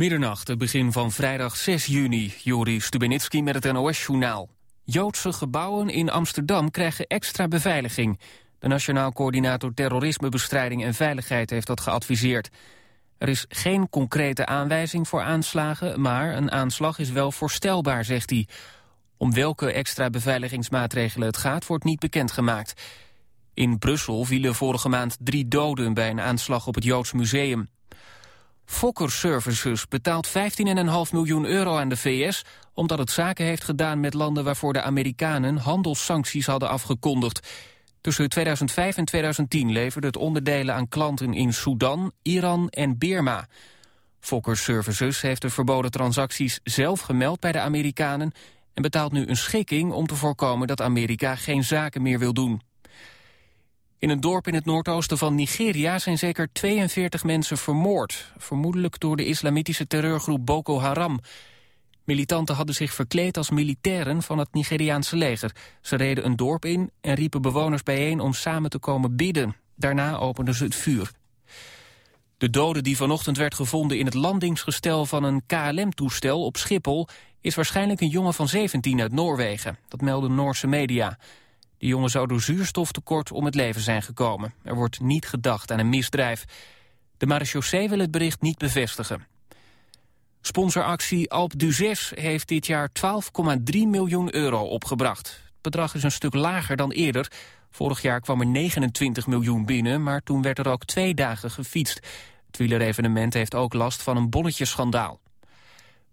Middernacht, het begin van vrijdag 6 juni. Juri Stubenitski met het NOS-journaal. Joodse gebouwen in Amsterdam krijgen extra beveiliging. De Nationaal Coördinator Terrorismebestrijding en Veiligheid heeft dat geadviseerd. Er is geen concrete aanwijzing voor aanslagen, maar een aanslag is wel voorstelbaar, zegt hij. Om welke extra beveiligingsmaatregelen het gaat, wordt niet bekendgemaakt. In Brussel vielen vorige maand drie doden bij een aanslag op het Joods Museum. Fokker Services betaalt 15,5 miljoen euro aan de VS... omdat het zaken heeft gedaan met landen waarvoor de Amerikanen handelssancties hadden afgekondigd. Tussen 2005 en 2010 leverde het onderdelen aan klanten in Sudan, Iran en Birma. Fokker Services heeft de verboden transacties zelf gemeld bij de Amerikanen... en betaalt nu een schikking om te voorkomen dat Amerika geen zaken meer wil doen. In een dorp in het noordoosten van Nigeria zijn zeker 42 mensen vermoord. Vermoedelijk door de islamitische terreurgroep Boko Haram. Militanten hadden zich verkleed als militairen van het Nigeriaanse leger. Ze reden een dorp in en riepen bewoners bijeen om samen te komen bidden. Daarna openden ze het vuur. De dode die vanochtend werd gevonden in het landingsgestel van een KLM-toestel op Schiphol... is waarschijnlijk een jongen van 17 uit Noorwegen. Dat melden Noorse media. De jongen zou door zuurstoftekort om het leven zijn gekomen. Er wordt niet gedacht aan een misdrijf. De marechaussee wil het bericht niet bevestigen. Sponsoractie Alp d'Huez heeft dit jaar 12,3 miljoen euro opgebracht. Het bedrag is een stuk lager dan eerder. Vorig jaar kwam er 29 miljoen binnen, maar toen werd er ook twee dagen gefietst. Het wielerevenement heeft ook last van een bolletjeschandaal.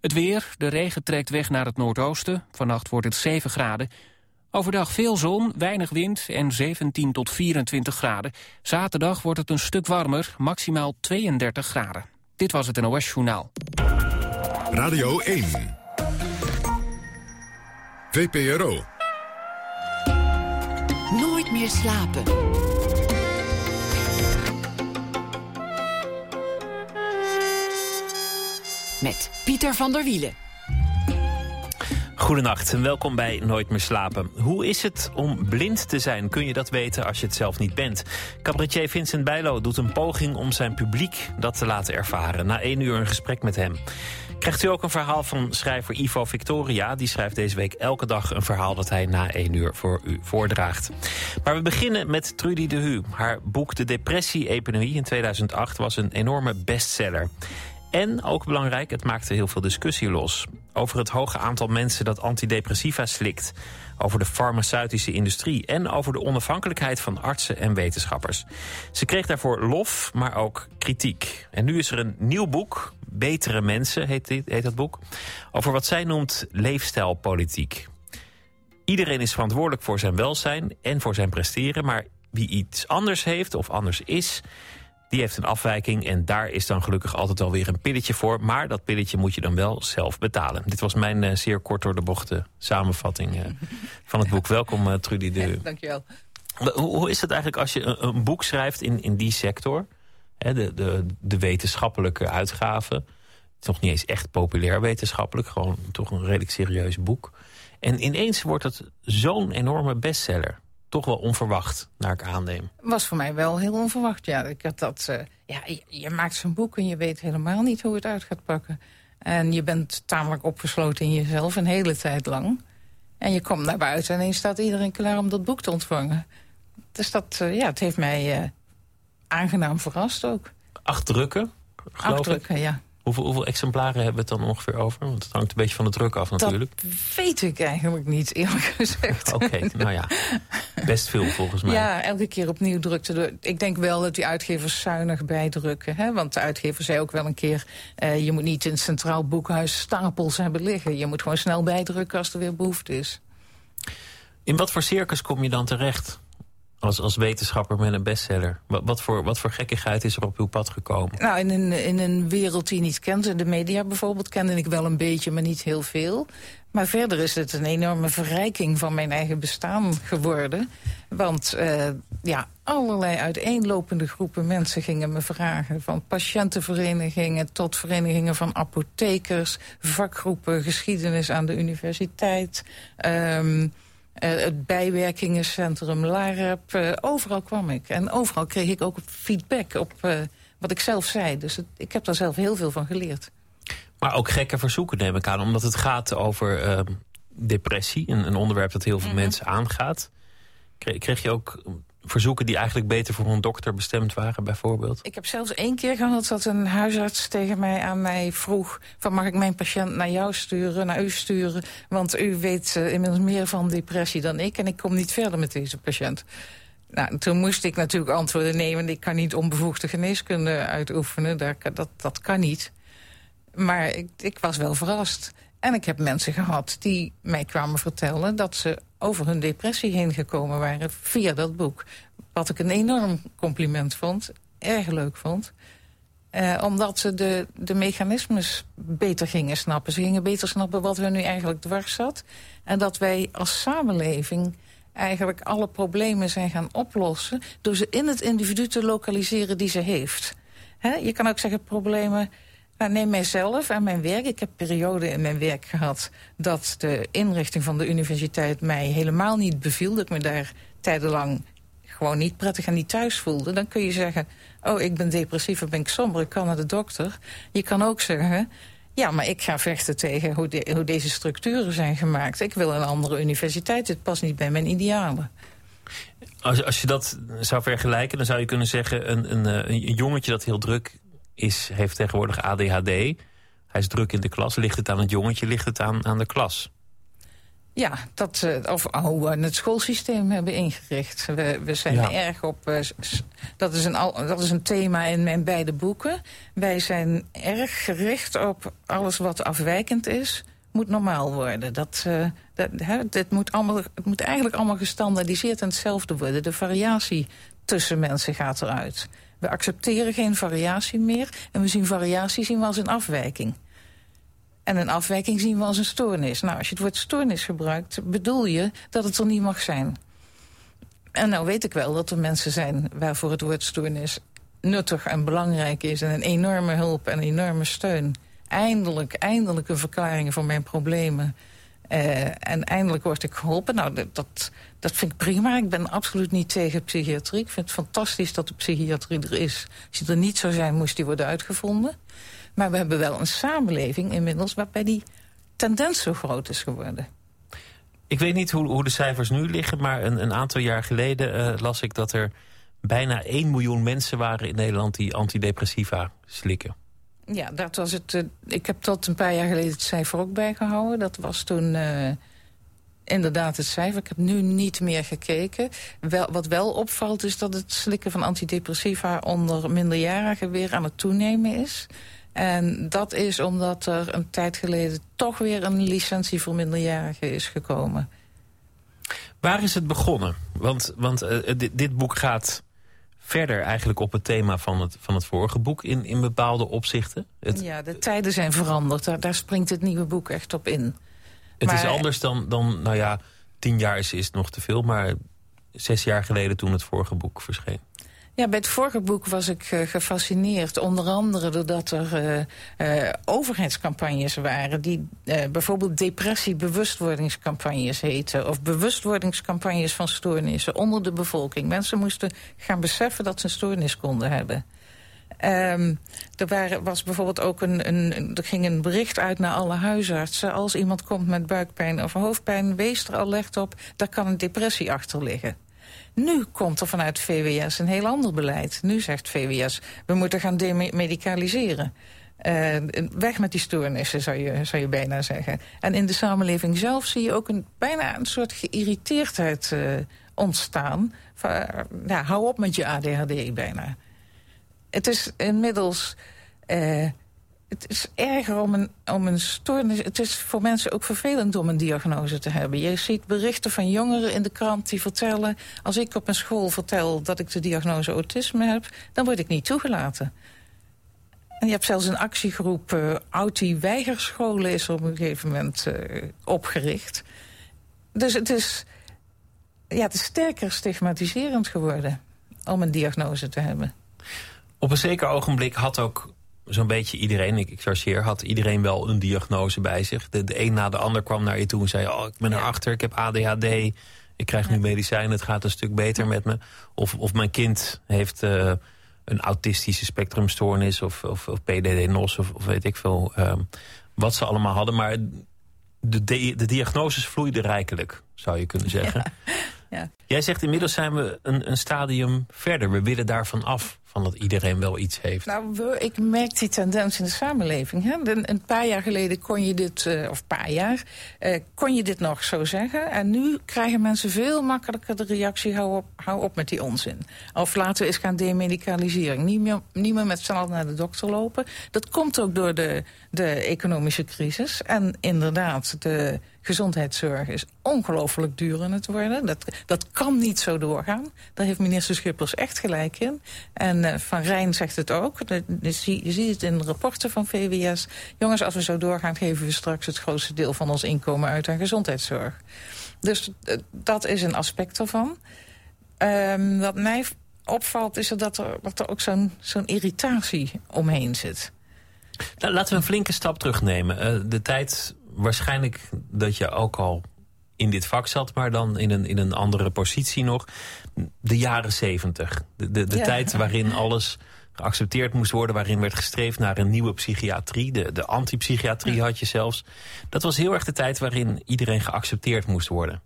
Het weer, de regen trekt weg naar het noordoosten. Vannacht wordt het 7 graden. Overdag veel zon, weinig wind en 17 tot 24 graden. Zaterdag wordt het een stuk warmer, maximaal 32 graden. Dit was het NOS Journaal. Radio 1. VPRO. Nooit meer slapen. Met Pieter van der Wielen. Goedenacht en welkom bij Nooit meer slapen. Hoe is het om blind te zijn? Kun je dat weten als je het zelf niet bent? Cabaretier Vincent Bijlo doet een poging om zijn publiek dat te laten ervaren. Na één uur een gesprek met hem. Krijgt u ook een verhaal van schrijver Ivo Victoria. Die schrijft deze week elke dag een verhaal dat hij na één uur voor u voordraagt. Maar we beginnen met Trudy de Hu. Haar boek De Depressie-epidemie in 2008 was een enorme bestseller. En, ook belangrijk, het maakte heel veel discussie los. Over het hoge aantal mensen dat antidepressiva slikt. Over de farmaceutische industrie. En over de onafhankelijkheid van artsen en wetenschappers. Ze kreeg daarvoor lof, maar ook kritiek. En nu is er een nieuw boek. Betere Mensen heet, dit, heet dat boek. Over wat zij noemt leefstijlpolitiek. Iedereen is verantwoordelijk voor zijn welzijn en voor zijn presteren. Maar wie iets anders heeft of anders is die heeft een afwijking en daar is dan gelukkig altijd alweer een pilletje voor. Maar dat pilletje moet je dan wel zelf betalen. Dit was mijn uh, zeer kort door de bocht samenvatting uh, van het boek. Welkom uh, Trudy de... Ja, dankjewel. Hoe, hoe, is het eigenlijk als je een, een boek schrijft in, in die sector? Hè, de, de, de wetenschappelijke uitgave. Het is nog niet eens echt populair wetenschappelijk. Gewoon toch een redelijk serieus boek. En ineens wordt het zo'n enorme bestseller toch wel onverwacht, naar ik aanneem. Was voor mij wel heel onverwacht, ja. Ik had dat, uh, ja je, je maakt zo'n boek en je weet helemaal niet hoe het uit gaat pakken. En je bent tamelijk opgesloten in jezelf een hele tijd lang. En je komt naar buiten en ineens staat iedereen klaar om dat boek te ontvangen. Dus dat, uh, ja, het heeft mij uh, aangenaam verrast ook. Acht drukken, Acht drukken, ja. Hoeveel, hoeveel, exemplaren hebben we het dan ongeveer over? Want het hangt een beetje van de druk af natuurlijk. Dat weet ik eigenlijk niet, eerlijk gezegd. Oké, nou ja. Best veel volgens mij. Ja, elke keer opnieuw drukte. De, ik denk wel dat die uitgevers zuinig bijdrukken. Hè? Want de uitgever zei ook wel een keer... Uh, je moet niet in het Centraal Boekhuis stapels hebben liggen. Je moet gewoon snel bijdrukken als er weer behoefte is. In wat voor circus kom je dan terecht? Als, als wetenschapper met een bestseller. Wat, wat, voor, wat voor gekkigheid is er op uw pad gekomen? Nou, in een, in een wereld die je niet kent. De media bijvoorbeeld kende ik wel een beetje, maar niet heel veel. Maar verder is het een enorme verrijking van mijn eigen bestaan geworden. Want uh, ja, allerlei uiteenlopende groepen mensen gingen me vragen. Van patiëntenverenigingen tot verenigingen van apothekers... vakgroepen, geschiedenis aan de universiteit... Uh, het bijwerkingencentrum, LAREP, uh, overal kwam ik. En overal kreeg ik ook feedback op uh, wat ik zelf zei. Dus het, ik heb daar zelf heel veel van geleerd. Maar ook gekke verzoeken neem ik aan, omdat het gaat over depressie. Een, een, onderwerp dat heel veel mhm. mensen aangaat. Kreeg, kreeg je ook verzoeken die eigenlijk beter voor een dokter bestemd waren, bijvoorbeeld? Ik heb zelfs één keer gehad dat een huisarts tegen mij aan mij vroeg... van mag ik mijn patiënt naar jou sturen, naar u sturen... want u weet uh, inmiddels meer van depressie dan ik... en ik kom niet verder met deze patiënt. Nou, toen moest ik natuurlijk antwoorden nemen. Ik kan niet onbevoegde geneeskunde uitoefenen, dat, dat, dat kan niet. Maar ik, ik was wel verrast. En ik heb mensen gehad die mij kwamen vertellen... dat ze over hun depressie heen gekomen waren via dat boek. Wat ik een enorm compliment vond, erg leuk vond. Eh, omdat ze de, de mechanismes beter gingen snappen. Ze gingen beter snappen wat hun nu eigenlijk dwars zat. En dat wij als samenleving eigenlijk alle problemen zijn gaan oplossen... door ze in het individu te lokaliseren die ze heeft. je kan ook zeggen problemen nou, neem mijzelf en mijn werk. Ik heb perioden in mijn werk gehad dat de inrichting van de universiteit mij helemaal niet beviel. Dat ik me daar tijdenlang gewoon niet prettig en niet thuis voelde. Dan kun je zeggen, oh ik ben depressief of ben ik somber, ik kan naar de dokter. Je kan ook zeggen, ja, maar ik ga vechten tegen hoe, hoe deze structuren zijn gemaakt. Ik wil een andere universiteit, dit past niet bij mijn idealen. Als, als je dat zou vergelijken, dan zou je kunnen zeggen... een, een, eh, een jongetje dat heel druk is, heeft tegenwoordig ADHD. Hij is druk in de klas. Ligt het aan het jongetje, ligt het aan, aan de klas? Ja, dat, uh, of hoe we het schoolsysteem hebben ingericht. We, we zijn erg op... Uh, dat, is een, dat is een thema in mijn beide boeken. Wij zijn erg gericht op alles wat afwijkend is moet normaal worden. Dat, uh, dat, het, moet allemaal, het moet eigenlijk allemaal gestandaardiseerd en hetzelfde worden. De variatie tussen mensen gaat eruit. We accepteren geen variatie meer. En we zien variatie zien we als een afwijking. En een afwijking zien we als een stoornis. Nou, als je het woord stoornis gebruikt, bedoel je dat het er niet mag zijn. En nou weet ik wel dat er mensen zijn waarvoor het woord stoornis nuttig en belangrijk is... en een enorme hulp en een enorme steun. Eindelijk, eindelijk een verklaring voor mijn problemen. Uh, en eindelijk word ik geholpen. Nou, dat, dat vind ik prima. Ik ben absoluut niet tegen psychiatrie. Ik vind het fantastisch dat de psychiatrie er is. Als die er niet zou zijn, moest die worden uitgevonden. Maar we hebben wel een samenleving inmiddels... waarbij die tendens zo groot is geworden. Ik weet niet hoe, hoe de cijfers nu liggen... maar een, een aantal jaar geleden uh, las ik dat er bijna 1 miljoen mensen waren in Nederland... die antidepressiva slikken. Ja, dat was het. Uh, ik heb tot een paar jaar geleden het cijfer ook bijgehouden. Dat was toen uh, inderdaad het cijfer. Ik heb nu niet meer gekeken. Wel, wat wel opvalt is dat het slikken van antidepressiva... onder minderjarigen weer aan het toenemen is. En dat is omdat er een tijd geleden toch weer een licentie voor minderjarigen is gekomen. Waar is het begonnen? Want, want uh, dit, dit boek gaat verder eigenlijk op het thema van het, van het vorige boek in, in bepaalde opzichten. Het, ja, de tijden zijn veranderd. Daar, daar springt het nieuwe boek echt op in. Het is anders dan, dan, nou ja, tien jaar is, is nog te veel... maar zes jaar geleden toen het vorige boek verscheen. Ja, bij het vorige boek was ik uh, gefascineerd. Onder andere doordat er uh, uh, overheidscampagnes waren... die bijvoorbeeld depressie-bewustwordingscampagnes heten... of bewustwordingscampagnes van stoornissen onder de bevolking. Mensen moesten gaan beseffen dat ze een stoornis konden hebben. Um, er was bijvoorbeeld ook een, een, er ging een bericht uit naar alle huisartsen. Als iemand komt met buikpijn of hoofdpijn, wees er alert op. Daar kan een depressie achter liggen. Nu komt er vanuit VWS een heel ander beleid. Nu zegt VWS, we moeten gaan demedicaliseren. Uh, weg met die stoornissen, zou je, zou je bijna zeggen. En in de samenleving zelf zie je ook een, bijna een soort geïrriteerdheid uh, ontstaan. Hou op met je ADHD bijna. Het is inmiddels... Uh, het is erger om een, om een stoornis... Het is voor mensen ook vervelend om een diagnose te hebben. Je ziet berichten van jongeren in de krant die vertellen... als ik op mijn school vertel dat ik de diagnose autisme heb... dan word ik niet toegelaten. En je hebt zelfs een actiegroep... Uh, Auti-weigerscholen is op een gegeven moment uh, opgericht. Dus het is, ja, het is sterker stigmatiserend geworden... om een diagnose te hebben. Op een zeker ogenblik had ook zo'n beetje iedereen, ik, ik chargeer, had iedereen wel een diagnose bij zich. De, de een na de ander kwam naar je toe en zei... oh, ik ben erachter, ik heb ADHD, ik krijg nu medicijnen, het gaat een stuk beter met me. Of, of mijn kind heeft uh, een autistische spectrumstoornis of, of, of PDD-NOS of, of, weet ik veel ehm, wat ze allemaal hadden. Maar de, de, de diagnoses vloeiden rijkelijk, zou je kunnen zeggen. Ja. Jij zegt inmiddels zijn we een, een stadium verder. We willen daarvan af van dat iedereen wel iets heeft. Nou, ik merk die tendens in de samenleving. Hè? Een, paar jaar geleden kon je dit, uh, of paar jaar, uh, kon je dit nog zo zeggen. En nu krijgen mensen veel makkelijker de reactie, hou op, hou op met die onzin. Of laten we eens gaan demedicaliseren. Niet meer, niet meer met z'n allen naar de dokter lopen. Dat komt ook door de, de economische crisis. En inderdaad, de gezondheidszorg is ongelooflijk duur aan het worden. Dat, dat kan niet zo doorgaan. Daar heeft minister Schippers echt gelijk in. En uh, Van Rijn zegt het ook. je ziet het in de rapporten van VWS. Jongens, als we zo doorgaan geven we straks het grootste deel van ons inkomen uit aan gezondheidszorg. Dus uh, dat is een aspect ervan. Um, wat mij opvalt is dat er, er ook zo'n zo'n irritatie omheen zit. Nou, laten we een flinke stap terugnemen. Uh, de tijd waarschijnlijk dat je ook al in dit vak zat, maar dan in een, in een andere positie nog. De jaren zeventig. De, de, de tijd waarin alles geaccepteerd moest worden... waarin werd gestreefd naar een nieuwe psychiatrie. De, de antipsychiatrie had je zelfs. Dat was heel erg de tijd waarin iedereen geaccepteerd moest worden.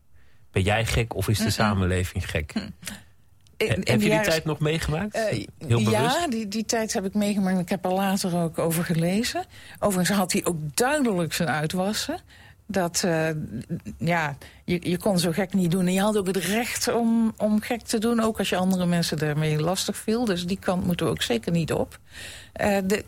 Ben jij gek of is de samenleving gek? Hm. Heb je die tijd nog meegemaakt? Uh, Heel ja, die, die tijd heb ik meegemaakt. Ik heb er later ook over gelezen. Overigens had hij ook duidelijk zijn uitwassen dat uh, ja, je, je kon zo gek niet doen. En je had ook het recht om, om gek te doen, ook als je andere mensen daarmee lastig viel. Dus die kant moeten we ook zeker niet op. Uh, de,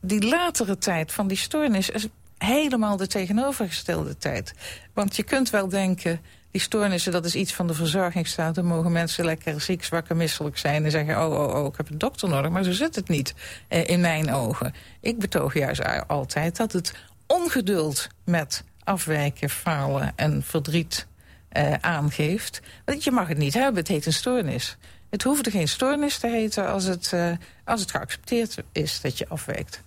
die latere tijd van die stoornis is helemaal de tegenovergestelde tijd. Want je kunt wel denken, die stoornissen, dat is iets van de verzorgingsstaat. Dan mogen mensen lekker ziek, zwak en misselijk zijn... en zeggen, oh, oh, oh, ik heb een dokter nodig. Maar zo zit het niet, eh, in mijn ogen. Ik betoog juist altijd dat het ongeduld met afwijken, falen en verdriet uh, aangeeft. Want je mag het niet hebben, het heet een stoornis. Het hoeft er geen stoornis te heten als het, uh, als het geaccepteerd is dat je afwijkt.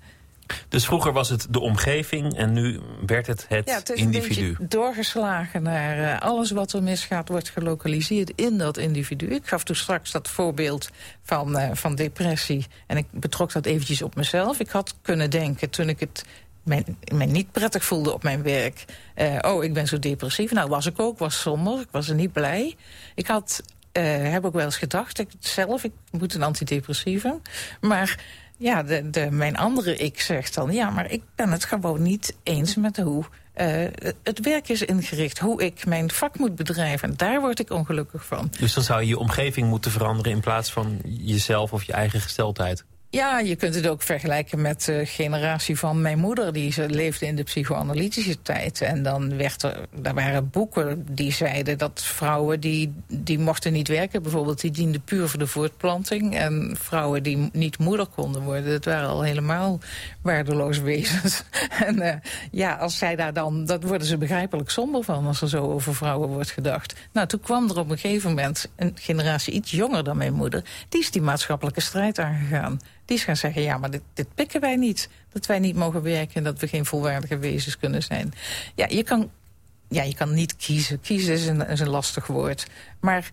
Dus vroeger was het de omgeving en nu werd het het, ja, het is individu. Een doorgeslagen naar uh, alles wat er misgaat wordt gelokaliseerd in dat individu. Ik gaf toen straks dat voorbeeld van, uh, van depressie en ik betrok dat eventjes op mezelf. Ik had kunnen denken toen ik het mij, mij niet prettig voelde op mijn werk. Uh, oh, ik ben zo depressief. Nou, was ik ook, was somber, ik was er niet blij. Ik had, heb ook wel eens gedacht, ik, zelf, ik moet een antidepressieve. Maar ja, de, mijn andere ik zegt dan... ja, maar ik ben het gewoon niet eens met hoe uh, het werk is ingericht. Hoe ik mijn vak moet bedrijven. En daar word ik ongelukkig van. Dus dan zou je je omgeving moeten veranderen... in plaats van jezelf of je eigen gesteldheid? Ja, je kunt het ook vergelijken met de generatie van mijn moeder. Die leefde in de psychoanalytische tijd. En dan werd er, er waren boeken die zeiden dat vrouwen die, die mochten niet werken. Bijvoorbeeld die dienden puur voor de voortplanting. En vrouwen die niet moeder konden worden. Dat waren al helemaal waardeloos wezens. en uh, ja, als zij daar dan, dat worden ze begrijpelijk somber van als er zo over vrouwen wordt gedacht. Nou, toen kwam er op een gegeven moment een generatie iets jonger dan mijn moeder. Die is die maatschappelijke strijd aangegaan. Die gaan zeggen, ja, maar dit, dit pikken wij niet. Dat wij niet mogen werken en dat we geen volwaardige wezens kunnen zijn. Ja, je kan, ja, je kan niet kiezen. Kiezen is een, is een lastig woord. Maar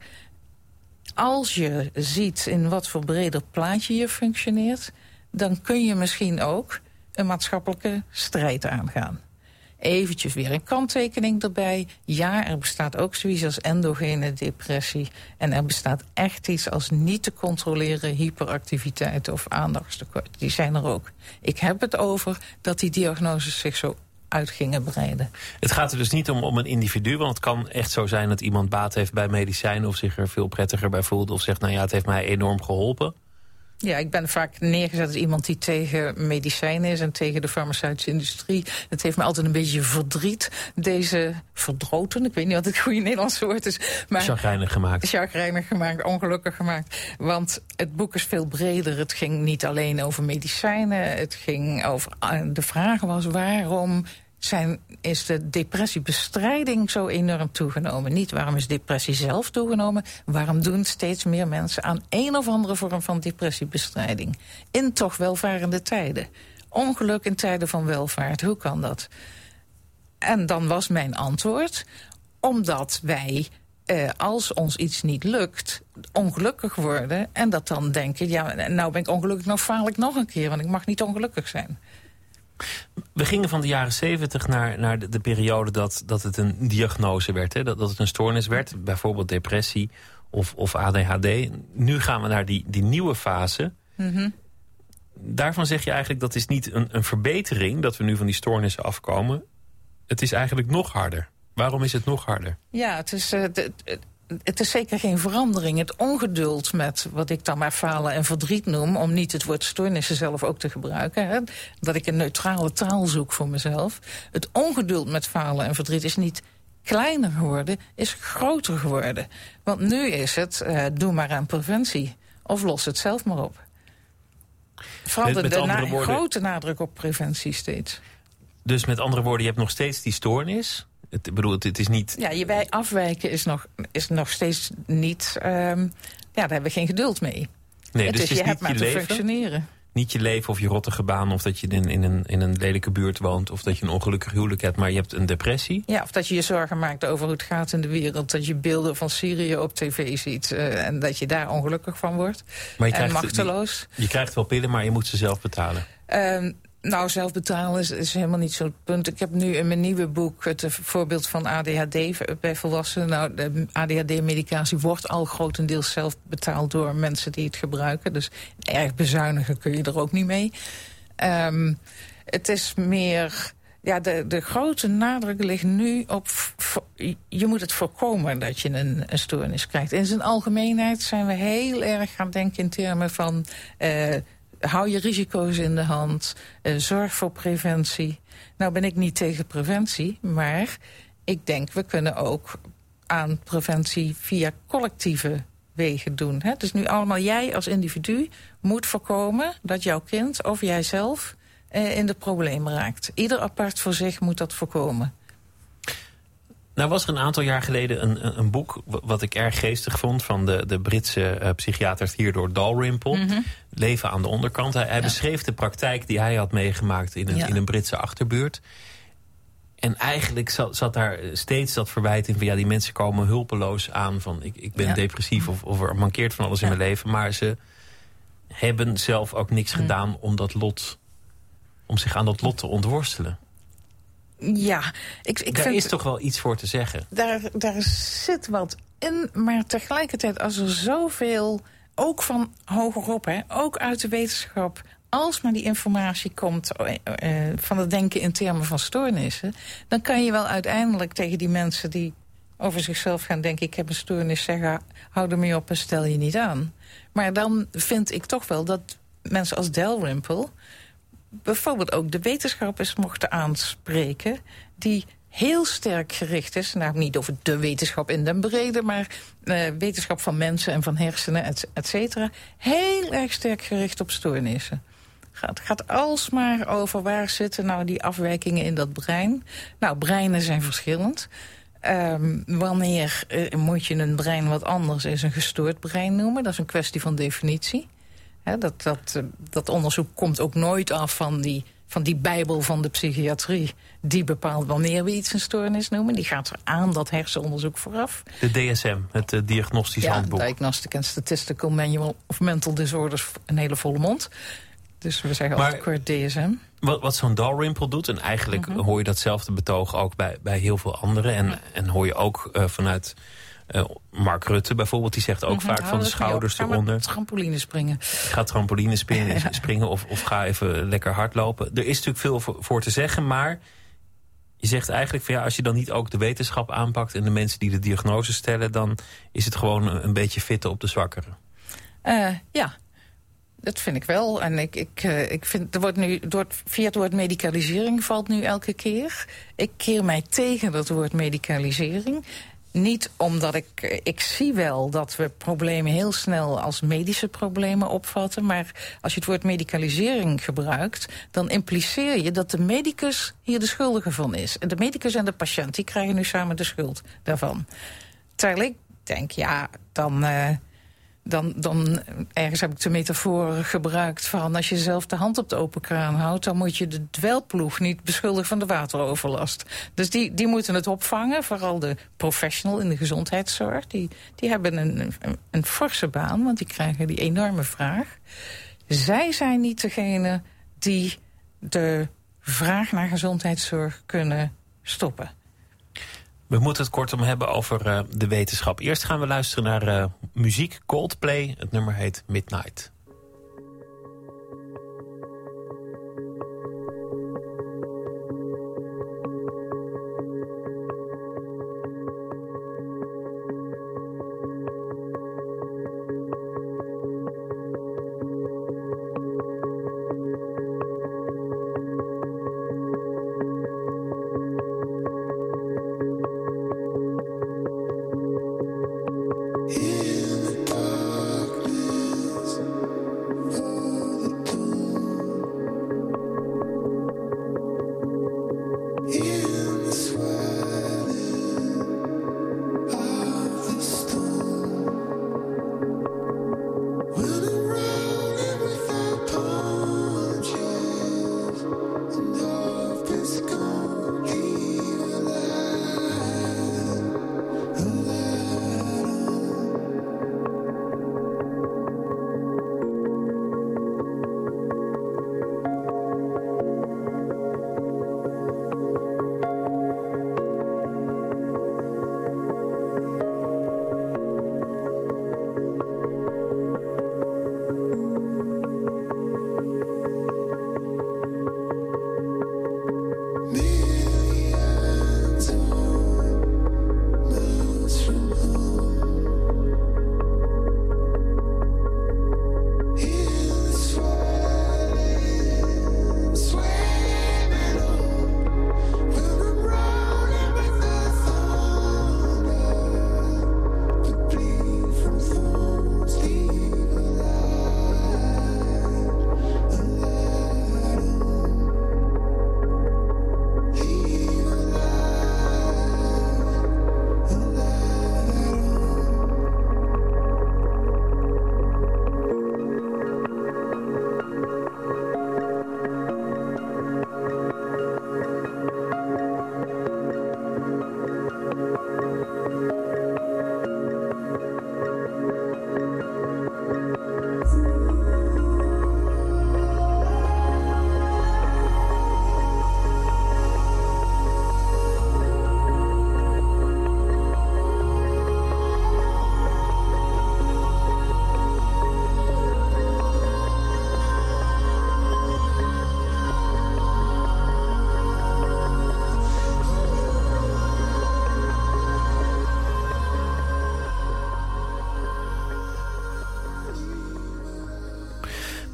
als je ziet in wat voor breder plaatje je functioneert... dan kun je misschien ook een maatschappelijke strijd aangaan eventjes weer een kanttekening erbij. Ja, er bestaat ook zoiets als endogene depressie. En er bestaat echt iets als niet te controleren hyperactiviteit of aandachtstekort. Die zijn er ook. Ik heb het over dat die diagnoses zich zo uit gingen breiden. Het gaat er dus niet om, om een individu, want het kan echt zo zijn dat iemand baat heeft bij medicijnen of zich er veel prettiger bij voelt of zegt, nou ja, het heeft mij enorm geholpen. Ja, ik ben vaak neergezet als iemand die tegen medicijnen is... en tegen de farmaceutische industrie. Het heeft me altijd een beetje verdriet. Deze verdroten, ik weet niet wat het goede Nederlandse woord is. Maar chagrijnig gemaakt. Chagrijnig gemaakt, ongelukkig gemaakt. Want het boek is veel breder. Het ging niet alleen over medicijnen. Het ging over... Eh, de vraag was waarom zijn, is de depressiebestrijding zo enorm toegenomen. Niet waarom is depressie zelf toegenomen. Waarom doen steeds meer mensen aan een of andere vorm van depressiebestrijding. In toch welvarende tijden. Ongeluk in tijden van welvaart, hoe kan dat? En dan was mijn antwoord, omdat wij eh, als ons iets niet lukt, ongelukkig worden... en dat dan denken, ja, nou ben ik ongelukkig, nou faal ik nog een keer... want ik mag niet ongelukkig zijn. We gingen van de jaren zeventig naar, naar de, de, periode dat, dat het een diagnose werd. Hè? Dat, dat het een stoornis werd, bijvoorbeeld depressie of, of ADHD. Nu gaan we naar die, die nieuwe fase. Mhm. Daarvan zeg je eigenlijk dat is niet een, een verbetering... dat we nu van die stoornissen afkomen. Het is eigenlijk nog harder. Waarom is het nog harder? Ja, het is, uh, de, het is zeker geen verandering. Het ongeduld met wat ik dan maar falen en verdriet noem... om niet het woord stoornissen zelf ook te gebruiken. Hè? Dat ik een neutrale taal zoek voor mezelf. Het ongeduld met falen en verdriet is niet kleiner geworden, is groter geworden. Want nu is het, uh, doe maar aan preventie. Of los het zelf maar op. Vooral de, de na woorden... grote nadruk op preventie steeds. Dus met andere woorden, je hebt nog steeds die stoornis... Het, bedoel, het, is niet... Ja, je bij afwijken is nog, is nog steeds niet... Um, ja, daar hebben we geen geduld mee. Nee, het dus is, het is je hebt maar je te leven, functioneren. Niet je leven of je rottige baan... of dat je in, in, een, in een lelijke buurt woont... of dat je een ongelukkig huwelijk hebt, maar je hebt een depressie. Ja, of dat je je zorgen maakt over hoe het gaat in de wereld. Dat je beelden van Syrië op tv ziet... Uh, en dat je daar ongelukkig van wordt. Maar je en krijgt, machteloos. Je, je krijgt wel pillen, maar je moet ze zelf betalen. Um, nou, zelf betalen is, helemaal niet zo'n punt. Ik heb nu in mijn nieuwe boek het voorbeeld van ADHD bij volwassenen. Nou, de ADHD-medicatie wordt al grotendeels zelf betaald door mensen die het gebruiken. Dus erg bezuinigen kun je er ook niet mee. Um, het is meer... Ja, de, de grote nadruk ligt nu op... je moet het voorkomen dat je een, een stoornis krijgt. In zijn algemeenheid zijn we heel erg gaan denken in termen van... Uh, hou je risico's in de hand, uh, zorg voor preventie. Nou ben ik niet tegen preventie, maar ik denk we kunnen ook aan preventie via collectieve wegen doen. Hè? Dus nu allemaal jij als individu moet voorkomen dat jouw kind of jijzelf uh, in de problemen raakt. Ieder apart voor zich moet dat voorkomen. Nou was er een aantal jaar geleden een, een boek wat ik erg geestig vond... van de, de Britse uh, psychiater Theodore Dalrymple. Mhm. Mm -hmm. Leven aan de onderkant. Hij, hij ja. beschreef de praktijk die hij had meegemaakt in een, ja. in een Britse achterbuurt. En eigenlijk zat, zat, daar steeds dat verwijt in van... ja, die mensen komen hulpeloos aan van ik, ik ben ja. depressief... Of, of er mankeert van alles in mijn leven. Maar ze hebben zelf ook niks gedaan om dat lot... om zich aan dat lot te ontworstelen. Ja, ik, ik daar vind, is toch wel iets voor te zeggen. Daar, daar zit wat in, maar tegelijkertijd als er zoveel, ook van hogerop, hè, ook uit de wetenschap... als maar die informatie komt uh, uh, van het denken in termen van stoornissen... dan kan je wel uiteindelijk tegen die mensen die over zichzelf gaan denken... ik heb een stoornis, zeggen, hou er mee op en stel je niet aan. Maar dan vind ik toch wel dat mensen als Dalrymple bijvoorbeeld ook de wetenschappers mochten aanspreken... die heel sterk gericht is, nou niet over de wetenschap in den brede... maar uh, wetenschap van mensen en van hersenen, et, et cetera... heel erg sterk gericht op stoornissen. Het gaat alsmaar over waar zitten nou die afwijkingen in dat brein. Nou, breinen zijn verschillend. Um, wanneer uh, moet je een brein wat anders is een gestoord brein noemen? Dat is een kwestie van definitie. He, dat, dat, dat onderzoek komt ook nooit af van die, van die bijbel van de psychiatrie... die bepaalt wanneer we iets een stoornis noemen. Die gaat er aan dat hersenonderzoek vooraf. De DSM, het uh, diagnostisch ja, handboek. Diagnostic and Statistical Manual of Mental Disorders, een hele volle mond. Dus we zeggen altijd kort DSM. Wat, wat zo'n Dalrymple doet, en eigenlijk Mhm. mm -hmm. hoor je datzelfde betoog ook bij, bij heel veel anderen... en, en hoor je ook uh, vanuit... Uh, Mark Rutte bijvoorbeeld, die zegt ook Mhm, mm -hmm. vaak van de schouders ga eronder. trampoline springen. Ga trampoline springen, ja. springen of, of ga even lekker hardlopen. Er is natuurlijk veel voor, voor, te zeggen, maar je zegt eigenlijk van ja, als je dan niet ook de wetenschap aanpakt en de mensen die de diagnose stellen, dan is het gewoon een, een beetje fitten op de zwakkeren. Uh, ja, dat vind ik wel. En ik, ik, uh, ik vind, er wordt nu, door, via het woord medicalisering valt nu elke keer. Ik keer mij tegen dat woord medicalisering. Niet omdat ik, ik zie wel dat we problemen heel snel als medische problemen opvatten. Maar als je het woord medicalisering gebruikt, dan impliceer je dat de medicus hier de schuldige van is. En de medicus en de patiënt, die krijgen nu samen de schuld daarvan. Terwijl ik denk, ja, dan... Uh, dan, dan ergens heb ik de metafoor gebruikt van... als je zelf de hand op de open kraan houdt... dan moet je de dwelploeg niet beschuldigen van de wateroverlast. Dus die, die moeten het opvangen, vooral de professional in de gezondheidszorg. Die, die hebben een, een, een forse baan, want die krijgen die enorme vraag. Zij zijn niet degene die de vraag naar gezondheidszorg kunnen stoppen. We moeten het kortom hebben over uh, de wetenschap. Eerst gaan we luisteren naar uh, muziek Coldplay. Het nummer heet Midnight.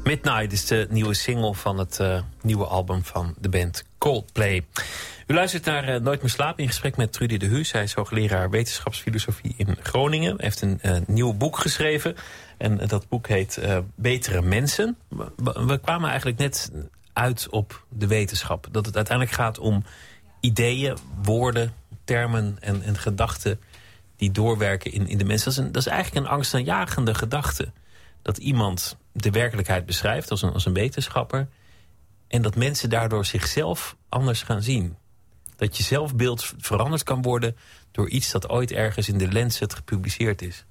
Midnight is de nieuwe single van het uh, nieuwe album van de band Coldplay. U luistert naar uh, Nooit meer slapen in gesprek met Trudy de Huus. Hij is hoogleraar wetenschapsfilosofie in Groningen. Hij heeft een uh, nieuw boek geschreven. En dat boek heet Betere Mensen. We, kwamen eigenlijk net uit op de wetenschap. Dat het uiteindelijk gaat om ideeën, woorden, termen en, en gedachten... die doorwerken in, in de mensen. Dat is, dat is eigenlijk een angstaanjagende gedachte. Dat iemand de werkelijkheid beschrijft als een, als een wetenschapper. En dat mensen daardoor zichzelf anders gaan zien. Dat je zelfbeeld veranderd kan worden door iets dat ooit ergens in de Lancet gepubliceerd is.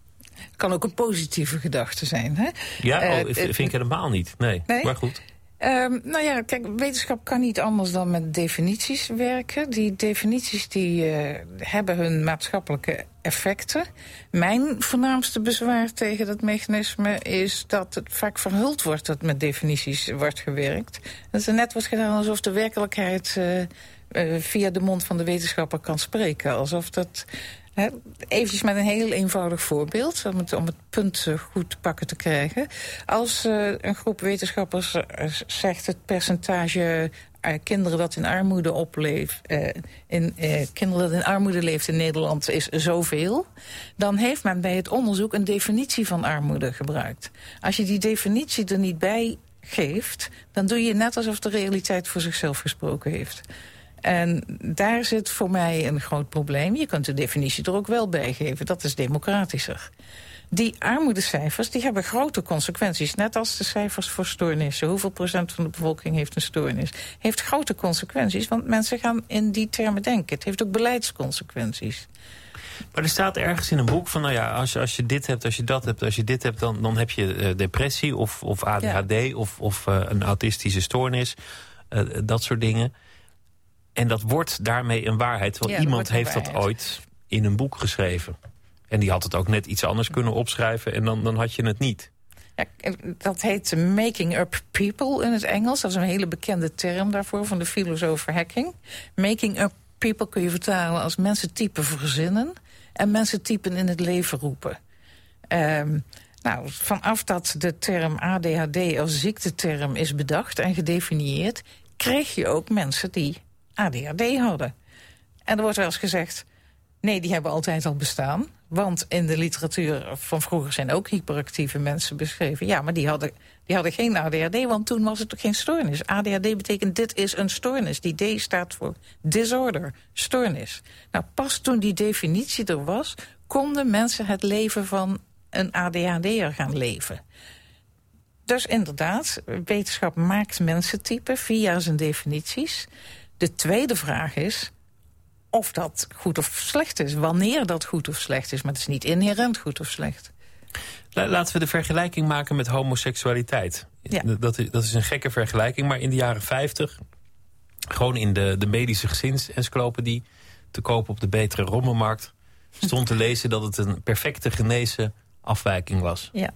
Kan ook een positieve gedachte zijn, hè? Ja, oh, uh, vind ik helemaal niet. Nee, nee? maar goed. Um, nou ja, kijk, wetenschap kan niet anders dan met definities werken. Die definities die, uh, hebben hun maatschappelijke effecten. Mijn voornaamste bezwaar tegen dat mechanisme is dat het vaak verhuld wordt dat met definities wordt gewerkt. Dat er net wordt gedaan alsof de werkelijkheid uh, uh, via de mond van de wetenschapper kan spreken. Alsof dat Even met een heel eenvoudig voorbeeld, om het, om het punt eh, goed te pakken te krijgen. Als uh, een groep wetenschappers uh, zegt het percentage kinderen dat in armoede opleeft, in, kinderen dat in armoede leeft in Nederland is zoveel, dan heeft men bij het onderzoek een definitie van armoede gebruikt. Als je die definitie er niet bij geeft, dan doe je net alsof de realiteit voor zichzelf gesproken heeft. En daar zit voor mij een groot probleem. Je kunt de definitie er ook wel bij geven. Dat is democratischer. Die armoedecijfers die hebben grote consequenties. Net als de cijfers voor stoornissen. Hoeveel procent van de bevolking heeft een stoornis? Heeft grote consequenties, want mensen gaan in die termen denken. Het heeft ook beleidsconsequenties. Maar er staat ergens in een boek van, nou ja, als je, als je dit hebt, als je dat hebt, als je dit hebt, dan, dan heb je uh, depressie of, of ADHD ja. of, of uh, een autistische stoornis. Uh, dat soort dingen. En dat wordt daarmee een waarheid. Want ja, iemand heeft dat ooit in een boek geschreven. En die had het ook net iets anders kunnen opschrijven en dan, dan had je het niet. Ja, dat heet making up people in het Engels. Dat is een hele bekende term daarvoor van de filosoof Hacking. Making up people kun je vertalen als mensen typen verzinnen... en mensen typen in het leven roepen. Um, nou, vanaf dat de term ADHD als ziekteterm is bedacht en gedefinieerd... kreeg je ook mensen die ADHD hadden. En er wordt wel eens gezegd... nee, die hebben altijd al bestaan. Want in de literatuur van vroeger zijn ook hyperactieve mensen beschreven. Ja, maar die hadden, die hadden geen ADHD, want toen was het ook geen stoornis. ADHD betekent dit is een stoornis. Die D staat voor disorder, stoornis. Nou, pas toen die definitie er was... konden mensen het leven van een ADHD'er gaan leven. Dus inderdaad, wetenschap maakt mensentypen via zijn definities. De tweede vraag is of dat goed of slecht is. Wanneer dat goed of slecht is. Maar het is niet inherent goed of slecht. Laten we de vergelijking maken met homoseksualiteit. Ja. Dat, is, dat is een gekke vergelijking. Maar in de jaren 50, gewoon in de, de medische gezinsencyclopedie... te kopen op de betere rommelmarkt... stond te lezen dat het een perfecte genezen afwijking was. Ja.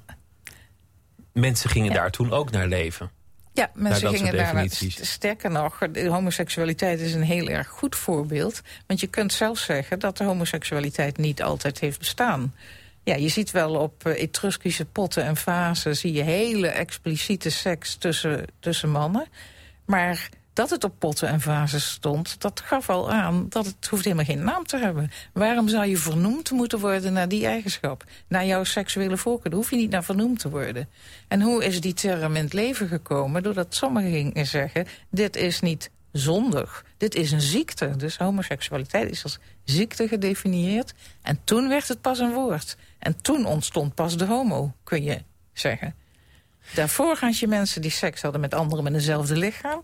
Mensen gingen daar toen ook naar leven. Ja, mensen gingen daar sterker nog, de homoseksualiteit is een heel erg goed voorbeeld. Want je kunt zelfs zeggen dat de homoseksualiteit niet altijd heeft bestaan. Ja, je ziet wel op uh, Etruskische potten en vazen... zie je hele expliciete seks tussen, tussen mannen. Maar dat het op potten en vazen stond, dat gaf al aan dat het hoeft helemaal geen naam te hebben. Waarom zou je vernoemd moeten worden naar die eigenschap? Naar jouw seksuele voorkeur, daar hoef je niet naar vernoemd te worden. En hoe is die term in het leven gekomen? Doordat sommigen gingen zeggen, dit is niet zondig, dit is een ziekte. Dus homoseksualiteit is als ziekte gedefinieerd. En toen werd het pas een woord. En toen ontstond pas de homo, kun je zeggen. Daarvoor had je mensen die seks hadden met anderen met eenzelfde lichaam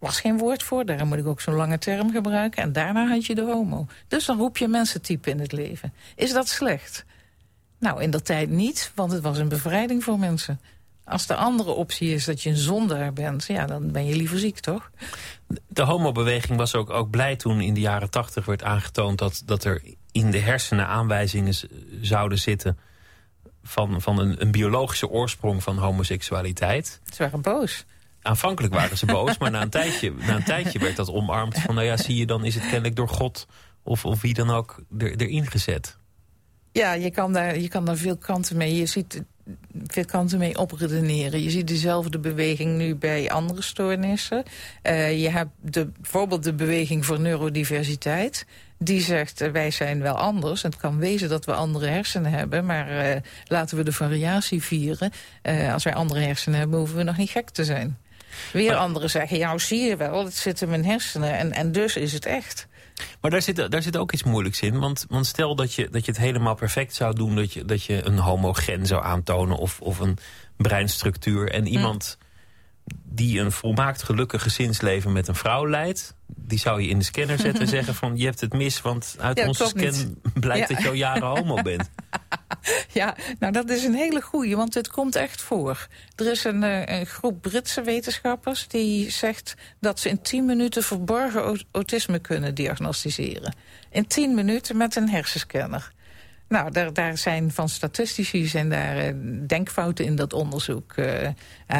was geen woord voor. Daarom moet ik ook zo'n lange term gebruiken. En daarna had je de homo. Dus dan roep je mensentype in het leven. Is dat slecht? Nou, in dat tijd niet, want het was een bevrijding voor mensen. Als de andere optie is dat je een zondaar bent... ja, dan ben je liever ziek, toch? De homobeweging was ook, ook blij toen in de jaren tachtig werd aangetoond... Dat, dat er in de hersenen aanwijzingen zouden zitten... van, van een, een biologische oorsprong van homoseksualiteit. Ze waren boos aanvankelijk waren ze boos, maar na een, tijdje, na een tijdje werd dat omarmd. Van nou ja, zie je, dan is het kennelijk door God of, of wie dan ook er, erin gezet. Ja, je kan, daar, je kan daar veel kanten mee. Je ziet veel kanten mee opredeneren. Je ziet dezelfde beweging nu bij andere stoornissen. Uh, je hebt de, bijvoorbeeld de beweging voor neurodiversiteit. Die zegt, uh, wij zijn wel anders. Het kan wezen dat we andere hersenen hebben. Maar uh, laten we de variatie vieren. als wij andere hersenen hebben, hoeven we nog niet gek te zijn. Weer anderen zeggen, ja, zie je wel, het zit in mijn hersenen en, en dus is het echt. Maar daar zit, daar zit ook iets moeilijks in. Want, want stel dat je, dat je het helemaal perfect zou doen... dat je, dat je een homogen zou aantonen of, of een breinstructuur... en hm. iemand die een volmaakt gelukkig gezinsleven met een vrouw leidt... die zou je in de scanner zetten en zeggen van... je hebt het mis, want uit onze scan blijkt dat je al jaren homo bent. Ja, nou dat is een hele goeie, want het komt echt voor. Er is een, eh, een, groep Britse wetenschappers die zegt dat ze in 10 minuten verborgen autisme kunnen diagnosticeren. In 10 minuten met een hersenscanner. Nou, daar, daar zijn van statistici zijn daar uh, denkfouten in dat onderzoek uh, uh,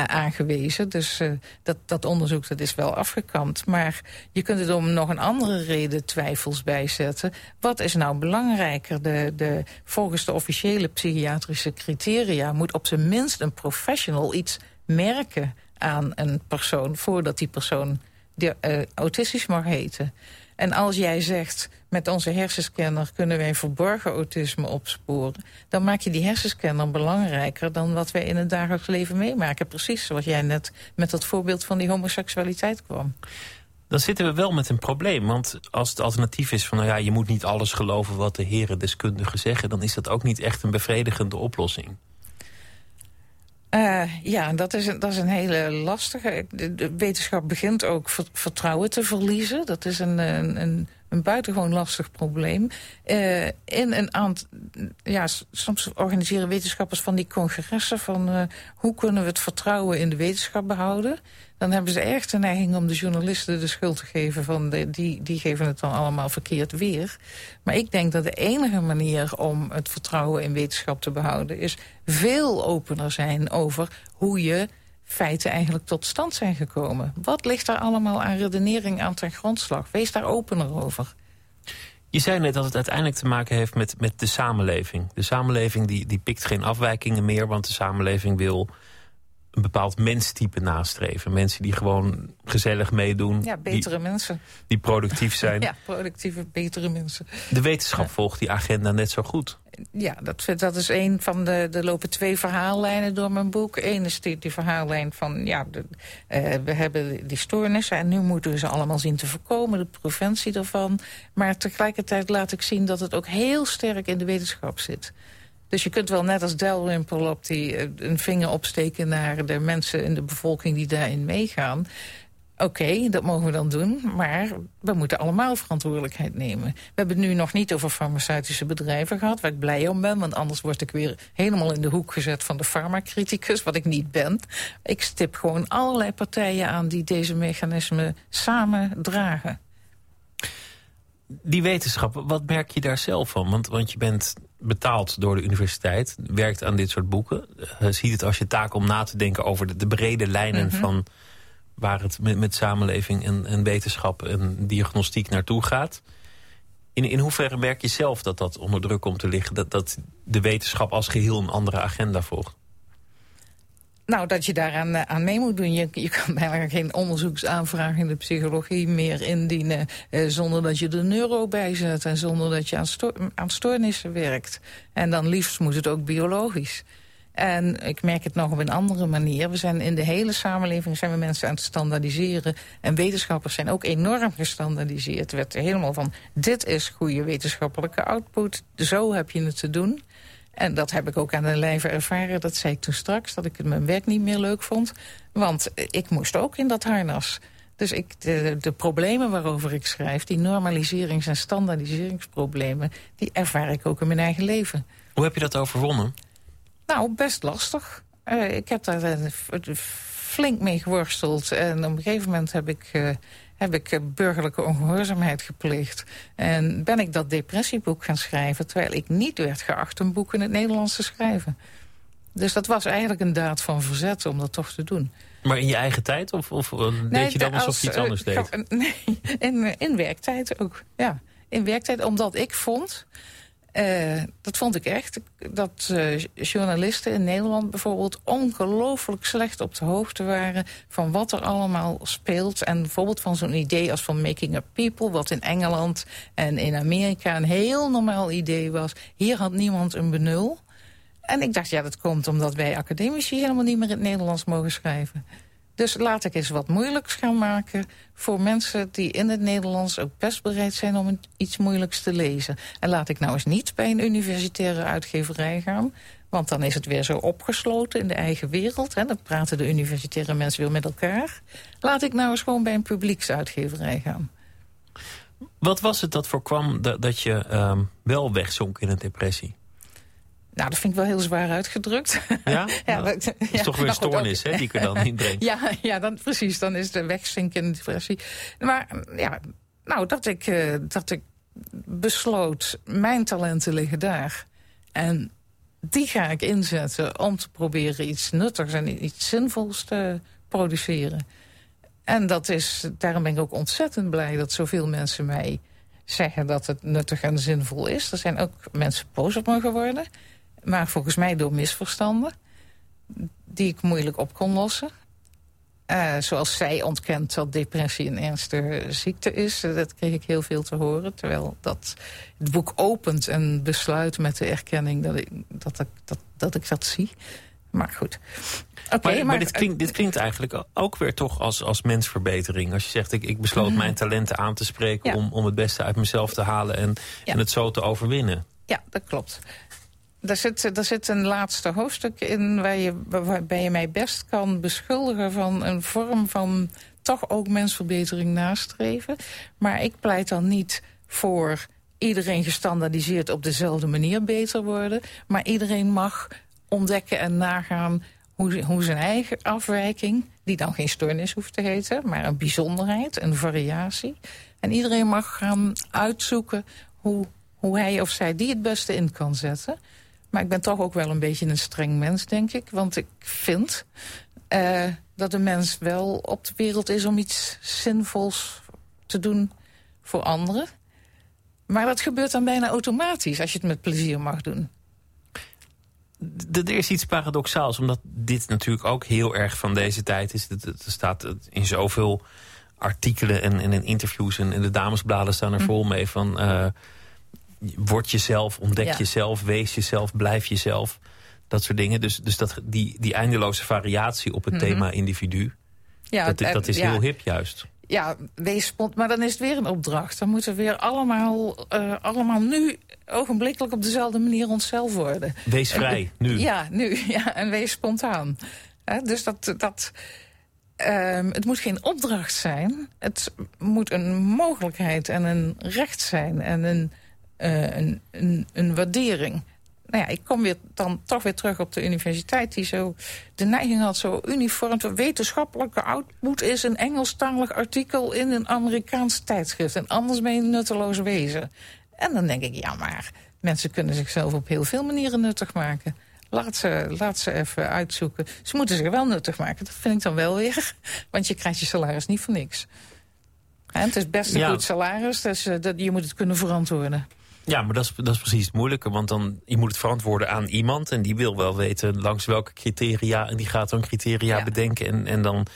aangewezen. Dus dat, dat onderzoek dat is wel afgekant. Maar je kunt het om nog een andere reden twijfels bijzetten. Wat is nou belangrijker? De, de, volgens de officiële psychiatrische criteria moet op zijn minst een professional iets merken aan een persoon... voordat die persoon autistisch mag heten. En als jij zegt, met onze hersenscanner kunnen wij verborgen autisme opsporen... dan maak je die hersenscanner belangrijker dan wat wij in het dagelijks leven meemaken. Precies zoals jij net met dat voorbeeld van die homoseksualiteit kwam. Dan zitten we wel met een probleem. Want als het alternatief is van... nou ja, je moet niet alles geloven wat de heren deskundigen zeggen... dan is dat ook niet echt een bevredigende oplossing. Uh, ja, dat is, een, dat is een hele lastige. De, wetenschap begint ook vertrouwen te verliezen. Dat is een, een, een, een buitengewoon lastig probleem. In een aantal, ja, soms organiseren wetenschappers van die congressen... van uh, hoe kunnen we het vertrouwen in de wetenschap behouden dan hebben ze erg de neiging om de journalisten de schuld te geven... van de, die, die geven het dan allemaal verkeerd weer. Maar ik denk dat de enige manier om het vertrouwen in wetenschap te behouden... is veel opener zijn over hoe je feiten eigenlijk tot stand zijn gekomen. Wat ligt daar allemaal aan redenering aan ten grondslag? Wees daar opener over. Je zei net dat het uiteindelijk te maken heeft met, met de samenleving. De samenleving die, die pikt geen afwijkingen meer... want de samenleving wil een bepaald menstype nastreven. Mensen die gewoon gezellig meedoen. Ja, betere die, mensen. Die productief zijn. ja, productieve, betere mensen. De wetenschap volgt die agenda net zo goed. Ja, dat, dat is een van de... Er lopen twee verhaallijnen door mijn boek. Eén is die, die verhaallijn van... ja, de, uh, we hebben die stoornissen en nu moeten we ze allemaal zien te voorkomen. De preventie daarvan. Maar tegelijkertijd laat ik zien dat het ook heel sterk in de wetenschap zit. Dus je kunt wel net als Delwimpel op die, eh, een vinger opsteken... naar de mensen in de bevolking die daarin meegaan. Oké, dat mogen we dan doen, maar we moeten allemaal verantwoordelijkheid nemen. We hebben het nu nog niet over farmaceutische bedrijven gehad... waar ik blij om ben, want anders word ik weer helemaal in de hoek gezet... van de farmacriticus, wat ik niet ben. Ik stip gewoon allerlei partijen aan die deze mechanismen samen dragen die wetenschap, wat merk je daar zelf van? Want, want je bent betaald door de universiteit, werkt aan dit soort boeken. Uh, ziet het als je taak om na te denken over de, de brede lijnen mhm. van waar het met, samenleving en, en, wetenschap en diagnostiek naartoe gaat. In, in hoeverre merk je zelf dat dat onder druk komt te liggen? Dat, dat de wetenschap als geheel een andere agenda volgt? Nou, dat je daaraan uh, aan mee moet doen. Je, je kan bijna geen onderzoeksaanvraag in de psychologie meer indienen... Uh, zonder dat je de neuro bijzet en zonder dat je aan, aan stoornissen werkt. En dan liefst moet het ook biologisch. En ik merk het nog op een andere manier. We zijn in de hele samenleving zijn we mensen aan het standaardiseren. En wetenschappers zijn ook enorm gestandaardiseerd. Het werd helemaal van, dit is goede wetenschappelijke output. Zo heb je het te doen. En dat heb ik ook aan de lijve ervaren. Dat zei ik toen straks, dat ik mijn werk niet meer leuk vond. Want ik moest ook in dat harnas. Dus ik, de, de problemen waarover ik schrijf... die normaliserings- en standaardiseringsproblemen... die ervaar ik ook in mijn eigen leven. Hoe heb je dat overwonnen? Nou, best lastig. Uh, ik heb daar uh, flink mee geworsteld. En op een gegeven moment heb ik... Uh, heb ik eh, burgerlijke ongehoorzaamheid gepleegd. En ben ik dat depressieboek gaan schrijven... terwijl ik niet werd geacht een boek in het Nederlands te schrijven. Dus dat was eigenlijk een daad van verzet om dat toch te doen. Maar in je eigen tijd? Of, of eh, deed je dan alsof je iets anders deed? Nee, in, in werktijd ook. Ja, in werktijd, omdat ik vond uh, dat vond ik echt. Dat uh, journalisten in Nederland bijvoorbeeld ongelooflijk slecht op de hoogte waren... van wat er allemaal speelt. En bijvoorbeeld van zo'n idee als van Making Up People... wat in Engeland en in Amerika een heel normaal idee was. Hier had niemand een benul. En ik dacht, ja, dat komt omdat wij academici helemaal niet meer in het Nederlands mogen schrijven. Dus laat ik eens wat moeilijks gaan maken voor mensen die in het Nederlands ook best bereid zijn om iets moeilijks te lezen. En laat ik nou eens niet bij een universitaire uitgeverij gaan. Want dan is het weer zo opgesloten in de eigen wereld. Hè. Dan praten de universitaire mensen weer met elkaar. Laat ik nou eens gewoon bij een publieksuitgeverij gaan. Wat was het dat voorkwam dat, dat je uh, wel wegzonk in een depressie? Nou, dat vind ik wel heel zwaar uitgedrukt. Ja? ja, dat is toch weer een nou stoornis, hè, die ik er dan inbreng. ja, ja dan, precies. Dan is de wegzinken in de depressie. Maar ja, nou, dat ik, uh, dat ik besloot, mijn talenten liggen daar. En die ga ik inzetten om te proberen iets nuttigs en iets zinvols te produceren. En dat is, daarom ben ik ook ontzettend blij dat zoveel mensen mij zeggen dat het nuttig en zinvol is. Er zijn ook mensen boos op me geworden. Maar volgens mij door misverstanden. Die ik moeilijk op kon lossen. Uh, zoals zij ontkent dat depressie een ernstige ziekte is. Dat kreeg ik heel veel te horen. Terwijl dat het boek opent en besluit met de erkenning dat ik dat, ik, dat, dat, ik dat zie. Maar goed. Oké, maar, maar, dit, klinkt, dit klinkt eigenlijk ook weer toch als, als mensverbetering. Als je zegt, ik, ik besloot mhm. mijn talenten aan te spreken... Om, om het beste uit mezelf te halen en, en het zo te overwinnen. Ja, dat klopt. Daar zit, zit een laatste hoofdstuk in waar je, waarbij je mij best kan beschuldigen... van een vorm van toch ook mensverbetering nastreven. Maar ik pleit dan niet voor iedereen gestandaardiseerd op dezelfde manier beter worden. Maar iedereen mag ontdekken en nagaan hoe, hoe zijn eigen afwijking... die dan geen stoornis hoeft te heten, maar een bijzonderheid, een variatie. En iedereen mag gaan uitzoeken hoe, hoe hij of zij die het beste in kan zetten. Maar ik ben toch ook wel een beetje een streng mens, denk ik. Want ik vind uh, dat de mens wel op de wereld is om iets zinvols te doen voor anderen. Maar dat gebeurt dan bijna automatisch als je het met plezier mag doen. Er is iets paradoxaals, omdat dit natuurlijk ook heel erg van deze tijd is. Er staat in zoveel artikelen en, in interviews en in de damesbladen staan er hm. vol mee van... Uh, word jezelf, ontdek jezelf, wees jezelf, blijf jezelf. Dat soort dingen. Dus, dus dat, die, die eindeloze variatie op het mhm. thema individu... Ja, dat, dat is heel hip juist ja, wees spont. Maar dan is het weer een opdracht. Dan moeten we weer allemaal, uh, allemaal nu ogenblikkelijk op dezelfde manier onszelf worden. Wees vrij, nu. Ja, nu. Ja, en wees spontaan. dus dat... dat uh, het moet geen opdracht zijn. Het moet een mogelijkheid en een recht zijn. En een, uh, een, een, een waardering nou ja, ik kom weer dan toch weer terug op de universiteit... die zo de neiging had zo uniform... wetenschappelijke output is een Engelstalig artikel... in een Amerikaans tijdschrift. En anders ben je een nutteloos wezen. En dan denk ik, ja, maar mensen kunnen zichzelf op heel veel manieren nuttig maken. Laat ze, laat ze even uitzoeken. Ze moeten zich wel nuttig maken, dat vind ik dan wel weer. Want je krijgt je salaris niet voor niks. En het is best een goed salaris, dus uh, dat, je moet het kunnen verantwoorden. Ja, maar dat is, dat is precies het moeilijke. Want dan, je moet het verantwoorden aan iemand. En die wil wel weten langs welke criteria. En die gaat dan criteria bedenken. En, en dan,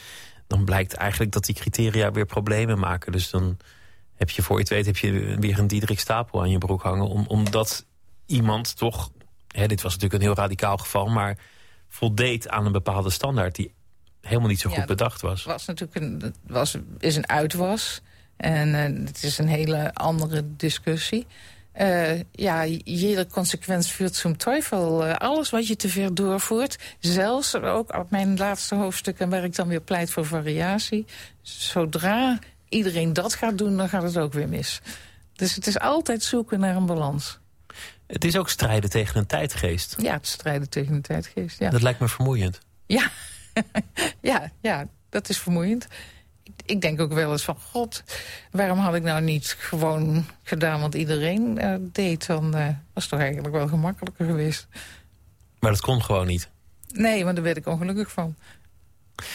dan blijkt eigenlijk dat die criteria weer problemen maken. Dus dan heb je voor je het weet heb je weer een Diederik Stapel aan je broek hangen. Om, omdat iemand toch... Hè, dit was natuurlijk een heel radicaal geval. Maar voldeed aan een bepaalde standaard die helemaal niet zo goed bedacht was. was natuurlijk een, was, is een uitwas. En uh, het is een hele andere discussie. Uh, ja, jede consequentie vuurt zum teufel. Uh, alles wat je te ver doorvoert, zelfs ook op mijn laatste hoofdstukken... waar ik dan weer pleit voor variatie. Zodra iedereen dat gaat doen, dan gaat het ook weer mis. Dus het is altijd zoeken naar een balans. Het is ook strijden tegen een tijdgeest. Ja, het strijden tegen een tijdgeest, ja. Dat lijkt me vermoeiend. Ja, ja, ja dat is vermoeiend ik denk ook wel eens van, god, waarom had ik nou niet gewoon gedaan wat iedereen uh, deed? Dan uh, was het toch eigenlijk wel gemakkelijker geweest. Maar dat kon gewoon niet? Nee, maar daar werd ik ongelukkig van.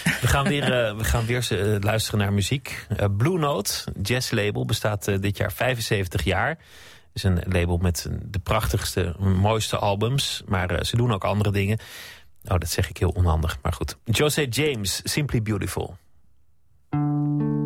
We gaan weer, uh, we gaan weer luisteren naar muziek. Blue Note, jazzlabel, bestaat dit jaar 75 jaar. Het is een label met de prachtigste, mooiste albums. Maar ze doen ook andere dingen. Oh, dat zeg ik heel onhandig, maar goed. Jose James, Simply Beautiful. thank you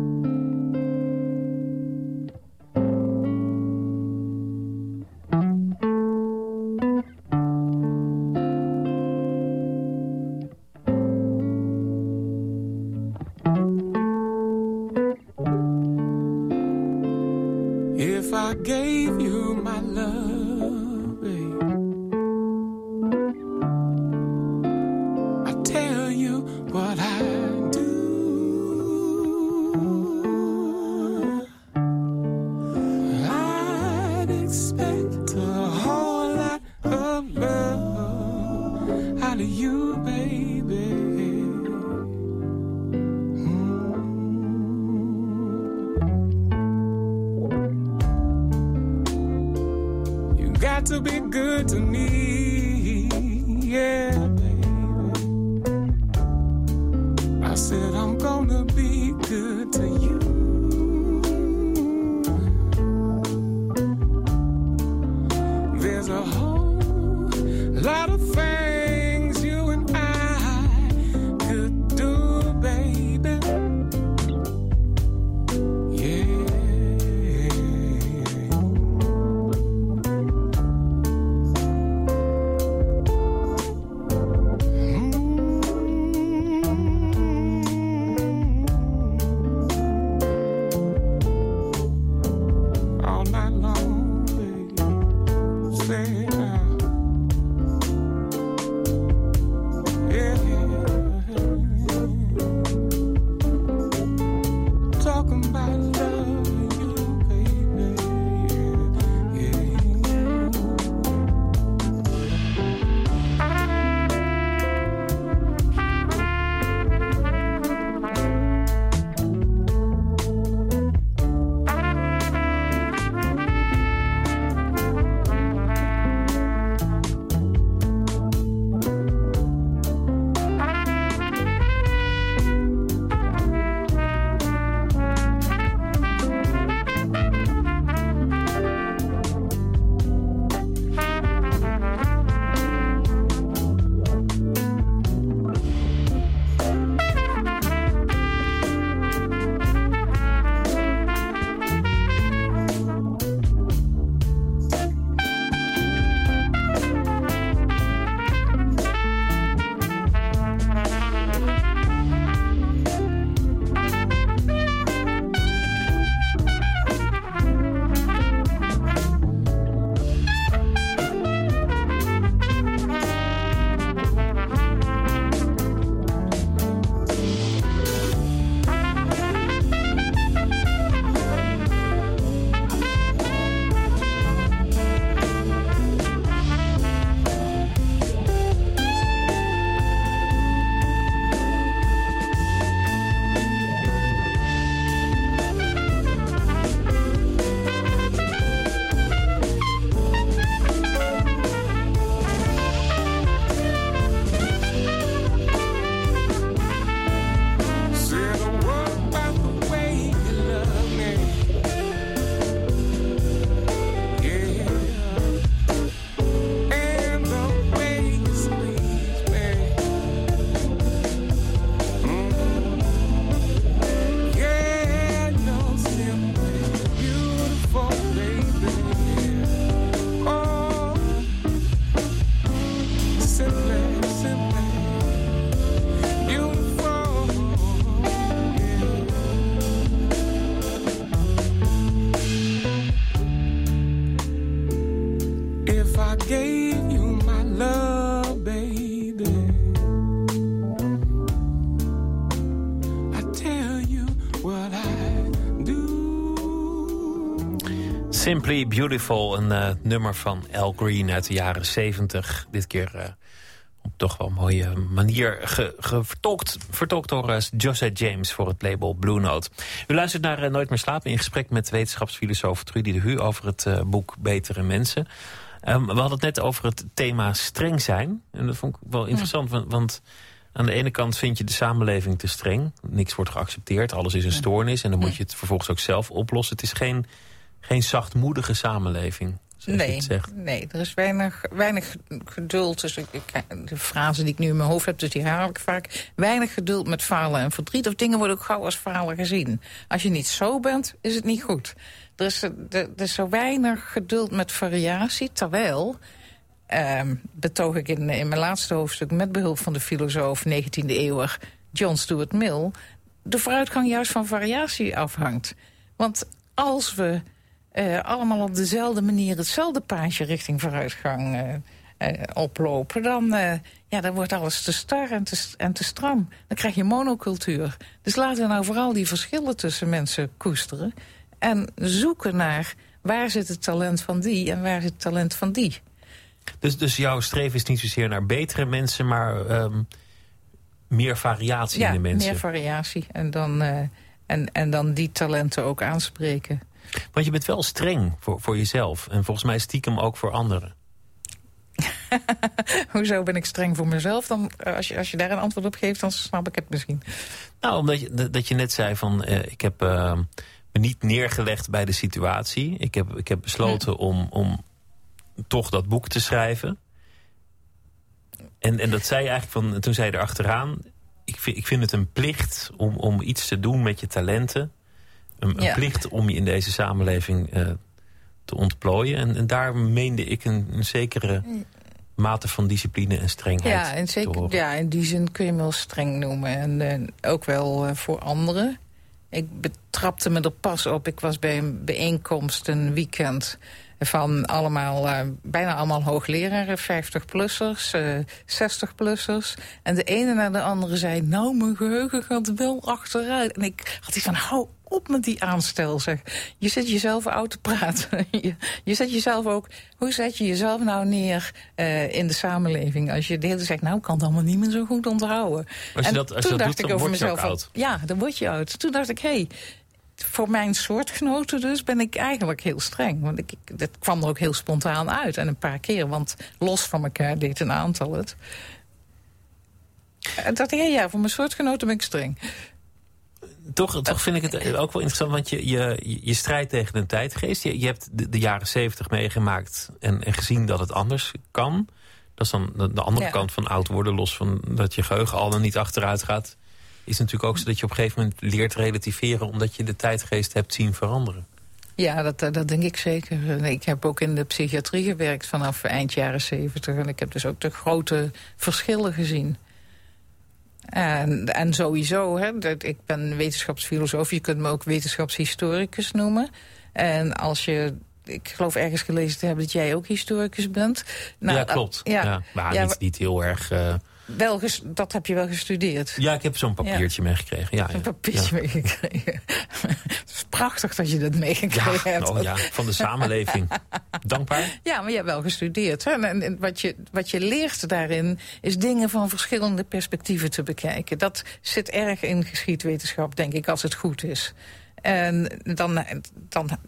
Simply Beautiful, een uh, nummer van Al Green uit de jaren 70. Dit keer uh, op toch wel een mooie manier ge, ge vertolkt, vertolkt door uh, Josette James voor het label Blue Note. U luistert naar Nooit meer slapen in gesprek met wetenschapsfilosoof Trudy de Hu over het boek Betere Mensen. Um, we hadden het net over het thema streng zijn. En dat vond ik wel interessant, want, want aan de ene kant vind je de samenleving te streng. Niks wordt geaccepteerd, alles is een stoornis. En dan moet je het vervolgens ook zelf oplossen. Het is geen, geen zachtmoedige samenleving. Nee, nee, er is weinig, weinig geduld. Dus ik, de frase die ik nu in mijn hoofd heb, dus die herhaal ik vaak. Weinig geduld met falen en verdriet. Of dingen worden ook gauw als falen gezien. Als je niet zo bent, is het niet goed. Er is, er is zo weinig geduld met variatie, terwijl Ehm, betoog ik in, in mijn laatste hoofdstuk... met behulp van de filosoof 19e eeuwer John Stuart Mill... de vooruitgang juist van variatie afhangt. Want als we uh, allemaal op dezelfde manier... hetzelfde paadje richting vooruitgang uh, uh, oplopen... dan, ja, dan wordt alles te star en te, en te stram. Dan krijg je monocultuur. Dus laten we nou vooral die verschillen tussen mensen koesteren... en zoeken naar waar zit het talent van die en waar zit het talent van die... Dus, dus jouw streven is niet zozeer naar betere mensen, maar um, meer variatie ja, in de mensen. meer variatie. En dan, en, en dan die talenten ook aanspreken. Want je bent wel streng voor, voor jezelf. En volgens mij stiekem ook voor anderen. Hoezo ben ik streng voor mezelf? Dan, eh, als, je, als je daar een antwoord op geeft, dan snap ik het misschien. Nou, omdat je, dat je net zei van... Uh, ik heb uh, me niet neergelegd bij de situatie. Ik heb, ik heb besloten om, om toch dat boek te schrijven. En, en dat zei je eigenlijk van, toen zei je erachteraan... Ik vind, ik vind het een plicht om, om iets te doen met je talenten. Een, plicht om je in deze samenleving uh, te ontplooien. En, en daar meende ik een, een zekere mate van discipline en strengheid ja, en zeker, Ja, in die zin kun je me wel streng noemen. En, en ook wel uh, voor anderen. Ik betrapte me er pas op. Ik was bij een bijeenkomst een weekend van allemaal, uh, bijna allemaal hoogleraren, 50-plussers, uh, 60-plussers. En de ene na de andere zei, nou, mijn geheugen gaat wel achteruit. En ik had iets van, hou op met die aanstel, zeg. Je zet jezelf oud te praten. je, je, zet jezelf ook... Hoe zet je jezelf nou neer uh, in de samenleving? Als je de hele tijd zegt, nou, ik kan het allemaal niet meer zo goed onthouden. Als je en dat, als toen je dat dacht doet, ik over mezelf... Ja, dan word je oud. Toen dacht ik, hé, hey, voor mijn soortgenoten dus ben ik eigenlijk heel streng. Want ik, dat kwam er ook heel spontaan uit. En een paar keer, want los van elkaar deed een aantal het. En dacht ik, ja, ja, voor mijn soortgenoten ben ik streng. Toch, toch vind ik het ook wel interessant, want je, je, je strijdt tegen een tijdgeest. Je, je hebt de, de jaren zeventig meegemaakt en, en gezien dat het anders kan. Dat is dan de, de andere kant van oud worden, los van dat je geheugen al dan niet achteruit gaat is natuurlijk ook zo dat je op een gegeven moment leert relativeren... omdat je de tijdgeest hebt zien veranderen. Ja, dat, eh, dat denk ik zeker. Ik heb ook in de psychiatrie gewerkt vanaf eind jaren zeventig. En ik heb dus ook de grote verschillen gezien. En, en sowieso, hè, dat, ik ben wetenschapsfilosoof. Je kunt me ook wetenschapshistoricus noemen. En als je ik geloof ergens gelezen te hebben dat jij ook historicus bent. Nou, ja, klopt. Ja, ja maar niet, niet heel erg... Uh, wel dat heb je wel gestudeerd? Ja, ik heb zo'n papiertje ja. meegekregen. Ja, een papiertje meegekregen. Het is prachtig dat je dat meegekregen hebt. Oh ja, van de samenleving. Dankbaar. Ja, maar je hebt wel gestudeerd. Hè? En wat je, wat je leert daarin is dingen van verschillende perspectieven te bekijken. Dat zit erg in geschiedwetenschap, denk ik, als het goed is. En dan, dan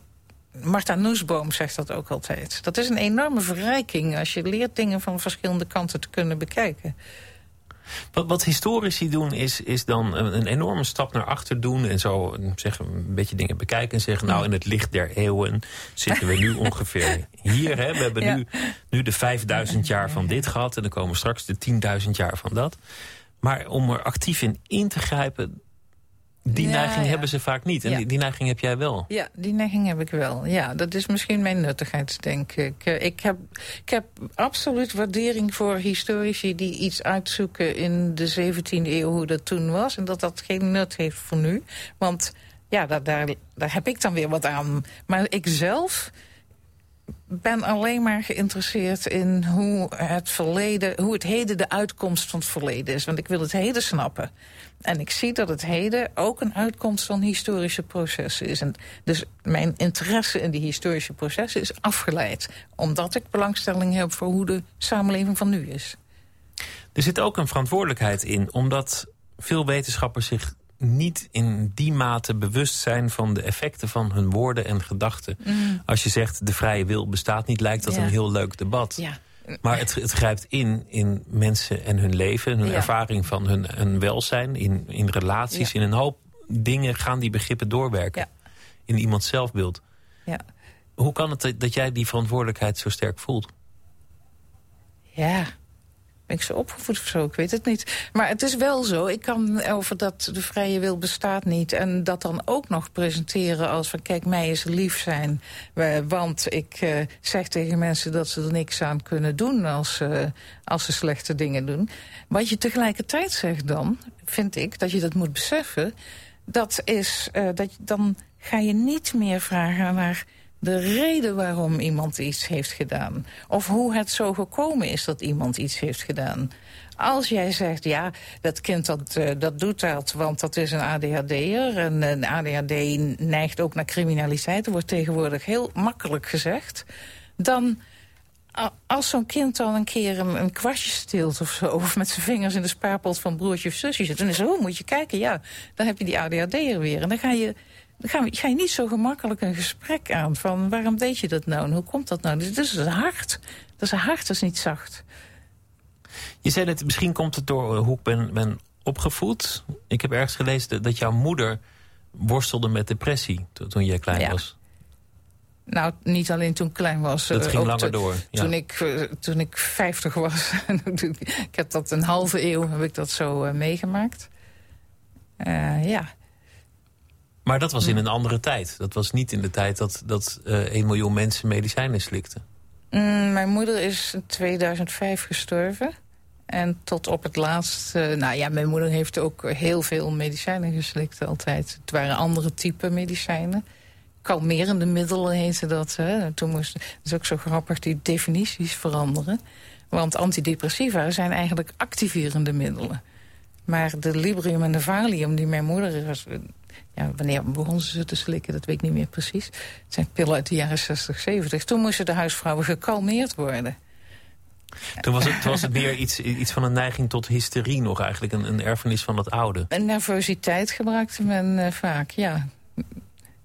Martha Noesboom zegt dat ook altijd. Dat is een enorme verrijking als je leert dingen van verschillende kanten te kunnen bekijken. Wat, wat historici doen is, is dan een, enorme stap naar achter doen... en zo zeggen, een beetje dingen bekijken en zeggen... nou, in het licht der eeuwen zitten we nu ongeveer hier. Hè? We hebben nu, nu de 5000 jaar van dit gehad... en dan komen straks de 10.000 jaar van dat. Maar om er actief in in te grijpen... Die neiging hebben ze vaak niet. En die, die, neiging heb jij wel. Ja, die neiging heb ik wel. Ja, dat is misschien mijn nuttigheid, denk ik. Eh, ik heb, ik heb absoluut waardering voor historici die iets uitzoeken in de 17e eeuw, hoe dat toen was. En dat dat geen nut heeft voor nu. Want ja, daar, daar, daar heb ik dan weer wat aan. Maar ik zelf ben alleen maar geïnteresseerd in hoe het verleden, hoe het heden de uitkomst van het verleden is. Want ik wil het heden snappen. En ik zie dat het heden ook een uitkomst van historische processen is. En dus mijn interesse in die historische processen is afgeleid. Omdat ik belangstelling heb voor hoe de samenleving van nu is. Er zit ook een verantwoordelijkheid in, omdat veel wetenschappers zich niet in die mate bewust zijn van de effecten van hun woorden en gedachten. Mm. Als je zegt de vrije wil bestaat niet, lijkt dat een heel leuk debat. Ja. Maar het, het, grijpt in in mensen en hun leven, hun ervaring van hun, hun, welzijn, in, in relaties, in een hoop dingen gaan die begrippen doorwerken. In iemands zelfbeeld. Hoe kan het dat jij die verantwoordelijkheid zo sterk voelt? Ja, ik zo opgevoed of zo? Ik weet het niet. Maar het is wel zo. Ik kan over dat de vrije wil bestaat niet... en dat dan ook nog presenteren als van... kijk, mij is lief zijn. Want ik uh, zeg tegen mensen dat ze er niks aan kunnen doen... Als, uh, als ze slechte dingen doen. Wat je tegelijkertijd zegt dan, vind ik, dat je dat moet beseffen... dat is, uh, dat dan ga je niet meer vragen naar de reden waarom iemand iets heeft gedaan. Of hoe het zo gekomen is dat iemand iets heeft gedaan. Als jij zegt, ja, dat kind dat, uh, dat doet dat, want dat is een ADHD'er... en een ADHD neigt ook naar criminaliteit, dat wordt tegenwoordig heel makkelijk gezegd... dan als zo'n kind dan een keer een, kwastje steelt of zo... of met zijn vingers in de spaarpot van broertje of zusje zit... dan is het, oh, moet je kijken, ja, dan heb je die ADHD'er weer. En dan ga je ga, ga, je niet zo gemakkelijk een gesprek aan van waarom deed je dat nou en hoe komt dat nou? Dus dat is hard. Dat is hard, dat is niet zacht. Je zei dat misschien komt het door hoe ik ben, ben opgevoed. Ik heb ergens gelezen dat jouw moeder worstelde met depressie toen jij klein was. Nou, niet alleen toen ik klein was. Dat eh, ging langer door. Ja. Toen, ik, uh, toen ik 50 was. ik heb dat een halve eeuw heb ik dat zo uh, meegemaakt. ja. Maar dat was in een andere tijd. Dat was niet in de tijd dat, dat uh, eh, 1 miljoen mensen medicijnen slikten. Mm, mijn moeder is in 2005 gestorven. En tot op het laatst... nou ja, mijn moeder heeft ook heel veel medicijnen geslikt altijd. Het waren andere type medicijnen. Kalmerende middelen heette dat. Hè. Toen moest, dat is ook zo grappig, die definities veranderen. Want antidepressiva zijn eigenlijk activerende middelen. Maar de Librium en de Valium die mijn moeder ja, wanneer begonnen ze te slikken, dat weet ik niet meer precies. Het zijn pillen uit de jaren 60, 70. Toen moesten de huisvrouwen gekalmeerd worden. Toen was het, was het meer iets, iets van een neiging tot hysterie nog eigenlijk. Een, een erfenis van het oude. Een nervositeit gebruikte men uh, vaak, ja.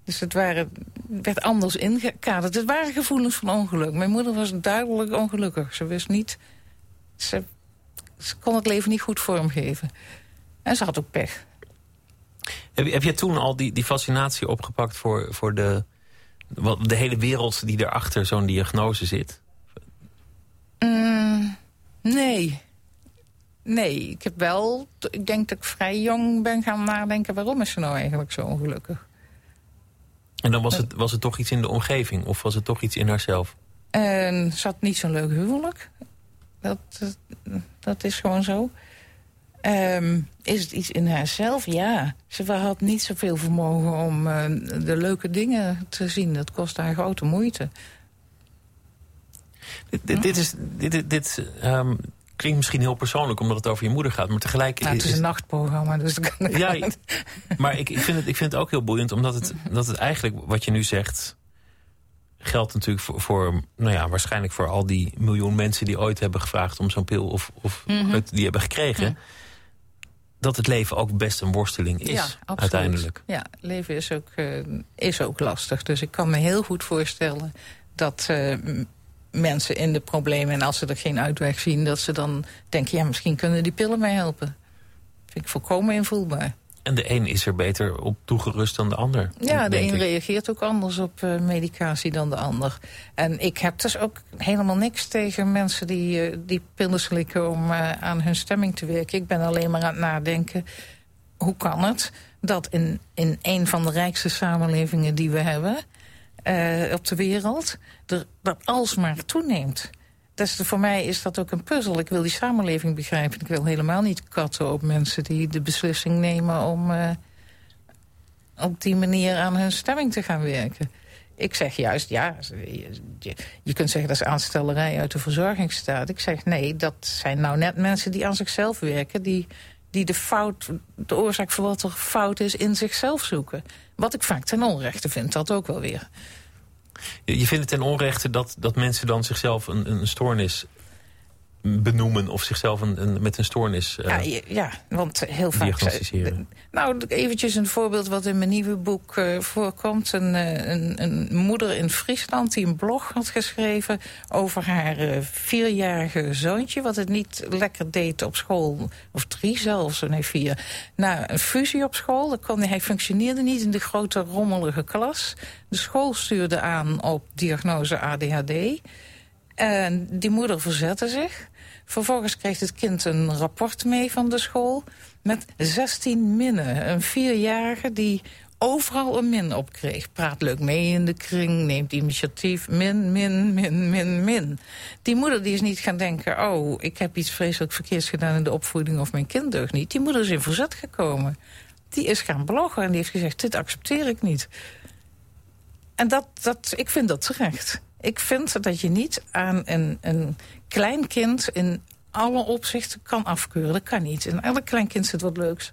Dus het waren, werd anders ingekaderd. Het waren gevoelens van ongeluk. Mijn moeder was duidelijk ongelukkig. Ze wist niet... Ze, ze kon het leven niet goed vormgeven. En ze had ook pech. Heb, heb je toen al die, die fascinatie opgepakt voor, voor de, de hele wereld die erachter zo'n diagnose zit? Mm, nee. Nee, ik heb wel... Ik denk dat ik vrij jong ben gaan nadenken... waarom is ze nou eigenlijk zo ongelukkig? En dan was het, was het toch iets in de omgeving? Of was het toch iets in haarzelf? En ze had niet zo'n leuk huwelijk. Dat, dat is gewoon zo. Um, is het iets in haarzelf? Ja. Ze had niet zoveel vermogen om uh, de leuke dingen te zien. Dat kost haar grote moeite. Dit, dit, is, dit, dit um, klinkt misschien heel persoonlijk omdat het over je moeder gaat. Maar tegelijk... Nou, het is, een nachtprogramma, dus... Ja, maar ik, ik, vind het, ik vind het ook heel boeiend. Omdat het, dat het eigenlijk, wat je nu zegt... geldt natuurlijk voor, voor, nou ja, waarschijnlijk voor al die miljoen mensen... die ooit hebben gevraagd om zo'n pil of, of mhm. die hebben gekregen dat het leven ook best een worsteling is, ja, uiteindelijk. Ja, leven is ook, uh, is ook lastig. Dus ik kan me heel goed voorstellen dat uh, mensen in de problemen... en als ze er geen uitweg zien, dat ze dan denken... ja, misschien kunnen die pillen mij helpen. Vind ik volkomen invoelbaar. En de een is er beter op toegerust dan de ander. Ja, de een reageert ook anders op uh, medicatie dan de ander. En ik heb dus ook helemaal niks tegen mensen die, uh, die pillen slikken... om uh, aan hun stemming te werken. Ik ben alleen maar aan het nadenken... hoe kan het dat in, in een van de rijkste samenlevingen die we hebben... op de wereld, er, dat alsmaar toeneemt... Dus voor mij is dat ook een puzzel. Ik wil die samenleving begrijpen. Ik wil helemaal niet katten op mensen die de beslissing nemen... om uh, op die manier aan hun stemming te gaan werken. Ik zeg juist, ja, je, je kunt zeggen dat is aanstellerij uit de verzorgingsstaat. Ik zeg nee, dat zijn nou net mensen die aan zichzelf werken... die, die de, fout, de oorzaak voor wat er fout is in zichzelf zoeken. Wat ik vaak ten onrechte vind, dat ook wel weer. Je vindt het ten onrechte dat, dat mensen dan zichzelf een, een stoornis benoemen of zichzelf een, een, met een stoornis uh, ja, ja, want heel vaak... Nou, eventjes een voorbeeld wat in mijn nieuwe boek uh, voorkomt. Een, uh, een, een, moeder in Friesland die een blog had geschreven... over haar vierjarige zoontje, wat het niet lekker deed op school. Of drie zelfs, nee vier. Na een fusie op school, dat kon, hij functioneerde niet in de grote rommelige klas. De school stuurde aan op diagnose ADHD... En die moeder verzette zich. Vervolgens kreeg het kind een rapport mee van de school... met 16 minnen. Een vierjarige die overal een min op kreeg. Praat leuk mee in de kring, neemt initiatief. Min, min, min, min, min. Die moeder die is niet gaan denken... oh, ik heb iets vreselijk verkeerds gedaan in de opvoeding... of mijn kind deugt niet. Die moeder is in verzet gekomen. Die is gaan bloggen en die heeft gezegd... dit accepteer ik niet. En dat, dat, ik vind dat terecht. Ik vind dat je niet aan een, een klein kind in alle opzichten kan afkeuren. Dat kan niet. In elk klein kind zit wat leuks.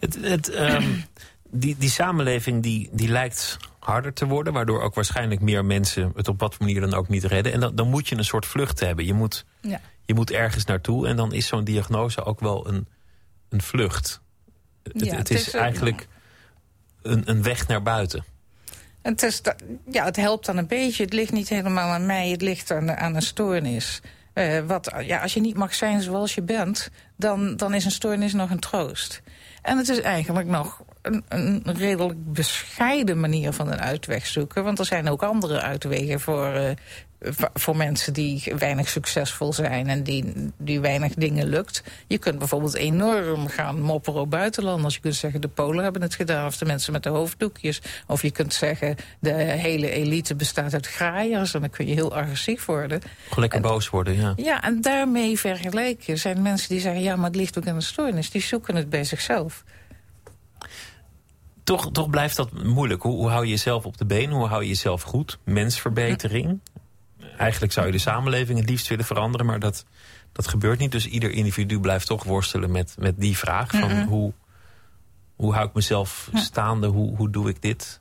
Het, het, ehm, die, die samenleving die, die lijkt harder te worden... waardoor ook waarschijnlijk meer mensen het op wat manier dan ook niet redden. En dan, dan moet je een soort vlucht hebben. Je moet, ja. je moet ergens naartoe en dan is zo'n diagnose ook wel een, een vlucht. Het, het, is, eigenlijk een, een weg naar buiten. Het, is, ja, het helpt dan een beetje. Het ligt niet helemaal aan mij, het ligt aan, aan een stoornis. Uh, wat, ja, als je niet mag zijn zoals je bent, dan, dan is een stoornis nog een troost. En het is eigenlijk nog een, een redelijk bescheiden manier van een uitweg zoeken. Want er zijn ook andere uitwegen voor, uh, voor mensen die weinig succesvol zijn en die, die weinig dingen lukt. Je kunt bijvoorbeeld enorm gaan mopperen op buitenlanders. Je kunt zeggen de Polen hebben het gedaan of de mensen met de hoofddoekjes. Of je kunt zeggen de hele elite bestaat uit graaiers en dan kun je heel agressief worden. Lekker boos worden, ja. Ja, en daarmee vergelijken zijn mensen die zeggen ja, maar het ligt ook in de stoornis. Die zoeken het bij zichzelf. Toch, toch blijft dat moeilijk. Hoe, hoe hou je jezelf op de been? Hoe hou je jezelf goed? Mensverbetering? Eigenlijk zou je de samenleving het liefst willen veranderen, maar dat, dat gebeurt niet. Dus ieder individu blijft toch worstelen met, met die vraag van hoe, hoe hou ik mezelf staande, hoe, hoe doe ik dit?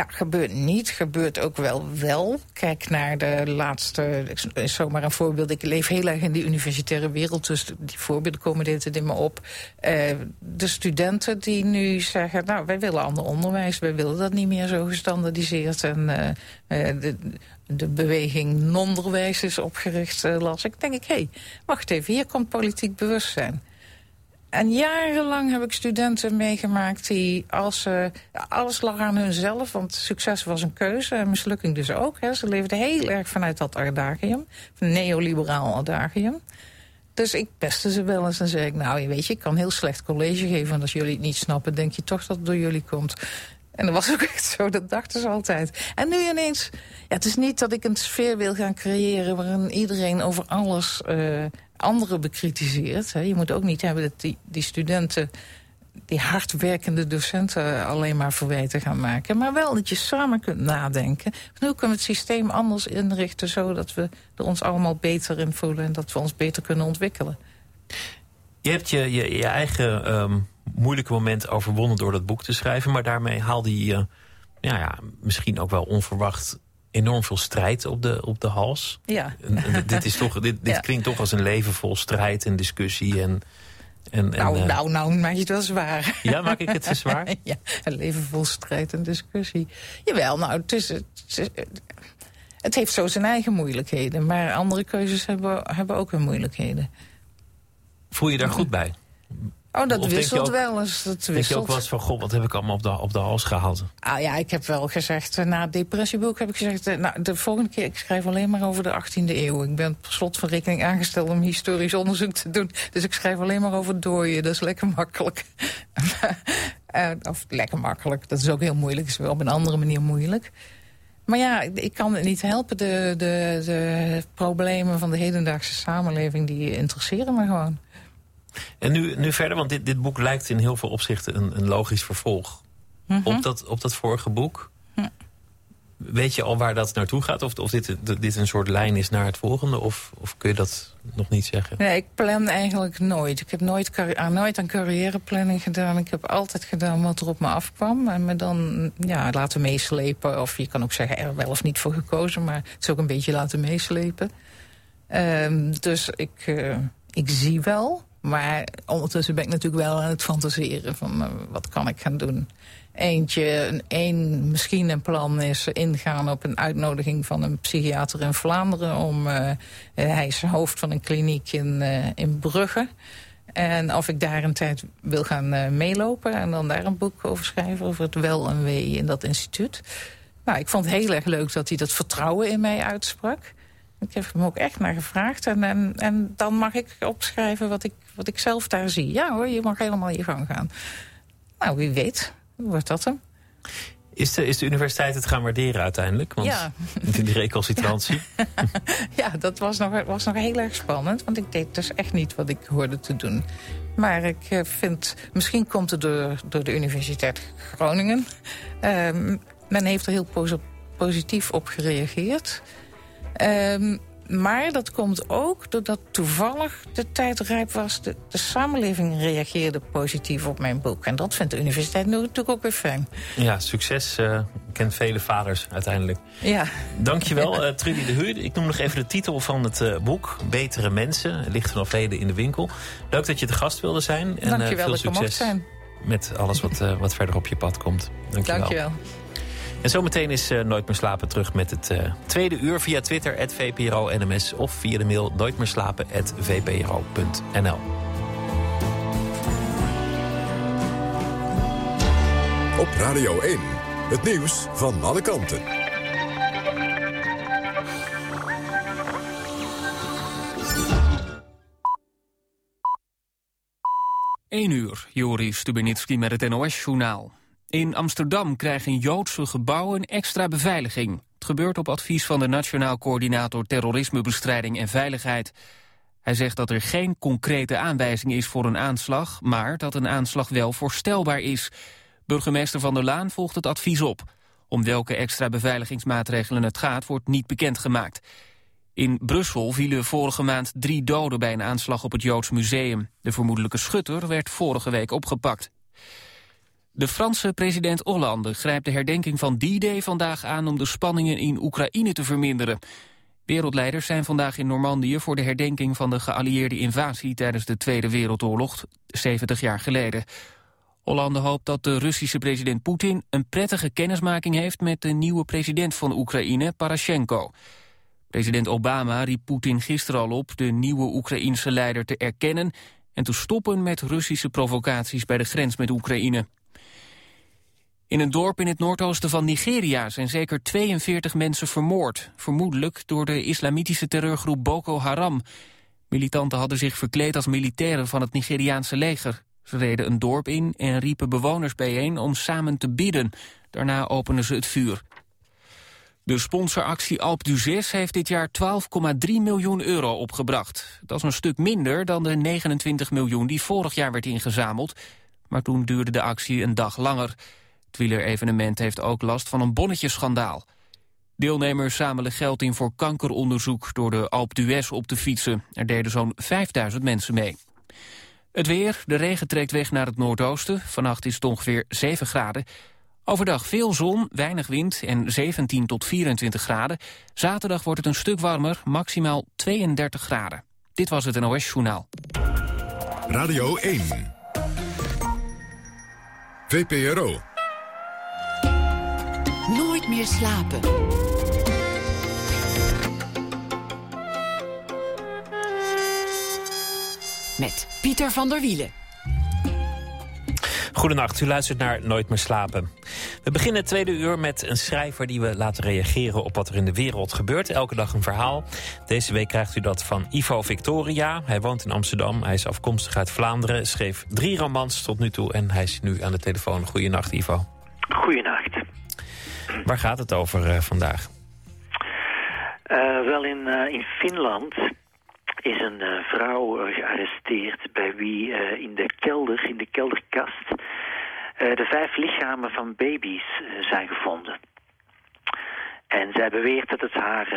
Ja, gebeurt niet. Gebeurt ook wel wel. Kijk naar de laatste... Zomaar een voorbeeld. Ik leef heel erg in die universitaire wereld. Dus die voorbeelden komen dit in me op. Uh, de studenten die nu zeggen... nou, wij willen ander onderwijs. Wij willen dat niet meer zo gestandardiseerd. En uh, uh, de, de beweging non-onderwijs is opgericht, las ik. denk ik, hé, wacht even. Hier komt politiek bewustzijn. En jarenlang heb ik studenten meegemaakt die als ze... alles lag aan hunzelf, want succes was een keuze en mislukking dus ook. Hè. Ze leefden heel erg vanuit dat adagium, een neoliberaal adagium. Dus ik pestte ze wel eens en zei ik... nou, je weet je, ik kan heel slecht college geven... en als jullie het niet snappen, denk je toch dat het door jullie komt. En dat was ook echt zo, dat dachten ze altijd. En nu ineens, ja, het is niet dat ik een sfeer wil gaan creëren... waarin iedereen over alles uh, anderen bekritiseert. Hè. Je moet ook niet hebben dat die, die studenten die hardwerkende docenten alleen maar verwijten gaan maken. Maar wel dat je samen kunt nadenken. Hoe kunnen we het systeem anders inrichten... zodat we ons allemaal beter in voelen... en dat we ons beter kunnen ontwikkelen. Je hebt je, je, je eigen um, moeilijke moment overwonnen door dat boek te schrijven... maar daarmee haalde je ja, ja, misschien ook wel onverwacht enorm veel strijd op de, op de hals. Ja. En, dit is toch, dit, dit klinkt toch als een leven vol strijd en discussie. En, en, nou, en, uh... nou, nou, maak je het wel zwaar. Ja, maak ik het te zwaar? ja, een leven vol strijd en discussie. Jawel, nou, het, is, het, is, het heeft zo zijn eigen moeilijkheden. Maar andere keuzes hebben, hebben ook hun moeilijkheden. Voel je daar goed bij? Oh, dat wisselt wel eens. Dat wisselt. Denk je ook wel eens van, god, wat heb ik allemaal op de, op de hals gehaald? Ah ja, ik heb wel gezegd, eh, na het depressieboek heb ik gezegd... Eh, nou, de volgende keer, ik schrijf alleen maar over de 18e eeuw. Ik ben per slot van rekening aangesteld om historisch onderzoek te doen. Dus ik schrijf alleen maar over dooien, dat is lekker makkelijk. uh, of lekker makkelijk, dat is ook heel moeilijk. is wel op een andere manier moeilijk. Maar ja, ik kan het niet helpen. De, de, de problemen van de hedendaagse samenleving, die interesseren me gewoon. En nu, nu verder, want dit, dit boek lijkt in heel veel opzichten een, een logisch vervolg op, dat, op dat vorige boek. Weet je al waar dat naartoe gaat? Of, of dit, dit een soort lijn is naar het volgende? Of, of kun je dat nog niet zeggen? Nee, ik plan eigenlijk nooit. Ik heb nooit, aan, nooit aan carrièreplanning gedaan. Ik heb altijd gedaan wat er op me afkwam. En me dan ja, laten meeslepen. Of je kan ook zeggen er wel of niet voor gekozen. Maar het is ook een beetje laten meeslepen. Um, dus ik, uh, ik zie wel. Maar ondertussen ben ik natuurlijk wel aan het fantaseren. Van uh, wat kan ik gaan doen? Eentje, een, misschien een plan is ingaan op een uitnodiging van een psychiater in Vlaanderen. Om, uh, hij is hoofd van een kliniek in, in Brugge. En of ik daar een tijd wil gaan meelopen en dan daar een boek over schrijven. Over het wel en wee in dat instituut. Nou, ik vond het heel erg leuk dat hij dat vertrouwen in mij uitsprak. Ik heb hem ook echt naar gevraagd. En, en, en dan mag ik opschrijven wat ik, wat ik zelf daar zie. Ja hoor, je mag helemaal je gang gaan. Nou, wie weet wordt dat hem. Is de, is de universiteit het gaan waarderen uiteindelijk? Want ja. Die recalcitrantie. Ja, ja dat was nog, was nog heel erg spannend. Want ik deed dus echt niet wat ik hoorde te doen. Maar ik eh, vind, misschien komt het door, door de Universiteit Groningen. Um, men heeft er heel positief op gereageerd. Um, maar dat komt ook doordat toevallig de tijd rijp was. De, de, samenleving reageerde positief op mijn boek. En dat vindt de universiteit nu natuurlijk ook weer fijn. Ja, succes uh, kent vele vaders uiteindelijk. Ja. Dankjewel, uh, Trudy de Huur. Ik noem nog even de titel van het uh, boek. Betere Mensen. Het ligt vanaf heden in de winkel. Leuk dat je te gast wilde zijn. En Dankjewel veel dat succes zijn. met alles wat, wat verder op je pad komt. Dankjewel. Dankjewel. En zometeen is uh, Nooit meer slapen terug met het uh, tweede uur via Twitter, VPRO NMS... of via de mail nooitmeerslapen.vpro.nl. Op Radio 1, het nieuws van alle kanten. Eén uur, Joris Stubenitski met het NOS-journaal. In Amsterdam krijgen Joodse gebouwen extra beveiliging. Het gebeurt op advies van de Nationaal Coördinator Terrorismebestrijding en Veiligheid. Hij zegt dat er geen concrete aanwijzing is voor een aanslag... maar dat een aanslag wel voorstelbaar is. Burgemeester Van der Laan volgt het advies op. Om welke extra beveiligingsmaatregelen het gaat, wordt niet bekendgemaakt. In Brussel vielen vorige maand drie doden bij een aanslag op het Joods Museum. De vermoedelijke schutter werd vorige week opgepakt. De Franse president Hollande grijpt de herdenking van D-Day vandaag aan om de spanningen in Oekraïne te verminderen. Wereldleiders zijn vandaag in Normandië voor de herdenking van de geallieerde invasie tijdens de Tweede Wereldoorlog, 70 jaar geleden. Hollande hoopt dat de Russische president Poetin een prettige kennismaking heeft met de nieuwe president van Oekraïne, Parashenko. President Obama riep Poetin gisteren al op de nieuwe Oekraïense leider te erkennen en te stoppen met Russische provocaties bij de grens met Oekraïne. In een dorp in het noordoosten van Nigeria zijn zeker 42 mensen vermoord. Vermoedelijk door de islamitische terreurgroep Boko Haram. Militanten hadden zich verkleed als militairen van het Nigeriaanse leger. Ze reden een dorp in en riepen bewoners bijeen om samen te bidden. Daarna openden ze het vuur. De sponsoractie Alp heeft dit jaar 12,3 miljoen euro opgebracht. Dat is een stuk minder dan de 29 miljoen die vorig jaar werd ingezameld. Maar toen duurde de actie een dag langer. Het wielerevenement heeft ook last van een bonnetjeschandaal. Deelnemers zamelen geld in voor kankeronderzoek door de Alp d'Huez op te fietsen. Er deden zo'n 5000 mensen mee. Het weer, de regen trekt weg naar het noordoosten. Vannacht is het ongeveer 7 graden. Overdag veel zon, weinig wind en 17 tot 24 graden. Zaterdag wordt het een stuk warmer, maximaal 32 graden. Dit was het NOS Journaal. Radio 1. VPRO. Meer slapen. Met Pieter van der Wielen. Goedenacht, u luistert naar Nooit meer slapen. We beginnen het tweede uur met een schrijver die we laten reageren op wat er in de wereld gebeurt. Elke dag een verhaal. Deze week krijgt u dat van Ivo Victoria. Hij woont in Amsterdam, hij is afkomstig uit Vlaanderen, schreef drie romans tot nu toe en hij is nu aan de telefoon. Goedenacht Ivo. Goedenacht. Waar gaat het over uh, vandaag? Uh, wel, in, uh, in Finland is een vrouw gearresteerd bij wie in de kelder, in de kelderkast, de vijf lichamen van baby's zijn gevonden. En zij beweert dat het haar,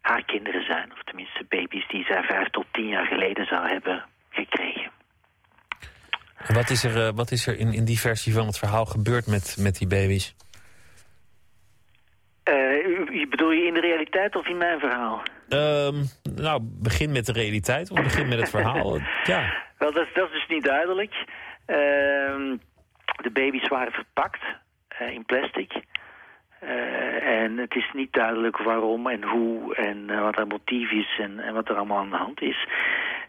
haar kinderen zijn. Of tenminste baby's die zij vijf tot tien jaar geleden zou hebben gekregen. wat is er, wat is er in, in die versie van het verhaal gebeurd met, met die baby's? Uh, bedoel je in de realiteit of in mijn verhaal? Um, nou, begin met de realiteit of begin met het verhaal. ja. Wel, dat, dat, is dus niet duidelijk. Uh, de baby's waren verpakt uh, in plastic. Uh, en het is niet duidelijk waarom en hoe en wat er motief is en, en, wat er allemaal aan de hand is.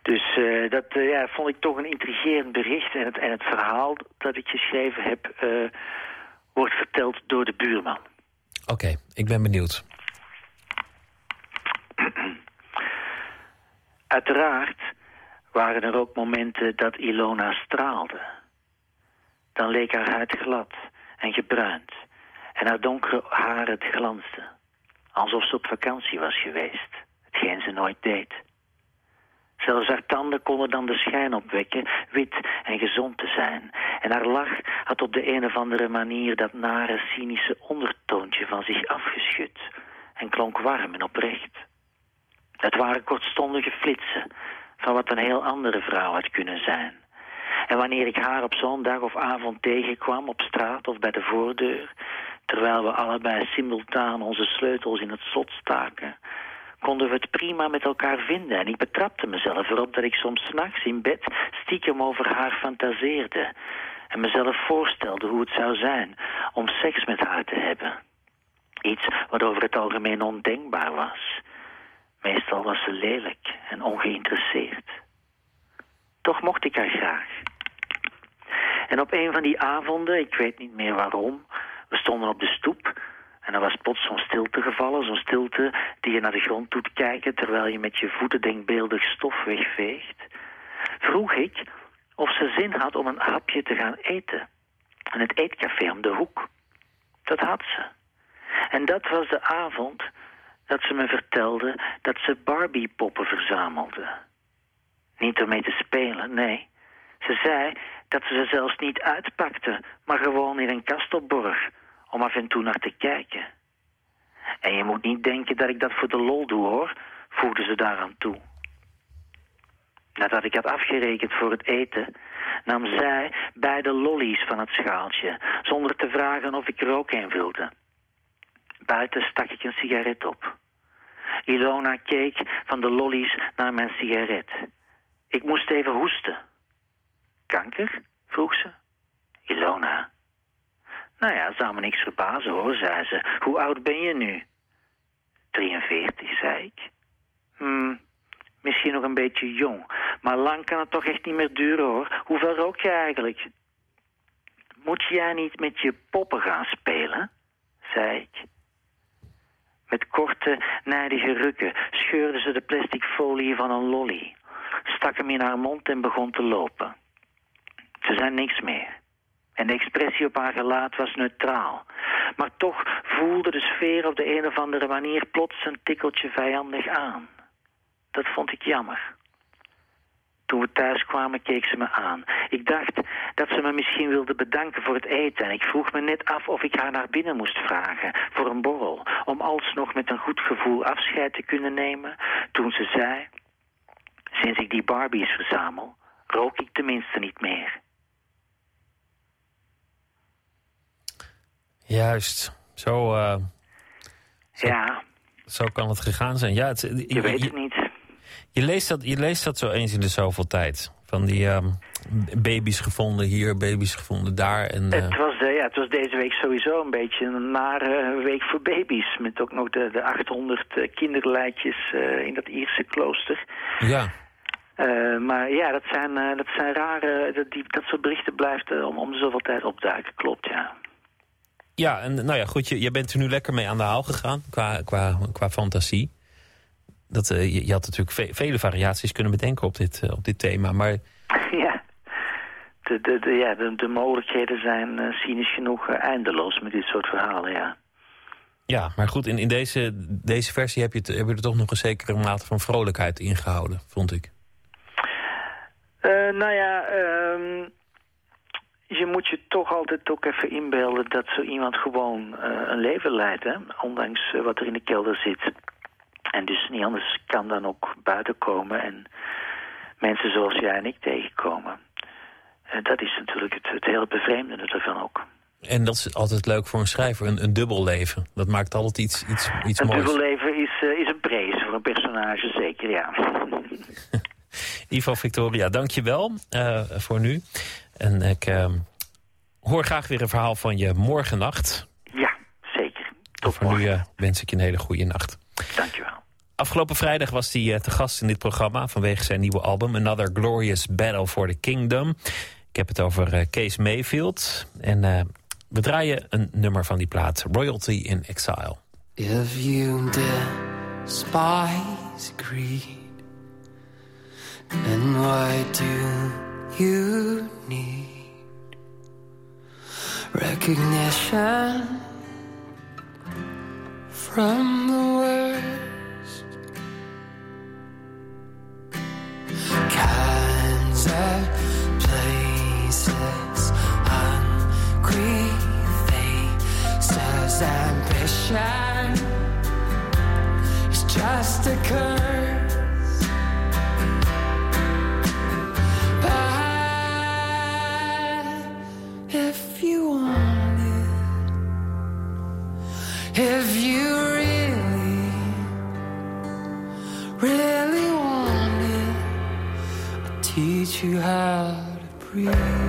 Dus dat ja, vond ik toch een intrigerend bericht. En het, en het verhaal dat ik geschreven heb wordt verteld door de buurman. Oké, ik ben benieuwd. Uiteraard waren er ook momenten dat Ilona straalde. Dan leek haar huid glad en gebruind en haar donkere haar het glansde. Alsof ze op vakantie was geweest, hetgeen ze nooit deed. Zelfs haar tanden konden dan de schijn opwekken wit en gezond te zijn. En haar lach had op de een of andere manier dat nare, cynische ondertoontje van zich afgeschud en klonk warm en oprecht. Het waren kortstondige flitsen van wat een heel andere vrouw had kunnen zijn. En wanneer ik haar op zo'n dag of avond tegenkwam op straat of bij de voordeur, terwijl we allebei simultaan onze sleutels in het slot staken, konden we het prima met elkaar vinden. En ik betrapte mezelf erop dat ik soms s'nachts in bed stiekem over haar fantaseerde. En mezelf voorstelde hoe het zou zijn om seks met haar te hebben. Iets wat over het algemeen ondenkbaar was. Meestal was ze lelijk en ongeïnteresseerd. Toch mocht ik haar graag. En op een van die avonden, ik weet niet meer waarom, we stonden op de stoep en er was plots zo'n stilte gevallen, zo'n stilte die je naar de grond doet kijken terwijl je met je voeten denkbeeldig stof wegveegt. Vroeg ik of ze zin had om een hapje te gaan eten. In het eetcafé om de hoek. Dat had ze. En dat was de avond dat ze me vertelde dat ze Barbie-poppen verzamelde. Niet om mee te spelen, nee. Ze zei dat ze ze zelfs niet uitpakte, maar gewoon in een kast opborg om af en toe naar te kijken. En je moet niet denken dat ik dat voor de lol doe, hoor, voegde ze daaraan toe. Nadat ik had afgerekend voor het eten, nam zij beide lollies van het schaaltje, zonder te vragen of ik er ook een wilde. Buiten stak ik een sigaret op. Ilona keek van de lollies naar mijn sigaret. Ik moest even hoesten. Kanker? vroeg ze. Ilona, nou ja, zou me niks verbazen hoor, zei ze. Hoe oud ben je nu? 43, zei ik. Hmm, misschien nog een beetje jong. Maar lang kan het toch echt niet meer duren hoor. Hoeveel rook je eigenlijk? Moet jij niet met je poppen gaan spelen? zei ik. Met korte, nijdige rukken scheurde ze de plastic folie van een lolly. Stak hem in haar mond en begon te lopen. Ze zei niks meer. En de expressie op haar gelaat was neutraal. Maar toch voelde de sfeer op de een of andere manier plots een tikkeltje vijandig aan. Dat vond ik jammer. Toen we thuis kwamen keek ze me aan. Ik dacht dat ze me misschien wilde bedanken voor het eten. En ik vroeg me net af of ik haar naar binnen moest vragen voor een borrel. Om alsnog met een goed gevoel afscheid te kunnen nemen. Toen ze zei, sinds ik die Barbies verzamel, rook ik tenminste niet meer. Juist. Zo, uh, zo, ja. Zo kan het gegaan zijn. Ja, het, je, weet het niet. Je leest, dat, je leest dat zo eens in de zoveel tijd. Van die uh, baby's gevonden hier, baby's gevonden daar. En, uh... het, was, ja, het was deze week sowieso een beetje een nare week voor baby's. Met ook nog de, de 800 kinderlijkjes in dat Ierse klooster. Ja. maar ja, dat zijn, dat zijn rare... Dat, die, dat soort berichten blijft om, om de zoveel tijd opduiken, klopt, ja. Ja, en nou ja, goed, je, je bent er nu lekker mee aan de haal gegaan qua, qua, qua fantasie. Dat, uh, je, je, had natuurlijk vele variaties kunnen bedenken op dit, uh, op dit thema, maar... Ja, de, de, de ja, de, de, mogelijkheden zijn uh, cynisch genoeg eindeloos met dit soort verhalen, ja. Ja, maar goed, in, in deze, deze versie heb je, het, heb je er toch nog een zekere mate van vrolijkheid ingehouden, vond ik. nou ja, um, je moet je toch altijd ook even inbeelden dat zo iemand gewoon uh, een leven leidt, hè? ondanks uh, wat er in de kelder zit. En dus niet anders kan dan ook buiten komen en mensen zoals jij en ik tegenkomen. En dat is natuurlijk het, het hele bevreemdende ervan ook. En dat is altijd leuk voor een schrijver, een, een dubbel leven. Dat maakt altijd iets, iets, iets een moois. Een dubbel leven is, is een prees voor een personage, zeker, ja. Ivo Victoria, dank je wel uh, voor nu. En ik uh, hoor graag weer een verhaal van je morgennacht. Ja, zeker. Tot voor morgen. nu uh, wens ik je een hele goede nacht. Dank je wel. Afgelopen vrijdag was hij uh, te gast in dit programma... vanwege zijn nieuwe album Another Glorious Battle for the Kingdom. Ik heb het over Kees Mayfield. En uh, we draaien een nummer van die plaat, Royalty in Exile. If you despise greed And why do you need? Recognition from the worst kinds of places, hungry faces, ambition is just a curse. Teach you how to breathe.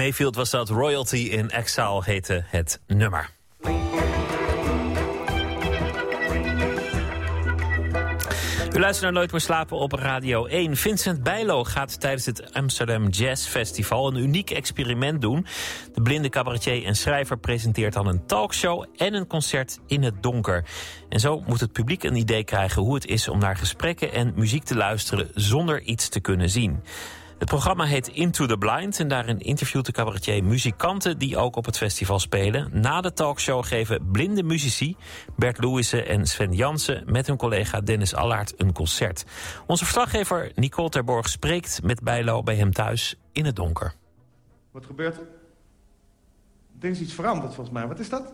Mayfield was dat. Royalty in Exile heette het nummer. U luistert naar Nooit meer slapen op Radio 1. Vincent Bijlo gaat tijdens het Amsterdam Jazz Festival een uniek experiment doen. De blinde cabaretier en schrijver presenteert dan een talkshow en een concert in het donker. En zo moet het publiek een idee krijgen hoe het is om naar gesprekken en muziek te luisteren zonder iets te kunnen zien. Het programma heet Into the Blind en daarin interviewt de cabaretier muzikanten die ook op het festival spelen. Na de talkshow geven blinde muzici Bert Louissen en Sven Jansen met hun collega Dennis Allaert een concert. Onze verslaggever Nicole Terborg spreekt met Bijlo bij hem thuis in het donker. Wat gebeurt er? Er is iets veranderd volgens mij. Wat is dat?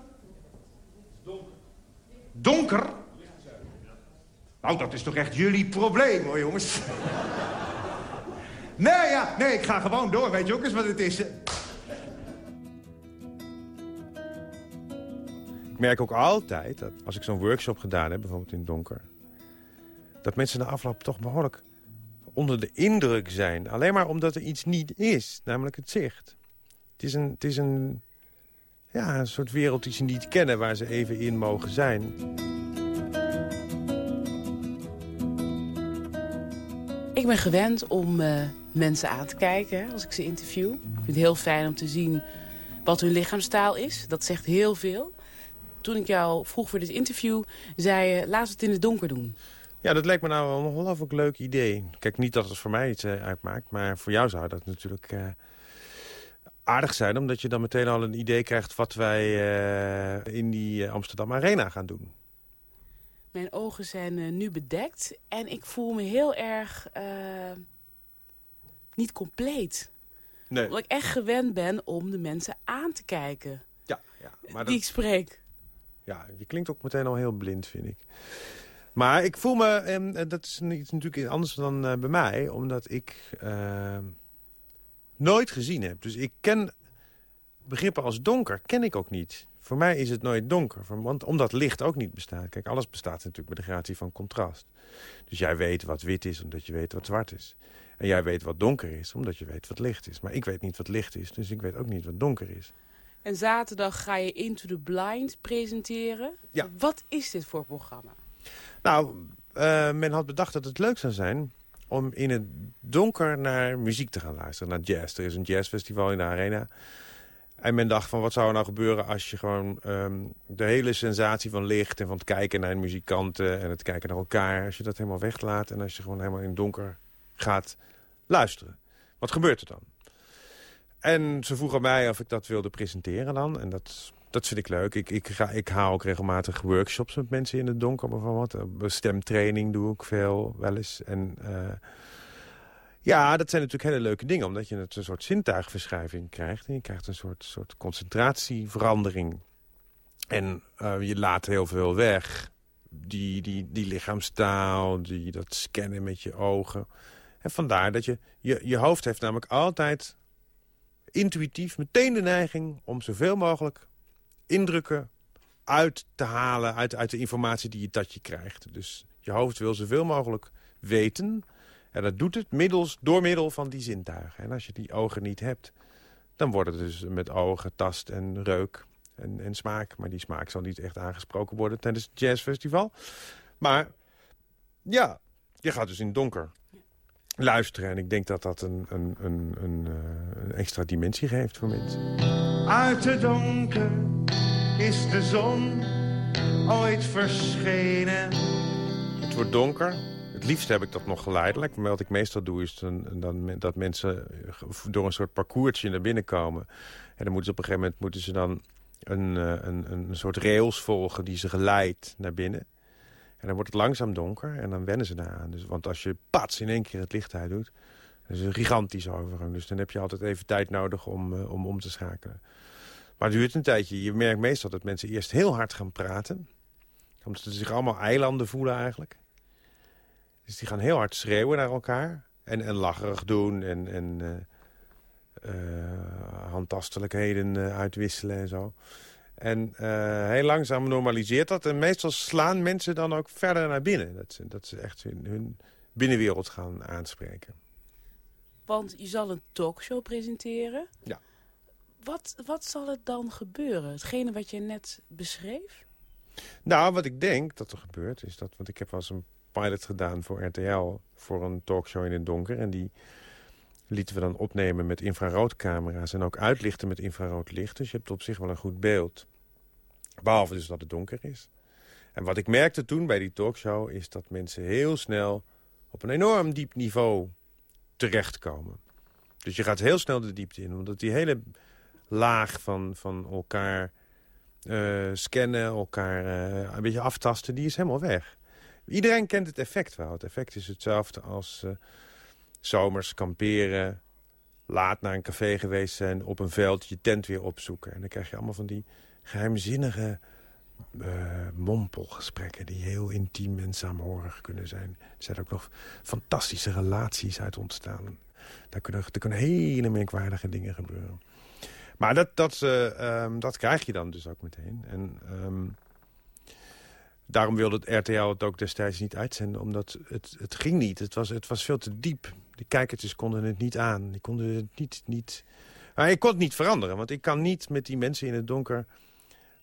Donker. Donker? Nou, dat is toch echt jullie probleem hoor, jongens. Nee, ja, nee, ik ga gewoon door. Weet je ook eens wat het is? Ik merk ook altijd, dat als ik zo'n workshop gedaan heb, bijvoorbeeld in donker... dat mensen na afloop toch behoorlijk onder de indruk zijn. Alleen maar omdat er iets niet is, namelijk het zicht. Het is een, het is een, ja, een soort wereld die ze niet kennen... waar ze even in mogen zijn. Ik ben gewend om uh, mensen aan te kijken als ik ze interview. Ik vind het heel fijn om te zien wat hun lichaamstaal is. Dat zegt heel veel. Toen ik jou vroeg voor dit interview, zei je... we het in het donker doen. Ja, dat lijkt me nou wel een ongelooflijk leuk idee. Kijk, niet dat het voor mij iets uh, uitmaakt... maar voor jou zou dat natuurlijk uh, aardig zijn... omdat je dan meteen al een idee krijgt... wat wij in die Amsterdam Arena gaan doen. Mijn ogen zijn nu bedekt en ik voel me heel erg niet compleet. Nee. Omdat ik echt gewend ben om de mensen aan te kijken. Ja, ja maar die ik spreek. Ja, je klinkt ook meteen al heel blind, vind ik. Maar ik voel me, en dat is natuurlijk anders dan bij mij... omdat ik uh, nooit gezien heb. Dus ik ken begrippen als donker, ken ik ook niet. Voor mij is het nooit donker, want omdat licht ook niet bestaat. Kijk, alles bestaat natuurlijk met de gratie van contrast. Dus jij weet wat wit is, omdat je weet wat zwart is. En jij weet wat donker is, omdat je weet wat licht is. Maar ik weet niet wat licht is, dus ik weet ook niet wat donker is. En zaterdag ga je Into the Blind presenteren. Ja. Wat is dit voor programma? Nou, uh, men had bedacht dat het leuk zou zijn om in het donker naar muziek te gaan luisteren. Naar jazz. Er is een jazzfestival in de arena. En men dacht van wat zou er nou gebeuren als je gewoon um, de hele sensatie van licht... en van het kijken naar muzikanten en het kijken naar elkaar... als je dat helemaal weglaat en als je gewoon helemaal in het donker gaat luisteren. Wat gebeurt er dan? En ze vroegen mij of ik dat wilde presenteren dan. En dat, dat vind ik leuk. Ik, ik, ga, ik haal ook regelmatig workshops met mensen in het donker bijvoorbeeld. Eh, stemtraining doe ik veel, wel eens. En uh, ja, dat zijn natuurlijk hele leuke dingen. Omdat je een soort zintuigverschuiving krijgt. En je krijgt een soort, soort concentratieverandering. En uh, je laat heel veel weg. Die, die, die lichaamstaal, die, dat scannen met je ogen. En vandaar dat je, je... Je hoofd heeft namelijk altijd intuïtief meteen de neiging... om zoveel mogelijk indrukken uit te halen uit, uit de informatie die je, dat je krijgt. Dus je hoofd wil zoveel mogelijk weten. En dat doet het middels, door middel van die zintuigen. En als je die ogen niet hebt, dan wordt het dus met ogen, tast en reuk en, en smaak. Maar die smaak zal niet echt aangesproken worden tijdens het jazzfestival. Maar ja, je gaat dus in het donker luisteren. En ik denk dat dat een, een, een, een, een extra dimensie geeft voor mensen. Uit het donker is de zon ooit verschenen. Het wordt donker. Het liefst heb ik dat nog geleidelijk. Maar wat ik meestal doe is dan, dan, dat mensen door een soort parcoursje naar binnen komen. En dan moeten ze op een gegeven moment moeten ze dan een, eh, een, een soort rails volgen die ze geleidt naar binnen. En dan wordt het langzaam donker en dan wennen ze daaraan. Dus, want als je pats in één keer het licht uit doet... dat is een gigantische overgang. Dus dan heb je altijd even tijd nodig om, uh, om om te schakelen. Maar het duurt een tijdje. Je merkt meestal dat mensen eerst heel hard gaan praten. Omdat ze zich allemaal eilanden voelen eigenlijk. Dus die gaan heel hard schreeuwen naar elkaar. En, en lacherig doen en, en uh, uh, handtastelijkheden uitwisselen en zo. En uh, heel langzaam normaliseert dat. En meestal slaan mensen dan ook verder naar binnen. Dat ze, dat ze echt hun, hun binnenwereld gaan aanspreken. Want je zal een talkshow presenteren. Ja. Wat, wat zal er dan gebeuren? Hetgene wat je net beschreef? Nou, wat ik denk dat er gebeurt is dat... Want ik heb wel eens een pilot gedaan voor RTL... voor een talkshow in het donker. En die lieten we dan opnemen met infraroodcamera's... en ook uitlichten met infrarood licht. Dus je hebt op zich wel een goed beeld. Behalve dus dat het donker is. En wat ik merkte toen bij die talkshow... is dat mensen heel snel op een enorm diep niveau terechtkomen. Dus je gaat heel snel de diepte in. Omdat die hele laag van, van elkaar uh, scannen, elkaar uh, een beetje aftasten... die is helemaal weg. Iedereen kent het effect wel. Het effect is hetzelfde als... Uh, zomers kamperen, laat naar een café geweest zijn... op een veld je tent weer opzoeken. En dan krijg je allemaal van die geheimzinnige uh, mompelgesprekken... die heel intiem en saamhorig kunnen zijn. Er zijn ook nog fantastische relaties uit ontstaan. Daar kunnen, hele merkwaardige dingen gebeuren. Maar dat, dat, uh, um, dat krijg je dan dus ook meteen. En... Um, Daarom wilde het RTL het ook destijds niet uitzenden, omdat het, het ging niet. Het was, het was veel te diep. De kijkertjes konden het niet aan. Die konden het niet, niet ik kon het niet veranderen, want ik kan niet met die mensen in het donker...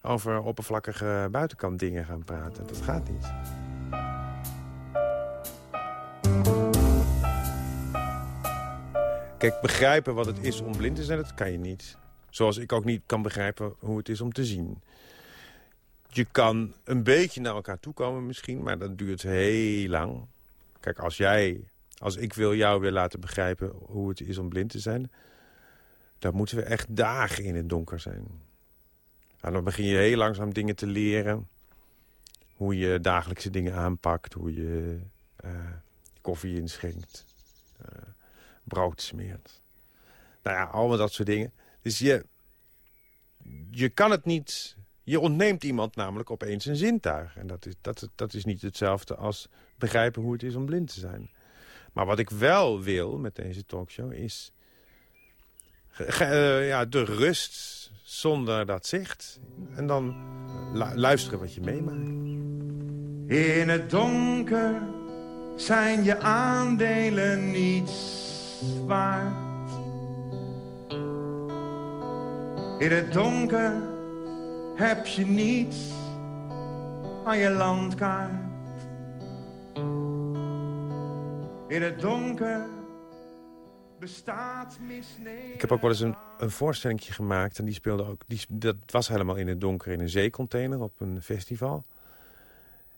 over oppervlakkige buitenkant dingen gaan praten. Dat gaat niet. Kijk, begrijpen wat het is om blind te zijn, dat kan je niet. Zoals ik ook niet kan begrijpen hoe het is om te zien. Je kan een beetje naar elkaar toekomen misschien, maar dat duurt heel lang. Kijk, als jij, als ik wil jou weer laten begrijpen hoe het is om blind te zijn... dan moeten we echt dagen in het donker zijn. Nou, dan begin je heel langzaam dingen te leren. Hoe je dagelijkse dingen aanpakt, hoe je uh, koffie inschenkt, uh, brood smeert. Nou ja, allemaal dat soort dingen. Dus je, je kan het niet... Je ontneemt iemand namelijk opeens een zintuig. En dat is, dat, dat is niet hetzelfde als begrijpen hoe het is om blind te zijn. Maar wat ik wel wil met deze talkshow is... Uh, ja, de rust zonder dat zicht. En dan luisteren wat je meemaakt. In het donker zijn je aandelen niets waard. In het donker heb je niets aan je landkaart. In het donker bestaat misnemen. Ik heb ook wel eens een, een voorstelling gemaakt. En die speelde ook. Die, dat was helemaal in het donker in een zeecontainer op een festival.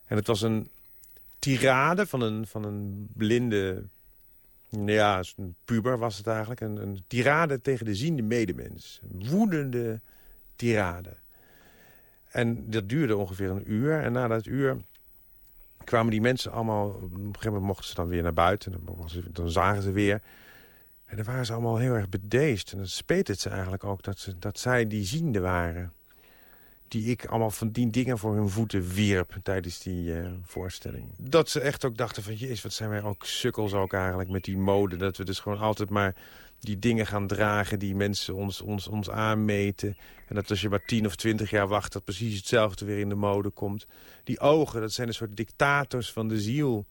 En het was een tirade van een, van een blinde ja, een puber was het eigenlijk. Een, een tirade tegen de ziende medemens. Woedende tirade. En dat duurde ongeveer een uur. En na dat uur kwamen die mensen allemaal... Op een gegeven moment mochten ze dan weer naar buiten. Dan, dan zagen ze weer. En dan waren ze allemaal heel erg bedeesd. En dan speet het ze eigenlijk ook dat, ze, dat zij die ziende waren die ik allemaal van die dingen voor hun voeten wierp tijdens die uh, voorstelling. Dat ze echt ook dachten van, jezus, wat zijn wij ook sukkels ook eigenlijk met die mode. Dat we dus gewoon altijd maar die dingen gaan dragen die mensen ons, ons, ons aanmeten. En dat als je maar tien of twintig jaar wacht, dat precies hetzelfde weer in de mode komt. Die ogen, dat zijn een soort dictators van de ziel.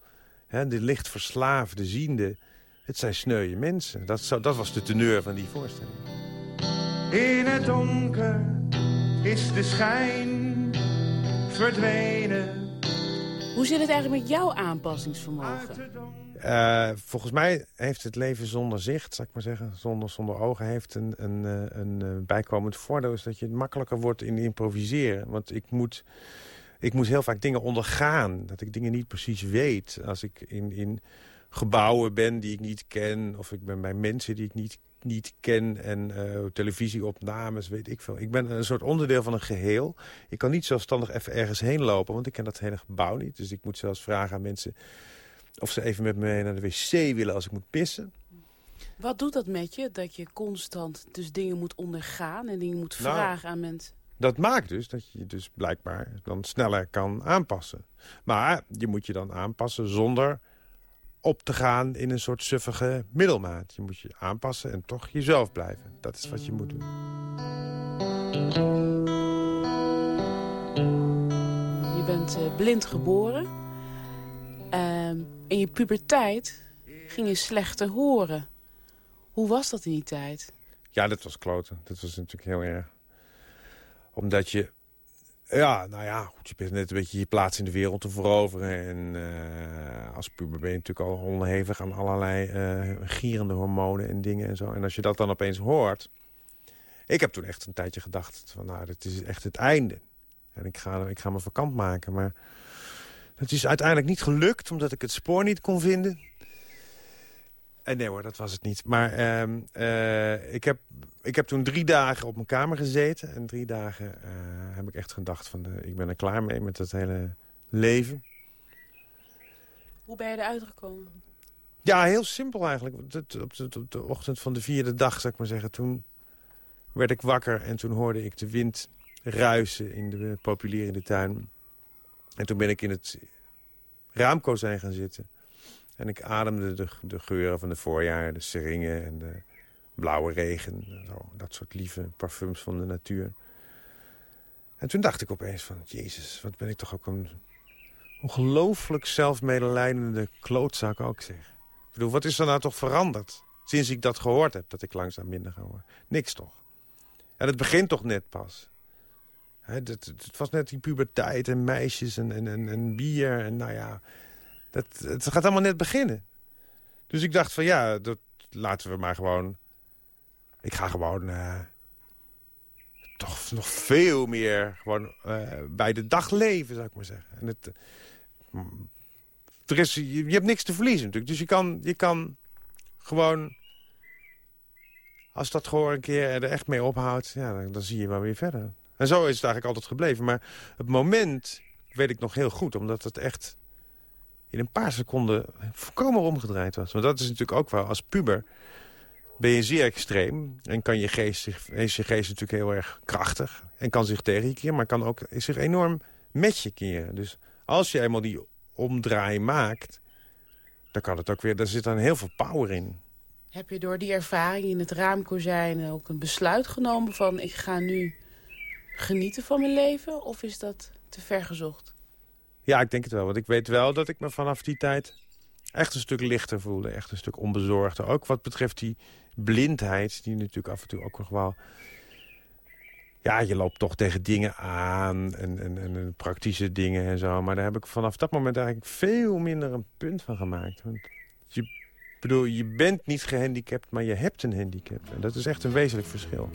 He, de licht verslaafde, ziende. Het zijn sneuwe mensen. Dat, zou, dat was de teneur van die voorstelling. In het donker is de schijn verdwenen. Hoe zit het eigenlijk met jouw aanpassingsvermogen? Uh, volgens mij heeft het leven zonder zicht, zal ik maar zeggen, zonder, zonder ogen, heeft een, een, eh, eh, bijkomend voordeel. Is dat je makkelijker wordt in improviseren. Want ik moet, ik moet heel vaak dingen ondergaan. Dat ik dingen niet precies weet. Als ik in, in gebouwen ben die ik niet ken, of ik ben bij mensen die ik niet niet ken en televisieopnames, weet ik veel. Ik ben een soort onderdeel van een geheel. Ik kan niet zelfstandig even ergens heen lopen, want ik ken dat hele gebouw niet. Dus ik moet zelfs vragen aan mensen of ze even met me naar de wc willen als ik moet pissen. Wat doet dat met je, dat je constant dus dingen moet ondergaan en dingen moet nou, vragen aan mensen? Dat maakt dus dat je dus blijkbaar dan sneller kan aanpassen. Maar je moet je dan aanpassen zonder op te gaan in een soort suffige middelmaat. Je moet je aanpassen en toch jezelf blijven. Dat is wat je moet doen. Je bent uh, blind geboren. Uh, in je puberteit ging je slechter horen. Hoe was dat in die tijd? Ja, dat was kloten. Dat was natuurlijk heel erg. Omdat je ja, nou ja, goed, je bent net een beetje je plaats in de wereld te veroveren. En uh, als puber ben je natuurlijk al onderhevig aan allerlei uh, gierende hormonen en dingen en zo. En als je dat dan opeens hoort... Ik heb toen echt een tijdje gedacht van, nou, dit is echt het einde. En ik ga, ik ga me vakant maken, maar... Het is uiteindelijk niet gelukt, omdat ik het spoor niet kon vinden. Uh, nee hoor, dat was het niet. Maar ehm, uh, ik, heb, ik heb toen drie dagen op mijn kamer gezeten. En drie dagen uh, heb ik echt gedacht van... De, ik ben er klaar mee met dat hele leven. Hoe ben je eruit gekomen? Ja, heel simpel eigenlijk. Op de, op, de, op de ochtend van de vierde dag, zou ik maar zeggen... toen werd ik wakker en toen hoorde ik de wind ruisen in de populerende tuin. En toen ben ik in het raamkozijn gaan zitten... En ik ademde de, de geuren van de voorjaar, de seringen en de blauwe regen. Zo, dat soort lieve parfums van de natuur. En toen dacht ik opeens van, jezus, wat ben ik toch ook een ongelooflijk zelfmedelijdende klootzak ook zeg. Ik bedoel, wat is er nou toch veranderd? Sinds ik dat gehoord heb, dat ik langzaam minder ga horen. Niks toch. En het begint toch net pas. Het, was net die puberteit en meisjes en, en, en, en bier. En nou ja, dat, het gaat allemaal net beginnen. Dus ik dacht van ja, dat, laten we maar gewoon... Ik ga gewoon eh, toch nog veel meer gewoon, eh, bij de dag leven, zou ik maar zeggen. En het, eh, er is, je, je hebt niks te verliezen natuurlijk. Dus je kan, je kan gewoon... Als dat gewoon een keer er echt mee ophoudt, ja, dan, dan zie je wel weer verder. En zo is het eigenlijk altijd gebleven. Maar het moment weet ik nog heel goed, omdat het echt in een paar seconden volkomen omgedraaid was. Want dat is natuurlijk ook wel, als puber ben je zeer extreem. En kan je geest, is je geest natuurlijk heel erg krachtig. En kan zich tegen je keren, maar kan ook zich enorm met je keren. Dus als je eenmaal die omdraai maakt, dan kan het ook weer, daar zit dan heel veel power in. Heb je door die ervaring in het raamkozijn ook een besluit genomen van... ik ga nu genieten van mijn leven? Of is dat te ver gezocht? Ja, ik denk het wel. Want ik weet wel dat ik me vanaf die tijd echt een stuk lichter voelde. Echt een stuk onbezorgder. Ook wat betreft die blindheid, die natuurlijk af en toe ook nog wel... Ja, je loopt toch tegen dingen aan en, en, en praktische dingen en zo. Maar daar heb ik vanaf dat moment eigenlijk veel minder een punt van gemaakt. Want je, bedoel, je bent niet gehandicapt, maar je hebt een handicap. En dat is echt een wezenlijk verschil.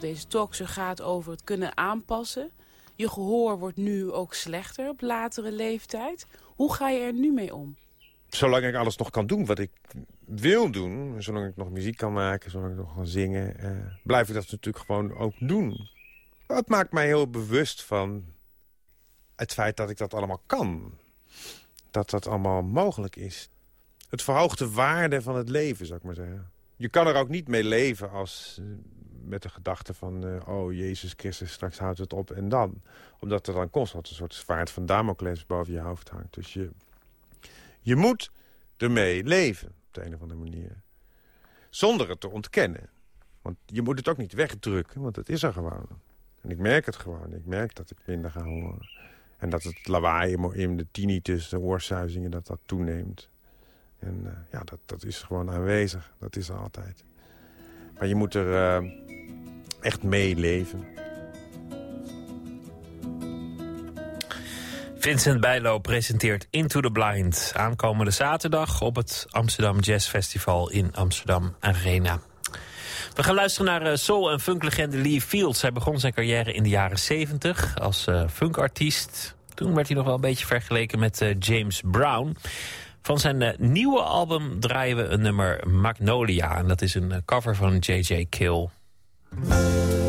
Deze talk gaat over het kunnen aanpassen. Je gehoor wordt nu ook slechter op latere leeftijd. Hoe ga je er nu mee om? Zolang ik alles nog kan doen wat ik wil doen... zolang ik nog muziek kan maken, zolang ik nog kan zingen... Eh, blijf ik dat natuurlijk gewoon ook doen. Dat maakt mij heel bewust van het feit dat ik dat allemaal kan. Dat dat allemaal mogelijk is. Het verhoogt de waarde van het leven, zou ik maar zeggen. Je kan er ook niet mee leven als met de gedachte van... Uh, oh, Jezus Christus, straks houdt het op en dan. Omdat er dan constant een soort zwaard van Damocles boven je hoofd hangt. Dus je, je moet ermee leven, op de een of andere manier. Zonder het te ontkennen. Want je moet het ook niet wegdrukken, want het is er gewoon. En ik merk het gewoon. Ik merk dat ik minder ga horen. En dat het lawaai in de tinnitus, de oorsuizingen, dat dat toeneemt. En uh, ja, dat, dat is gewoon aanwezig. Dat is er altijd. Maar je moet er uh, echt meeleven. Vincent Bijlo presenteert Into the Blind. Aankomende zaterdag op het Amsterdam Jazz Festival in Amsterdam Arena. We gaan luisteren naar uh, soul- en funklegende Lee Fields. Hij begon zijn carrière in de jaren 70 als uh, funkartiest. Toen werd hij nog wel een beetje vergeleken met uh, James Brown. Van zijn nieuwe album draaien we een nummer Magnolia. En dat is een cover van J.J. Kill. You,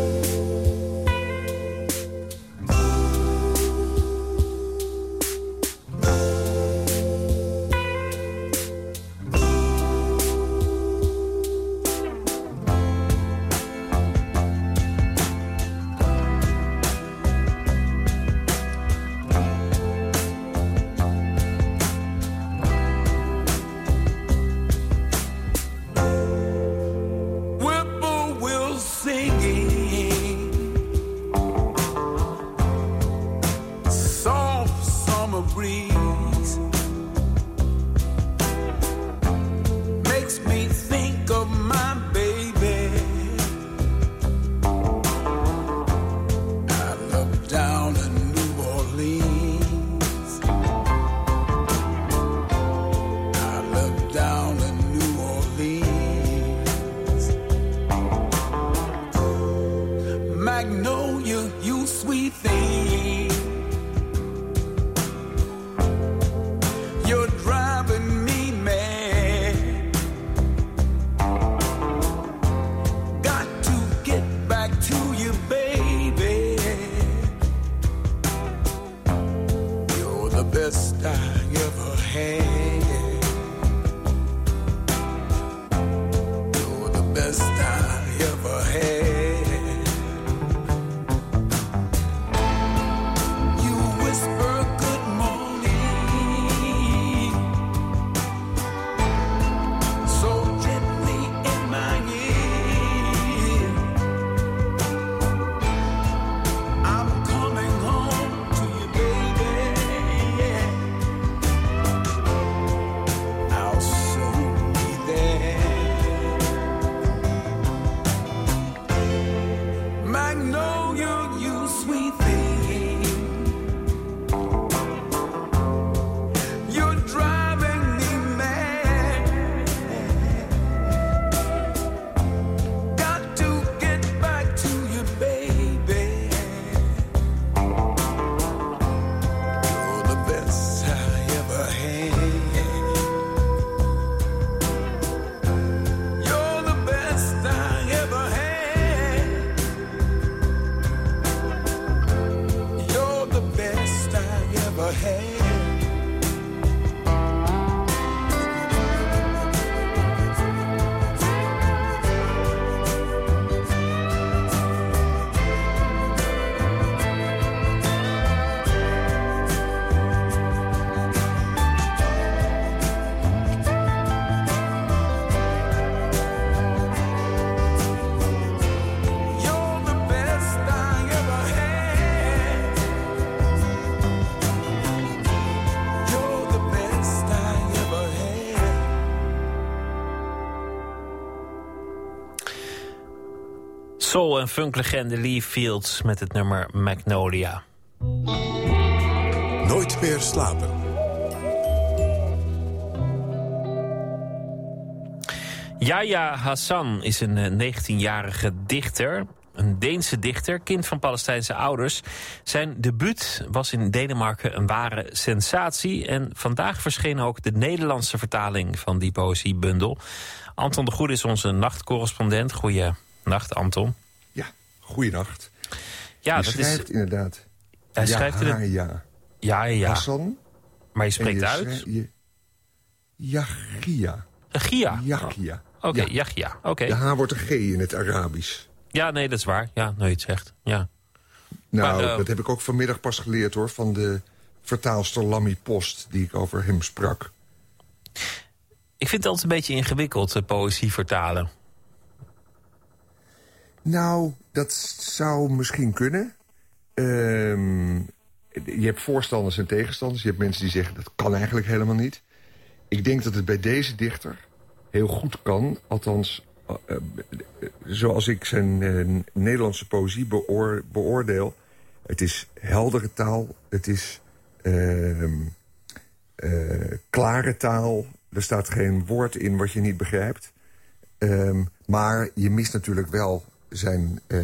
Soul- en funklegende Lee Fields met het nummer Magnolia. Nooit meer slapen. Yahya Hassan is een eh, 19-jarige dichter. Een Deense dichter, kind van Palestijnse ouders. Zijn debuut was in Denemarken een ware sensatie. En vandaag verscheen ook de Nederlandse vertaling van die poëziebundel. Anton de Goede is onze nachtcorrespondent. Goeie nacht, Anton. Ja, goeienacht. Ja, je dat schrijft is. inderdaad. Hij schrijft in het- ja. Ja, ja, ja. Hassan. Maar je spreekt je uit. je- Yachia. Oké, Ja. Yachia. Oké. De H wordt een G in het Arabisch. Ja, nee, dat is waar. Ja, nou je het zegt. Ja. Nou, Maar, eh, dat heb ik ook vanmiddag pas geleerd hoor... van de vertaalster Lammy Post, die ik over hem sprak. Ik vind het altijd een beetje ingewikkeld, eh, poëzie vertalen. Nou, dat zou misschien kunnen. Ehm, je hebt voorstanders en tegenstanders. Je hebt mensen die zeggen dat kan eigenlijk helemaal niet. Ik denk dat het bij deze dichter heel goed kan. Althans, eh, eh, zoals ik zijn eh, Nederlandse poëzie beoor- beoordeel. Het is heldere taal. Het is ehm, eh, klare taal. Er staat geen woord in wat je niet begrijpt. Ehm, maar je mist natuurlijk wel zijn, eh,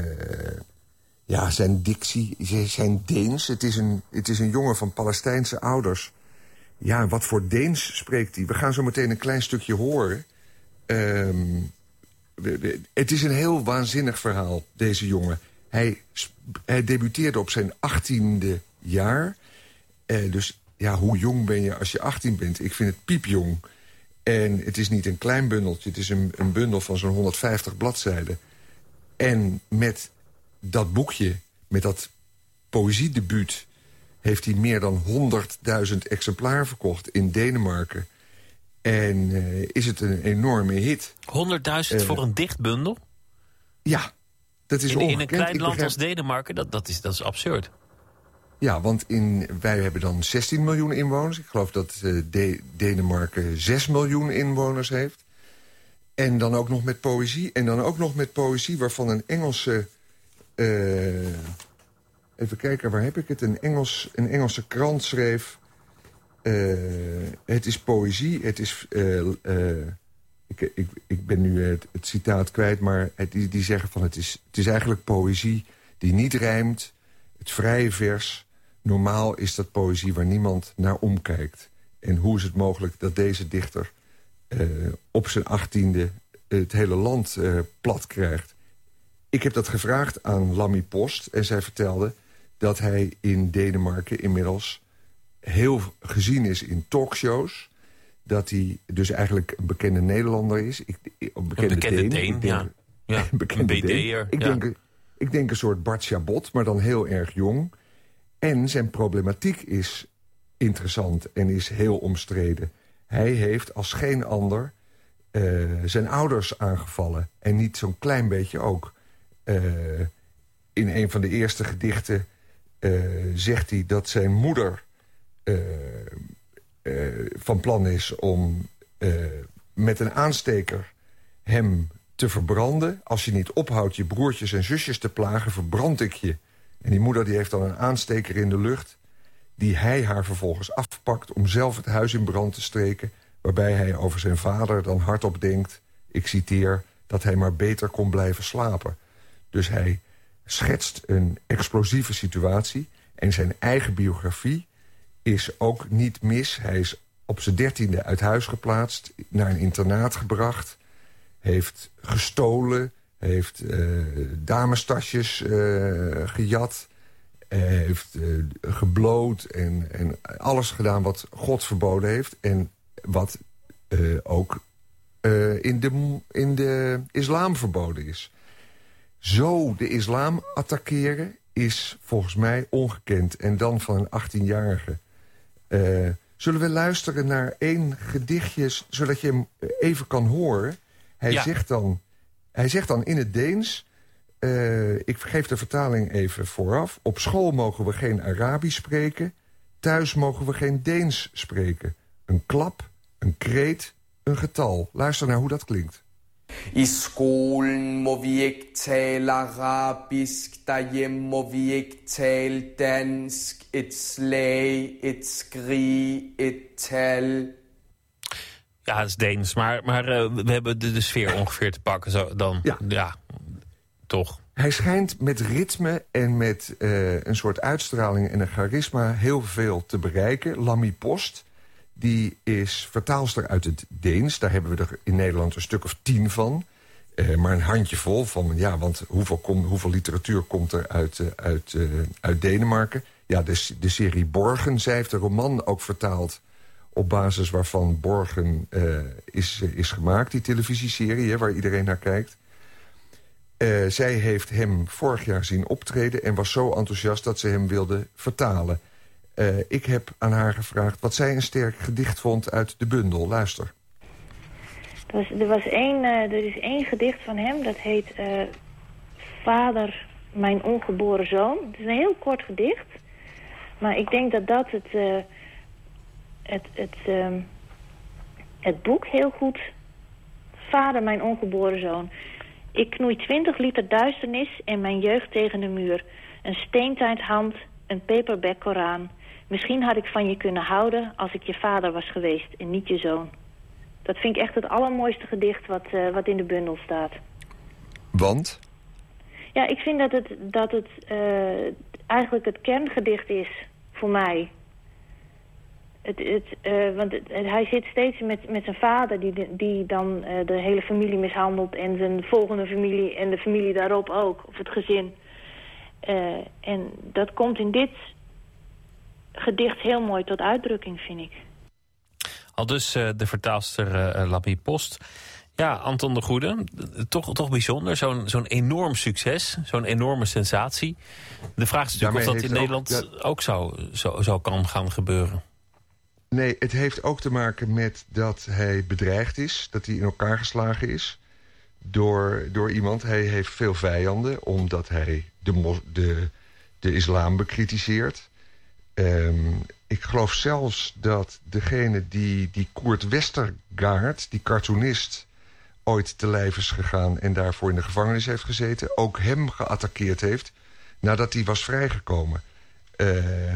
ja, zijn dictie, zijn Deens. Het is, een, het is een jongen van Palestijnse ouders. Ja, wat voor Deens spreekt hij? We gaan zo meteen een klein stukje horen. Ehm, het is een heel waanzinnig verhaal, deze jongen. Hij, hij debuteerde op zijn achttiende jaar. Eh, dus ja, hoe jong ben je als je 18 bent? Ik vind het piepjong. En het is niet een klein bundeltje. Het is een, een bundel van zo'n 150 bladzijden. En met dat boekje, met dat poëziedebuut... heeft hij meer dan 100.000 exemplaren verkocht in Denemarken. En eh, is het een enorme hit. 100.000 voor een dichtbundel? Ja, dat is in, in een klein land als Denemarken, dat, dat, is, dat is absurd. Ja, want in, wij hebben dan 16 miljoen inwoners. Ik geloof dat eh, De- Denemarken 6 miljoen inwoners heeft. En dan ook nog met poëzie. En dan ook nog met poëzie waarvan een Engelse... eh, even kijken, waar heb ik het? Een, Engels, een Engelse krant schreef... eh, het is poëzie, het is... eh, ik, ik, ik ben nu het, citaat kwijt, maar het, die, die zeggen van... Het is, het is eigenlijk poëzie die niet rijmt, het vrije vers. Normaal is dat poëzie waar niemand naar omkijkt. En hoe is het mogelijk dat deze dichter op zijn achttiende het hele land eh, plat krijgt? Ik heb dat gevraagd aan Lammy Post en zij vertelde dat hij in Denemarken inmiddels heel gezien is in talkshows. Dat hij dus eigenlijk een bekende Nederlander is. Ik, een bekende, Een bekende Deen. Deen, Ik denk- ja. Ja, een bekende een Deen. BD'er, Ik, ja. denk, ik denk een soort Bart Chabot, maar dan heel erg jong. En zijn problematiek is interessant en is heel omstreden. Hij heeft als geen ander eh, zijn ouders aangevallen. En niet zo'n klein beetje ook. Eh, in een van de eerste gedichten eh, zegt hij dat zijn moeder van plan is om met een aansteker hem te verbranden. Als je niet ophoudt je broertjes en zusjes te plagen, verbrand ik je. En die moeder die heeft dan een aansteker in de lucht... die hij haar vervolgens afpakt om zelf het huis in brand te streken... waarbij hij over zijn vader dan hardop denkt... ik citeer, dat hij maar beter kon blijven slapen. Dus hij schetst een explosieve situatie... en zijn eigen biografie is ook niet mis. Hij is op zijn dertiende uit huis geplaatst, naar een internaat gebracht... heeft gestolen, heeft uh, damestasjes uh, gejat... heeft uh, gebloot en, en alles gedaan wat God verboden heeft... en wat ook in, de, in de islam verboden is. Zo de islam attackeren is volgens mij ongekend. En dan van een 18-jarige... Zullen we luisteren naar één gedichtje, zodat je hem even kan horen? Hij, zegt, dan, hij zegt dan in het Deens... Uh, ik geef de vertaling even vooraf. Op school mogen we geen Arabisch spreken. Thuis mogen we geen Deens spreken. Een klap, een kreet, een getal. Luister naar hoe dat klinkt. I skolen må vi ikke tale arabisk, derhjemme må vi ikke tale dansk. Et slag, et skrig, et tal. Ja, het is Deens, maar, maar uh, we hebben de, de, sfeer ongeveer te pakken. Zo, dan, ja. ja, toch. Hij schijnt met ritme en met uh, een soort uitstraling en een charisma heel veel te bereiken. Lammy Post, die is vertaalster uit het Deens. Daar hebben we er in Nederland een stuk of tien van. Uh, maar een handjevol van, ja, want hoeveel, kom, hoeveel literatuur komt er uit, uh, uit, uit Denemarken? Ja, de, de serie Borgen, zij heeft de roman ook vertaald... op basis waarvan Borgen is, is gemaakt, die televisieserie... Hè, waar iedereen naar kijkt. Zij heeft hem vorig jaar zien optreden... en was zo enthousiast dat ze hem wilde vertalen... Uh, ik heb aan haar gevraagd wat zij een sterk gedicht vond uit de bundel. Luister. Er, was, er, was één, uh, er is één gedicht van hem, dat heet Vader, mijn ongeboren zoon. Het is een heel kort gedicht. Maar ik denk dat dat het, het, het, ehm, het boek heel goed... Vader, mijn ongeboren zoon. Ik knoei twintig liter duisternis en mijn jeugd tegen de muur. Een steentijdhand, een paperback Koran... Misschien had ik van je kunnen houden als ik je vader was geweest en niet je zoon. Dat vind ik echt het allermooiste gedicht wat, uh, wat in de bundel staat. Want? Ja, ik vind dat het, dat het uh, eigenlijk het kerngedicht is voor mij. Het, het, uh, want het, hij zit steeds met, met zijn vader die, die dan de hele familie mishandelt... en zijn volgende familie en de familie daarop ook, of het gezin. en dat komt in dit gedicht heel mooi tot uitdrukking, vind ik. Al dus uh, de vertaalster uh, eh, Lappie Post. Ja, Anton de Goede, toch, toch bijzonder. Zo'n zo'n enorm succes, zo'n enorme sensatie. De vraag is natuurlijk of dat in Nederland ook, ook zou, zo, zo kan gaan gebeuren. Nee, het heeft ook te maken met dat hij bedreigd is. Dat hij in elkaar geslagen is door, door iemand. Hij heeft veel vijanden, omdat hij de, de, de islam bekritiseert. Um, ik geloof zelfs dat degene die, die Koert Westergaard, die cartoonist... ooit te lijf is gegaan en daarvoor in de gevangenis heeft gezeten... ook hem geattaqueerd heeft nadat hij was vrijgekomen. Uh,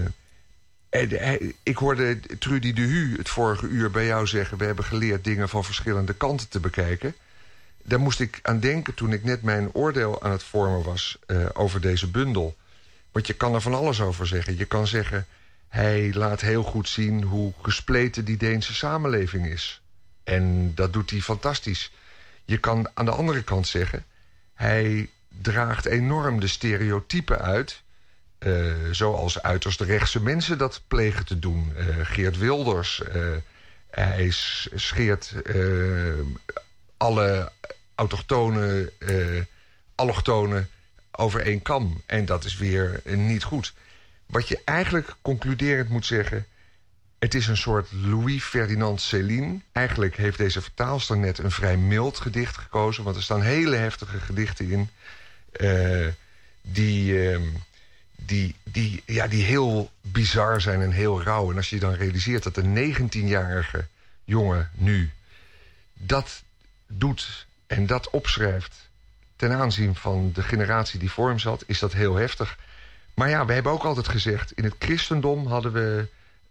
ik hoorde Trudy de Hu het vorige uur bij jou zeggen... we hebben geleerd dingen van verschillende kanten te bekijken. Daar moest ik aan denken toen ik net mijn oordeel aan het vormen was... Uh, over deze bundel... Want je kan er van alles over zeggen. Je kan zeggen, hij laat heel goed zien hoe gespleten die Deense samenleving is. En dat doet hij fantastisch. Je kan aan de andere kant zeggen... hij draagt enorm de stereotypen uit... Uh, zoals uiterst rechtse mensen dat plegen te doen. Uh, Geert Wilders, uh, hij scheert alle autochtone, allochtonen over één kam. En dat is weer niet goed. Wat je eigenlijk concluderend moet zeggen... het is een soort Louis Ferdinand Céline. Eigenlijk heeft deze vertaalster net een vrij mild gedicht gekozen... want er staan hele heftige gedichten in... Die, uh, die, die, ja, die heel bizar zijn en heel rauw. En als je dan realiseert dat een 19-jarige jongen nu... dat doet en dat opschrijft ten aanzien van de generatie die voor hem zat, is dat heel heftig. Maar ja, we hebben ook altijd gezegd, in het christendom hadden we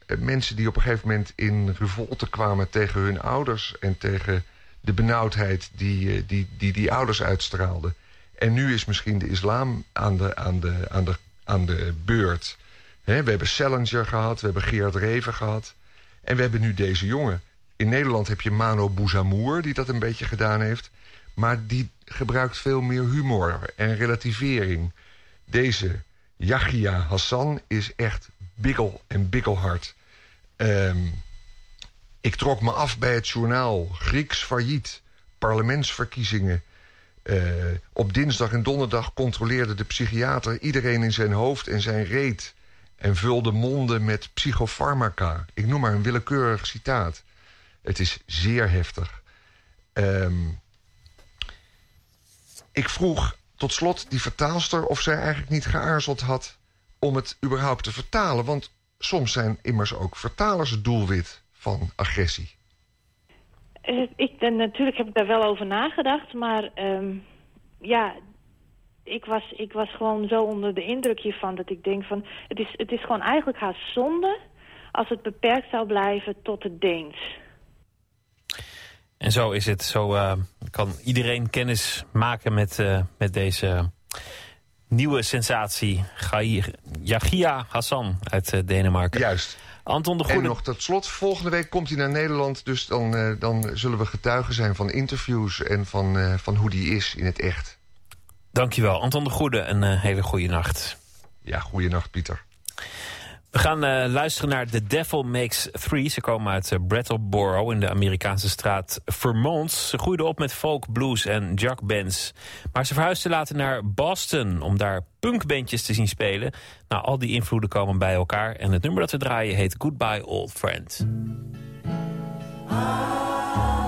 eh, mensen die op een gegeven moment in revolte kwamen tegen hun ouders en tegen de benauwdheid die eh, die, die, die ouders uitstraalden. En nu is misschien de islam aan de, aan de, aan de, aan de beurt. we hebben Salinger gehad, we hebben Geert Reven gehad. En we hebben nu deze jongen. In Nederland heb je Mano Bouzamour, die dat een beetje gedaan heeft. Maar die gebruikt veel meer humor en relativering. Deze Yahya Hassan is echt bikkel en bikkelhard. Ehm, ik trok me af bij het journaal Grieks failliet, parlementsverkiezingen. Uh, op dinsdag en donderdag controleerde de psychiater iedereen in zijn hoofd en zijn reet... en vulde monden met psychofarmaca. Ik noem maar een willekeurig citaat. Het is zeer heftig. Um, ik vroeg tot slot die vertaalster of zij eigenlijk niet geaarzeld had... om het überhaupt te vertalen. Want soms zijn immers ook vertalers het doelwit van agressie. Uh, ik, uh, natuurlijk heb ik daar wel over nagedacht, maar um, ja, ik was, ik was gewoon zo onder de indruk hiervan dat ik denk van... Het is, het is gewoon eigenlijk haar zonde als het beperkt zou blijven tot het Deens. En zo is het. Zo uh, kan iedereen kennis maken met, uh, met deze nieuwe sensatie. Yagia Hassan uit uh, Denemarken. Juist. Anton de Goede. En nog tot slot, volgende week komt hij naar Nederland. Dus dan, dan zullen we getuigen zijn van interviews en van, van hoe die is in het echt. Dankjewel, Anton de Goede. Een hele goede nacht. Ja, goede nacht, Pieter. We gaan uh, luisteren naar The Devil Makes Three. Ze komen uit uh, Brattleboro in de Amerikaanse straat Vermont. Ze groeiden op met folk, blues en bands. Maar ze verhuisden later naar Boston om daar punkbandjes te zien spelen. Nou, al die invloeden komen bij elkaar. En het nummer dat we draaien heet Goodbye Old Friend. I've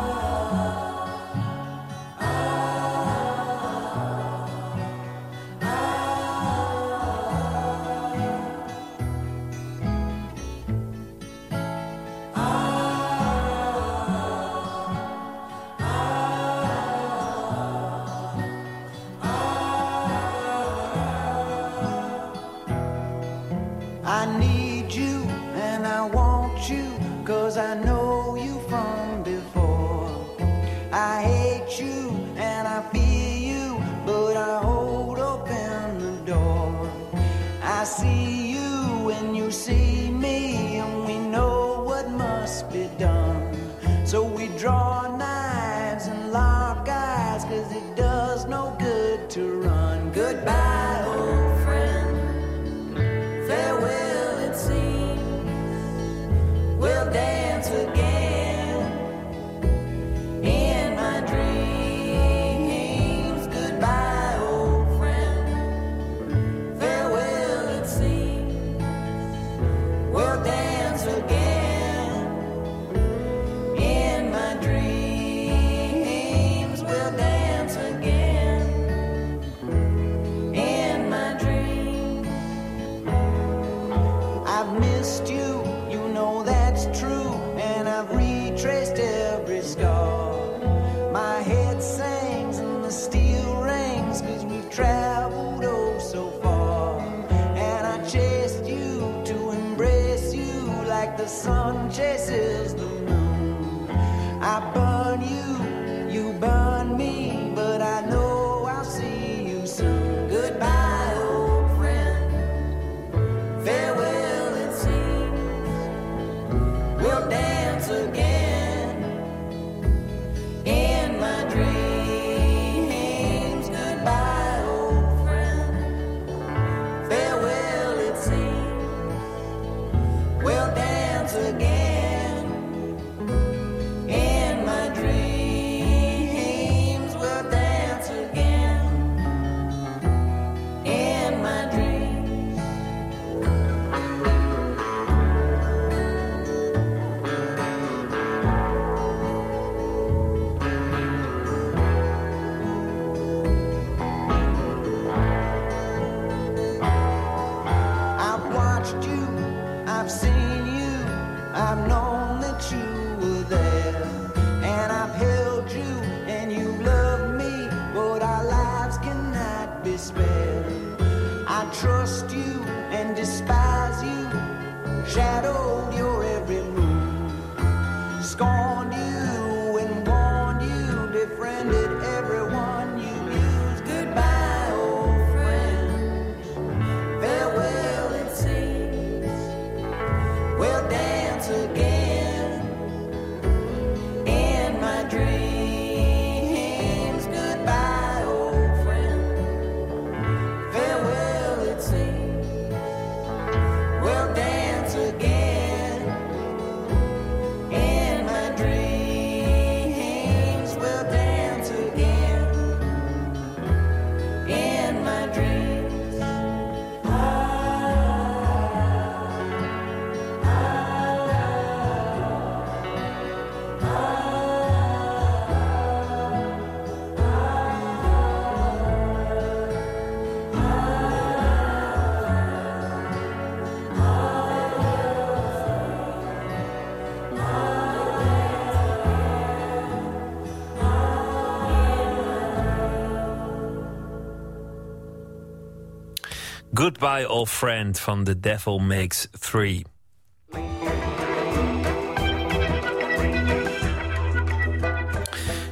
Goodbye Old Friend van The Devil Makes Three.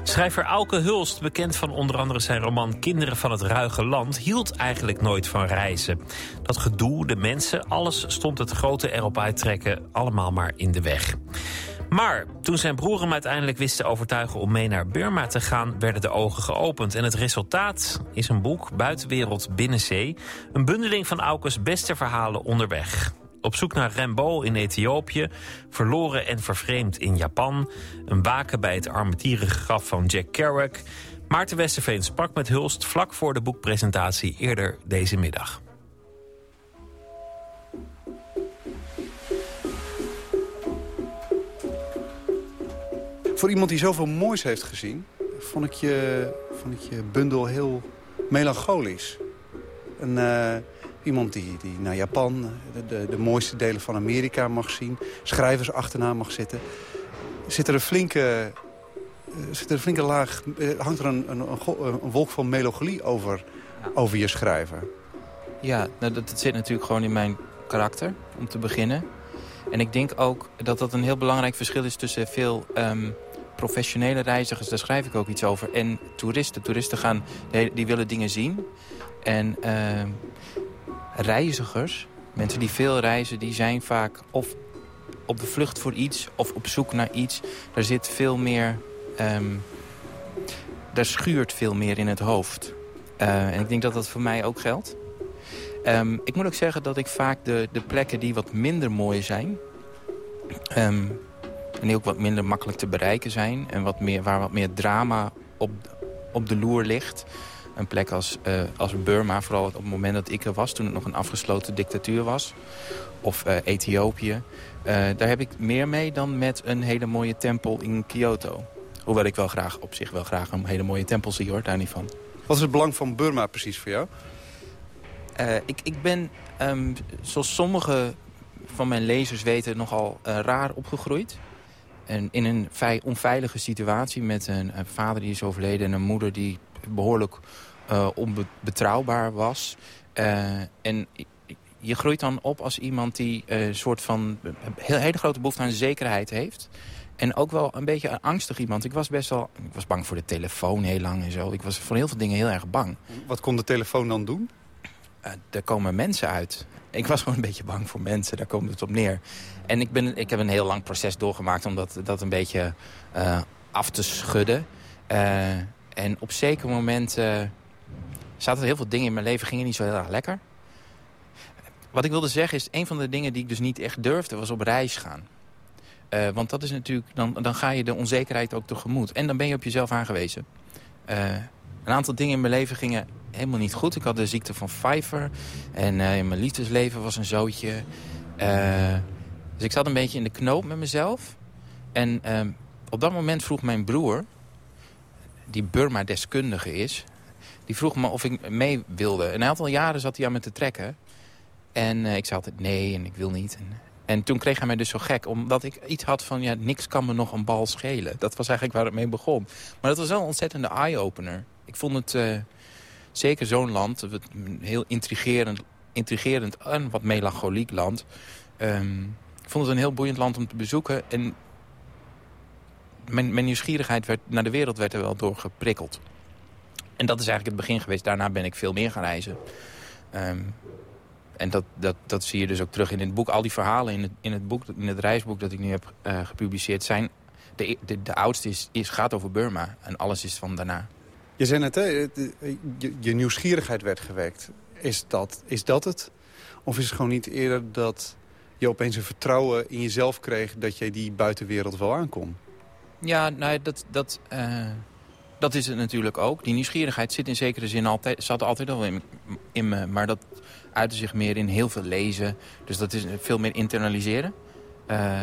Schrijver Auke Hulst, bekend van onder andere zijn roman Kinderen van het Ruige Land, hield eigenlijk nooit van reizen. Dat gedoe, de mensen, alles stond het grote erop uittrekken allemaal maar in de weg. Maar toen zijn broer hem uiteindelijk wist te overtuigen om mee naar Burma te gaan, werden de ogen geopend. En het resultaat is een boek, Buitenwereld Binnenzee. Een bundeling van Aukes beste verhalen onderweg. Op zoek naar Rambo in Ethiopië, verloren en vervreemd in Japan... een waken bij het armetierige graf van Jack Kerouac... Maarten Westerveen sprak met Hulst vlak voor de boekpresentatie eerder deze middag. Voor iemand die zoveel moois heeft gezien... vond ik je, vond ik je bundel heel melancholisch. En, eh, iemand die, die naar Japan, de, de, de mooiste delen van Amerika mag zien... schrijvers achterna mag zitten. Zit er een flinke, eh, zit er een flinke laag... eh, hangt er een, een, een, een wolk van melancholie over, over je schrijven? Ja, nou, dat, dat zit natuurlijk gewoon in mijn karakter, om te beginnen. En ik denk ook dat dat een heel belangrijk verschil is tussen veel ehm, professionele reizigers, daar schrijf ik ook iets over, en toeristen. Toeristen gaan, die, willen dingen zien. En ehm, reizigers, mensen die veel reizen, die zijn vaak of op de vlucht voor iets of op zoek naar iets. Daar zit veel meer, ehm, daar schuurt veel meer in het hoofd. Eh, en ik denk dat dat voor mij ook geldt. Ehm, ik moet ook zeggen dat ik vaak de, de plekken die wat minder mooi zijn... en die ook wat minder makkelijk te bereiken zijn... en wat meer, waar wat meer drama op, op de loer ligt... een plek als, eh, als Burma, vooral op het moment dat ik er was... toen het nog een afgesloten dictatuur was, of eh, Ethiopië... eh, daar heb ik meer mee dan met een hele mooie tempel in Kyoto. Hoewel ik wel graag op zich wel graag een hele mooie tempel zie, hoor, daar niet van. Wat is het belang van Burma precies voor jou? Ik, ik ben, ehm, zoals sommige van mijn lezers weten, nogal raar opgegroeid. En in een onveilige situatie met een, een vader die is overleden... en een moeder die behoorlijk eh, onbetrouwbaar was. Eh, en je groeit dan op als iemand die eh, een soort van... een heel, hele grote behoefte aan zekerheid heeft... En ook wel een beetje een angstig iemand. Ik was best wel... Ik was bang voor de telefoon heel lang en zo. Ik was voor heel veel dingen heel erg bang. Wat kon de telefoon dan doen? Uh, er komen mensen uit. Ik was gewoon een beetje bang voor mensen, daar komt het op neer. En ik, ben, ik heb een heel lang proces doorgemaakt om dat, dat een beetje uh, af te schudden. Uh, en op zeker moment zaten er heel veel dingen in mijn leven, gingen niet zo heel erg lekker. Wat ik wilde zeggen is, een van de dingen die ik dus niet echt durfde, was op reis gaan. Uh, want dat is natuurlijk, dan, dan ga je de onzekerheid ook tegemoet. En dan ben je op jezelf aangewezen. Uh, een aantal dingen in mijn leven gingen helemaal niet goed. Ik had de ziekte van Pfeiffer. En uh, mijn liefdesleven was een zootje. dus ik zat een beetje in de knoop met mezelf. En op dat moment vroeg mijn broer, die Burma-deskundige is... die vroeg me of ik mee wilde. Een aantal jaren zat hij aan me te trekken. En ik zei altijd nee en ik wil niet. En, en toen kreeg hij mij dus zo gek, omdat ik iets had van... ja, niks kan me nog een bal schelen. Dat was eigenlijk waar het mee begon. Maar dat was wel een ontzettende eye-opener. Ik vond het uh, zeker zo'n land, een heel intrigerend, intrigerend en wat melancholiek land... Um, ik vond het een heel boeiend land om te bezoeken. En mijn, mijn nieuwsgierigheid werd, naar de wereld werd er wel door geprikkeld. En dat is eigenlijk het begin geweest. Daarna ben ik veel meer gaan reizen. Ehm, en dat, dat, dat zie je dus ook terug in het boek. Al die verhalen in het, in het, boek, in het reisboek dat ik nu heb eh, gepubliceerd... zijn de, de, de oudste is, gaat over Burma. En alles is van daarna. Je zei net, hè, je, je nieuwsgierigheid werd gewekt. Is dat, is dat het? Of is het gewoon niet eerder dat je opeens een vertrouwen in jezelf kreeg... dat je die buitenwereld wel aankon? Ja, nou, dat, dat, uh, dat is het natuurlijk ook. Die nieuwsgierigheid zit in zekere zin altijd, zat altijd al in, in me. Maar dat uitte zich meer in heel veel lezen. Dus dat is veel meer internaliseren. Uh,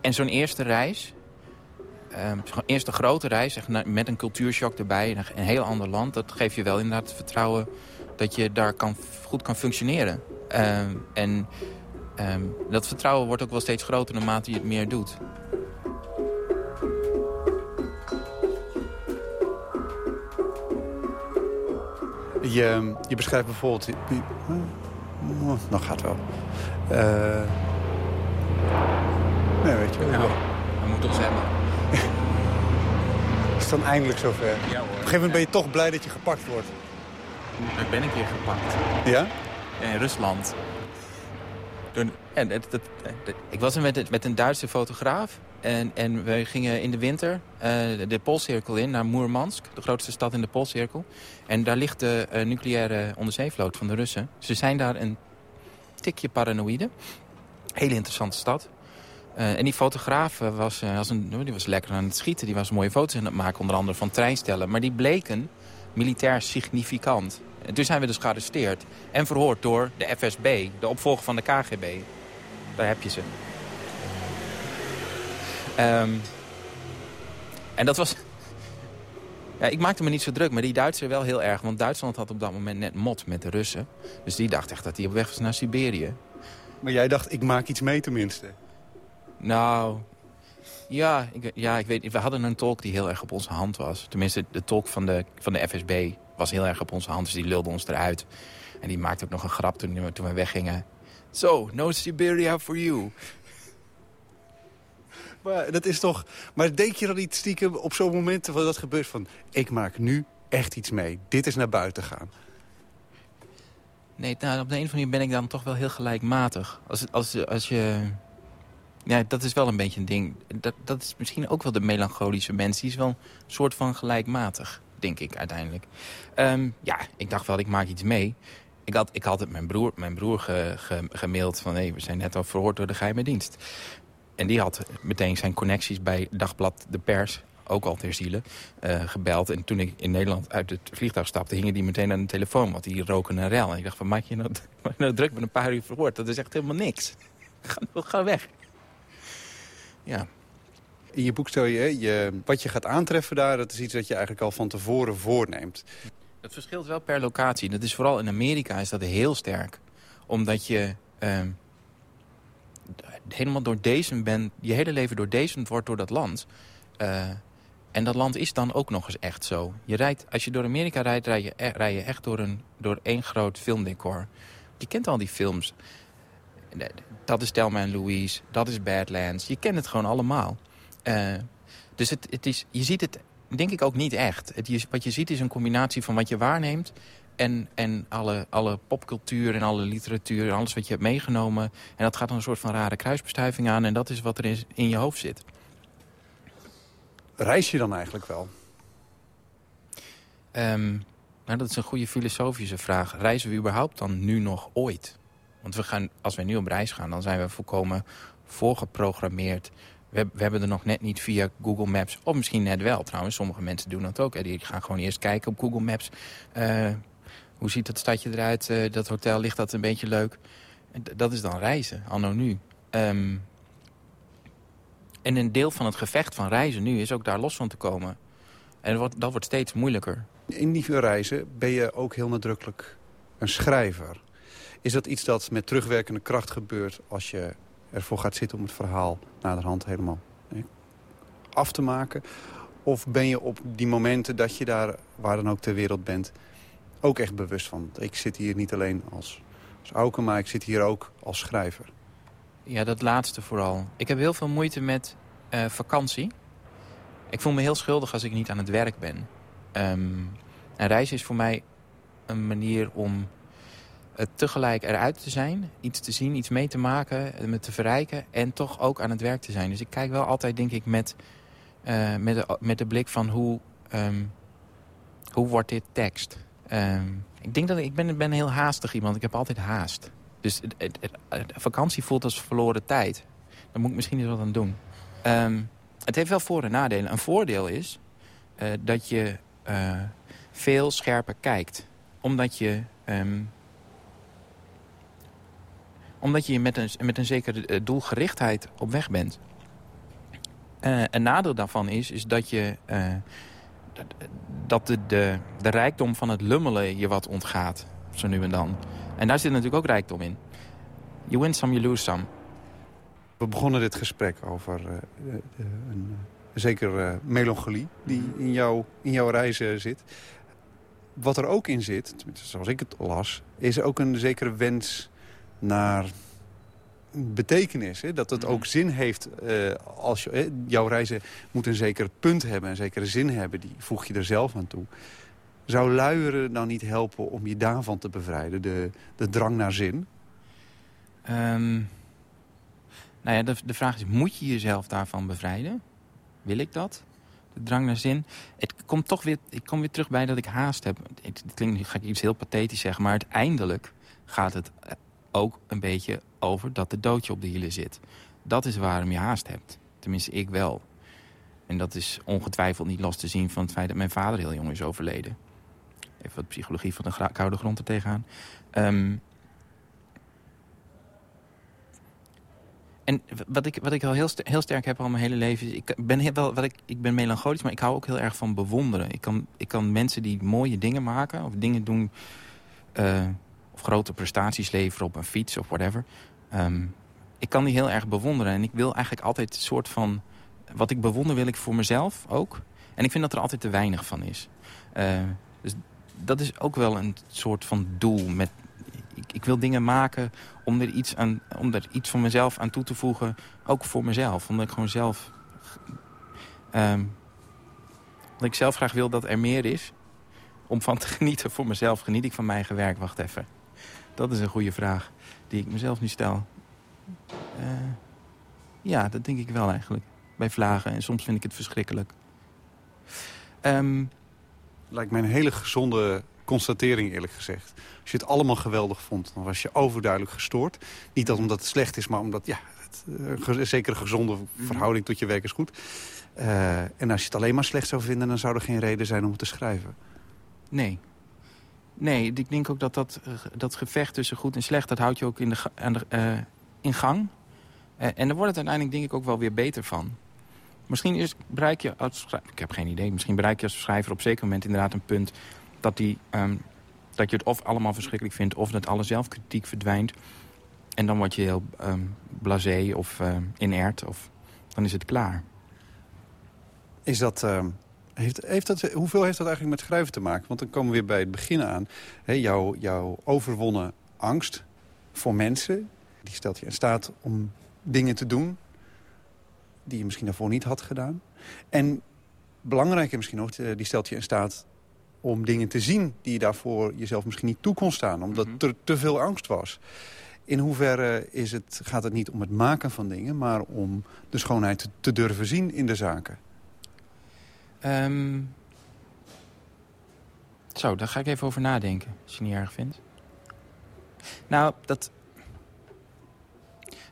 en zo'n eerste reis, uh, zo'n eerste grote reis... Echt met een cultuurshock erbij, een heel ander land... dat geeft je wel inderdaad het vertrouwen dat je daar kan, goed kan functioneren. Uh, en um, dat vertrouwen wordt ook wel steeds groter naarmate je het meer doet. Je, je beschrijft bijvoorbeeld... Oh, nog gaat wel. Uh, nee, weet je wel. Nou, dat moet toch zijn, dan eindelijk zover? Ja, hoor. Op een gegeven moment ben je toch blij dat je gepakt wordt. Ik ben een keer gepakt. Ja? In Rusland. Toen, en dat, dat, dat, ik was er met, met een Duitse fotograaf. En, en we gingen in de winter uh, de Poolcirkel in naar Moermansk. De grootste stad in de Poolcirkel. En daar ligt de uh, nucleaire onderzeevloot van de Russen. Ze zijn daar een tikje paranoïde. Hele interessante stad. Uh, en die fotograaf was, was, een, die was lekker aan het schieten. Die was mooie foto's aan het maken, onder andere van treinstellen. Maar die bleken militair significant. En toen zijn we dus gearresteerd en verhoord door de FSB, de opvolger van de KGB. Daar heb je ze. Um, en dat was... Ja, ik maakte me niet zo druk, maar die Duitsers wel heel erg. Want Duitsland had op dat moment net mot met de Russen. Dus die dacht echt dat hij op weg was naar Siberië. Maar jij dacht, ik maak iets mee tenminste. Nou, ja ik, ja, ik weet We hadden een tolk die heel erg op onze hand was. Tenminste, de tolk van de, van de FSB was heel erg op onze hand. Dus die lulde ons eruit. En die maakte ook nog een grap toen, toen we weggingen. So, no Siberia for you. Maar dat is toch... Maar denk je dan niet stiekem op zo'n moment dat dat gebeurt van... ik maak nu echt iets mee. Dit is naar buiten gaan. Nee, nou, op de een of andere manier ben ik dan toch wel heel gelijkmatig. Als, als, als je... Ja, dat is wel een beetje een ding. Dat, dat is misschien ook wel de melancholische mens. Die is wel een soort van gelijkmatig, denk ik uiteindelijk. Um, ja, ik dacht wel, ik maak iets mee. Ik had, ik had het mijn broer, mijn broer ge, ge, gemaild van... hé, we zijn net al verhoord door de geheime dienst. En die had meteen zijn connecties bij Dagblad De Pers, ook al ter ziele, uh, gebeld. En toen ik in Nederland uit het vliegtuig stapte, hingen die meteen aan de telefoon. Want die roken een rel. En ik dacht, van, maak je nou, nou druk met een paar uur verhoord? Dat is echt helemaal niks. Ga weg. Ja. In je boek stel je, je, wat je gaat aantreffen daar, dat is iets dat je eigenlijk al van tevoren voorneemt. Dat verschilt wel per locatie. Dat is vooral in Amerika is dat heel sterk. Omdat je... Uh, helemaal door deze bent, je hele leven doordezend wordt door dat land. Uh, en dat land is dan ook nog eens echt zo. Je rijdt, als je door Amerika rijdt, rij je, rij je echt door, een, door één groot filmdecor. Je kent al die films. Dat is Thelma en Louise, dat is Badlands. Je kent het gewoon allemaal. Uh, dus het, het is, je ziet het denk ik ook niet echt. Het, wat je ziet is een combinatie van wat je waarneemt... En, en alle, alle popcultuur en alle literatuur en alles wat je hebt meegenomen. En dat gaat dan een soort van rare kruisbestuiving aan. En dat is wat er in, in je hoofd zit. Reis je dan eigenlijk wel? Um, nou, dat is een goede filosofische vraag. Reizen we überhaupt dan nu nog ooit? Want we gaan, als wij nu op reis gaan, dan zijn we volkomen voorgeprogrammeerd. We, we, hebben er nog net niet via Google Maps, of misschien net wel trouwens. Sommige mensen doen dat ook. Die gaan gewoon eerst kijken op Google Maps. Uh, hoe ziet dat stadje eruit? Uh, dat hotel, ligt dat een beetje leuk? Dat is dan reizen, anno nu. Um, en een deel van het gevecht van reizen nu is ook daar los van te komen. En dat wordt, dat wordt steeds moeilijker. In die reizen ben je ook heel nadrukkelijk een schrijver. Is dat iets dat met terugwerkende kracht gebeurt... als je ervoor gaat zitten om het verhaal naderhand helemaal af te maken? Of ben je op die momenten dat je daar, waar dan ook ter wereld bent... ook echt bewust van, ik zit hier niet alleen als, als auker... maar ik zit hier ook als schrijver? Ja, dat laatste vooral. Ik heb heel veel moeite met eh, vakantie. Ik voel me heel schuldig als ik niet aan het werk ben. Ehm, een reis is voor mij een manier om het tegelijk eruit te zijn. Iets te zien, iets mee te maken, me te verrijken. En toch ook aan het werk te zijn. Dus ik kijk wel altijd, denk ik, met, eh, met, de, met de blik van hoe, ehm, hoe wordt dit tekst. Ehm, ik denk dat ik, ben, ben heel haastig iemand. Ik heb altijd haast. Dus het, vakantie voelt als verloren tijd. Daar moet ik misschien eens wat aan doen. Ehm, het heeft wel voor- en nadelen. Een voordeel is eh, dat je eh, veel scherper kijkt. Omdat je, omdat je met een, met een zekere eh, doelgerichtheid op weg bent. Eh, een nadeel daarvan is, is dat je... eh, dat- de, de, de rijkdom van het lummelen je wat ontgaat. Zo nu en dan. En daar zit natuurlijk ook rijkdom in. You win some, you lose some. We begonnen dit gesprek over een zeker eh, melancholie die in, jou, in jouw reizen zit. Wat er ook in zit, zoals ik het las... is ook een zekere wens naar betekenis. Hè? Dat het ook zin heeft. eh, als je, jouw reizen moet een zeker punt hebben, een zekere zin hebben. Die voeg je er zelf aan toe. Zou luieren nou niet helpen om je daarvan te bevrijden? De, de drang naar zin? Ehm, nou ja, de, de vraag is, moet je jezelf daarvan bevrijden? Wil ik dat? De drang naar zin. Het komt toch weer, ik kom weer terug bij dat ik haast heb. Het, het klinkt, nu ga ik iets heel pathetisch zeggen, maar uiteindelijk gaat het eh, ook een beetje over dat de doodje op de hielen zit. Dat is waarom je haast hebt. Tenminste, ik wel. En dat is ongetwijfeld niet los te zien van het feit dat mijn vader heel jong is overleden. Even wat psychologie van de koude grond er tegenaan. Ehm, En wat ik, wat ik al heel, st- heel sterk heb al mijn hele leven... is, ik ben, heel wel, wat ik, ik ben melancholisch, maar ik hou ook heel erg van bewonderen. Ik kan, ik kan mensen die mooie dingen maken of dingen doen... eh, grote prestaties leveren op een fiets of whatever... ehm, ik kan die heel erg bewonderen. En ik wil eigenlijk altijd een soort van... Wat ik bewonder wil ik voor mezelf ook. En ik vind dat er altijd te weinig van is. Eh, dus dat is ook wel een soort van doel met, ik, ik wil dingen maken om er, iets aan, om er iets van mezelf aan toe te voegen. Ook voor mezelf. Omdat ik gewoon zelf... ehm, omdat ik zelf graag wil dat er meer is. Om van te genieten voor mezelf. Geniet ik van mijn eigen werk? Wacht even. Dat is een goede vraag die ik mezelf nu stel. Eh, ja, dat denk ik wel eigenlijk. Bij vlagen. En soms vind ik het verschrikkelijk. Ehm, Lijkt mij een hele gezonde constatering eerlijk gezegd. Als je het allemaal geweldig vond, dan was je overduidelijk gestoord. Niet dat omdat het slecht is, maar omdat ja, het, eh, ge- een zekere gezonde verhouding tot je werk is goed. Eh, en als je het alleen maar slecht zou vinden, dan zou er geen reden zijn om het te schrijven. Nee. Nee, ik denk ook dat dat, eh, dat gevecht tussen goed en slecht... dat houdt je ook in, de, de, eh, in gang. Eh, en daar wordt het uiteindelijk denk ik ook wel weer beter van. Misschien is, bereik je als. Ik heb geen idee. Misschien bereik je als schrijver op zeker moment inderdaad een punt... dat, die, ehm, dat je het of allemaal verschrikkelijk vindt... of dat alle zelfkritiek verdwijnt. En dan word je heel ehm blasé of ehm, inert. Of dan is het klaar. Is dat, heeft, heeft dat, hoeveel heeft dat eigenlijk met schrijven te maken? Want dan komen we weer bij het begin aan. Jouw, jouw overwonnen angst voor mensen... die stelt je in staat om dingen te doen... die je misschien daarvoor niet had gedaan. En belangrijker misschien nog, eh, die stelt je in staat om dingen te zien... die je daarvoor jezelf misschien niet toe kon staan. Omdat er te veel angst was. In hoeverre is het, gaat het niet om het maken van dingen... maar om de schoonheid te, te durven zien in de zaken? Ehm, zo, daar ga ik even over nadenken, als je het niet erg vindt. Nou, dat,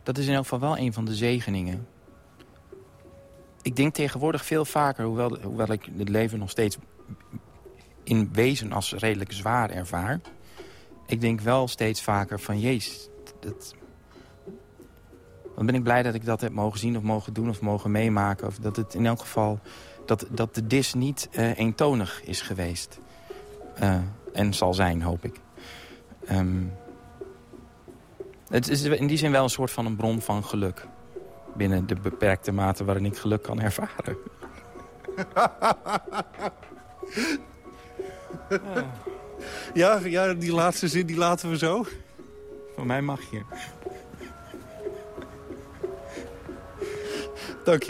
dat is in elk geval wel een van de zegeningen. Ik denk tegenwoordig veel vaker, hoewel, hoewel ik het leven nog steeds in wezen als redelijk zwaar ervaar. Ik denk wel steeds vaker van, jezus, dat, dan ben ik blij dat ik dat heb mogen zien of mogen doen of mogen meemaken. Of dat het in elk geval, dat, dat de dis niet eh, eentonig is geweest. Eh, en zal zijn, hoop ik. Ehm, het is in die zin wel een soort van een bron van geluk. Binnen de beperkte mate waarin ik geluk kan ervaren. Ja, ja, die laatste zin die laten we zo. Van mij mag je. Dank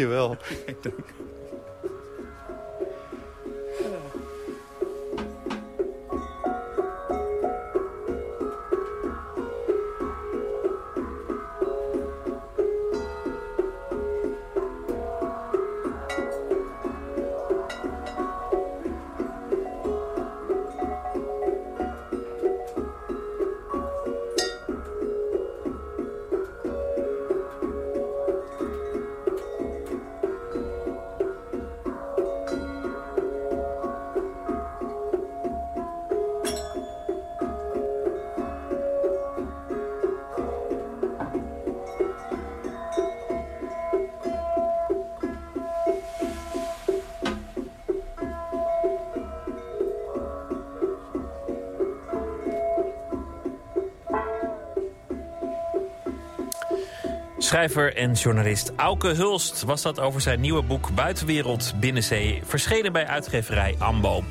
Schrijver en journalist Auke Hulst was dat over zijn nieuwe boek Buitenwereld Binnenzee, verschenen bij uitgeverij Ambo.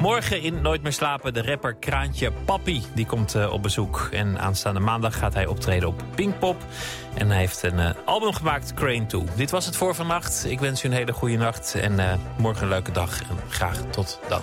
Morgen in Nooit meer slapen de rapper Kraantje Papi, die komt eh, op bezoek. En aanstaande maandag gaat hij optreden op Pinkpop. En hij heeft een eh, album gemaakt, Crane 2. Dit was het voor vannacht. Ik wens u een hele goede nacht en eh, morgen een leuke dag. Graag tot dan.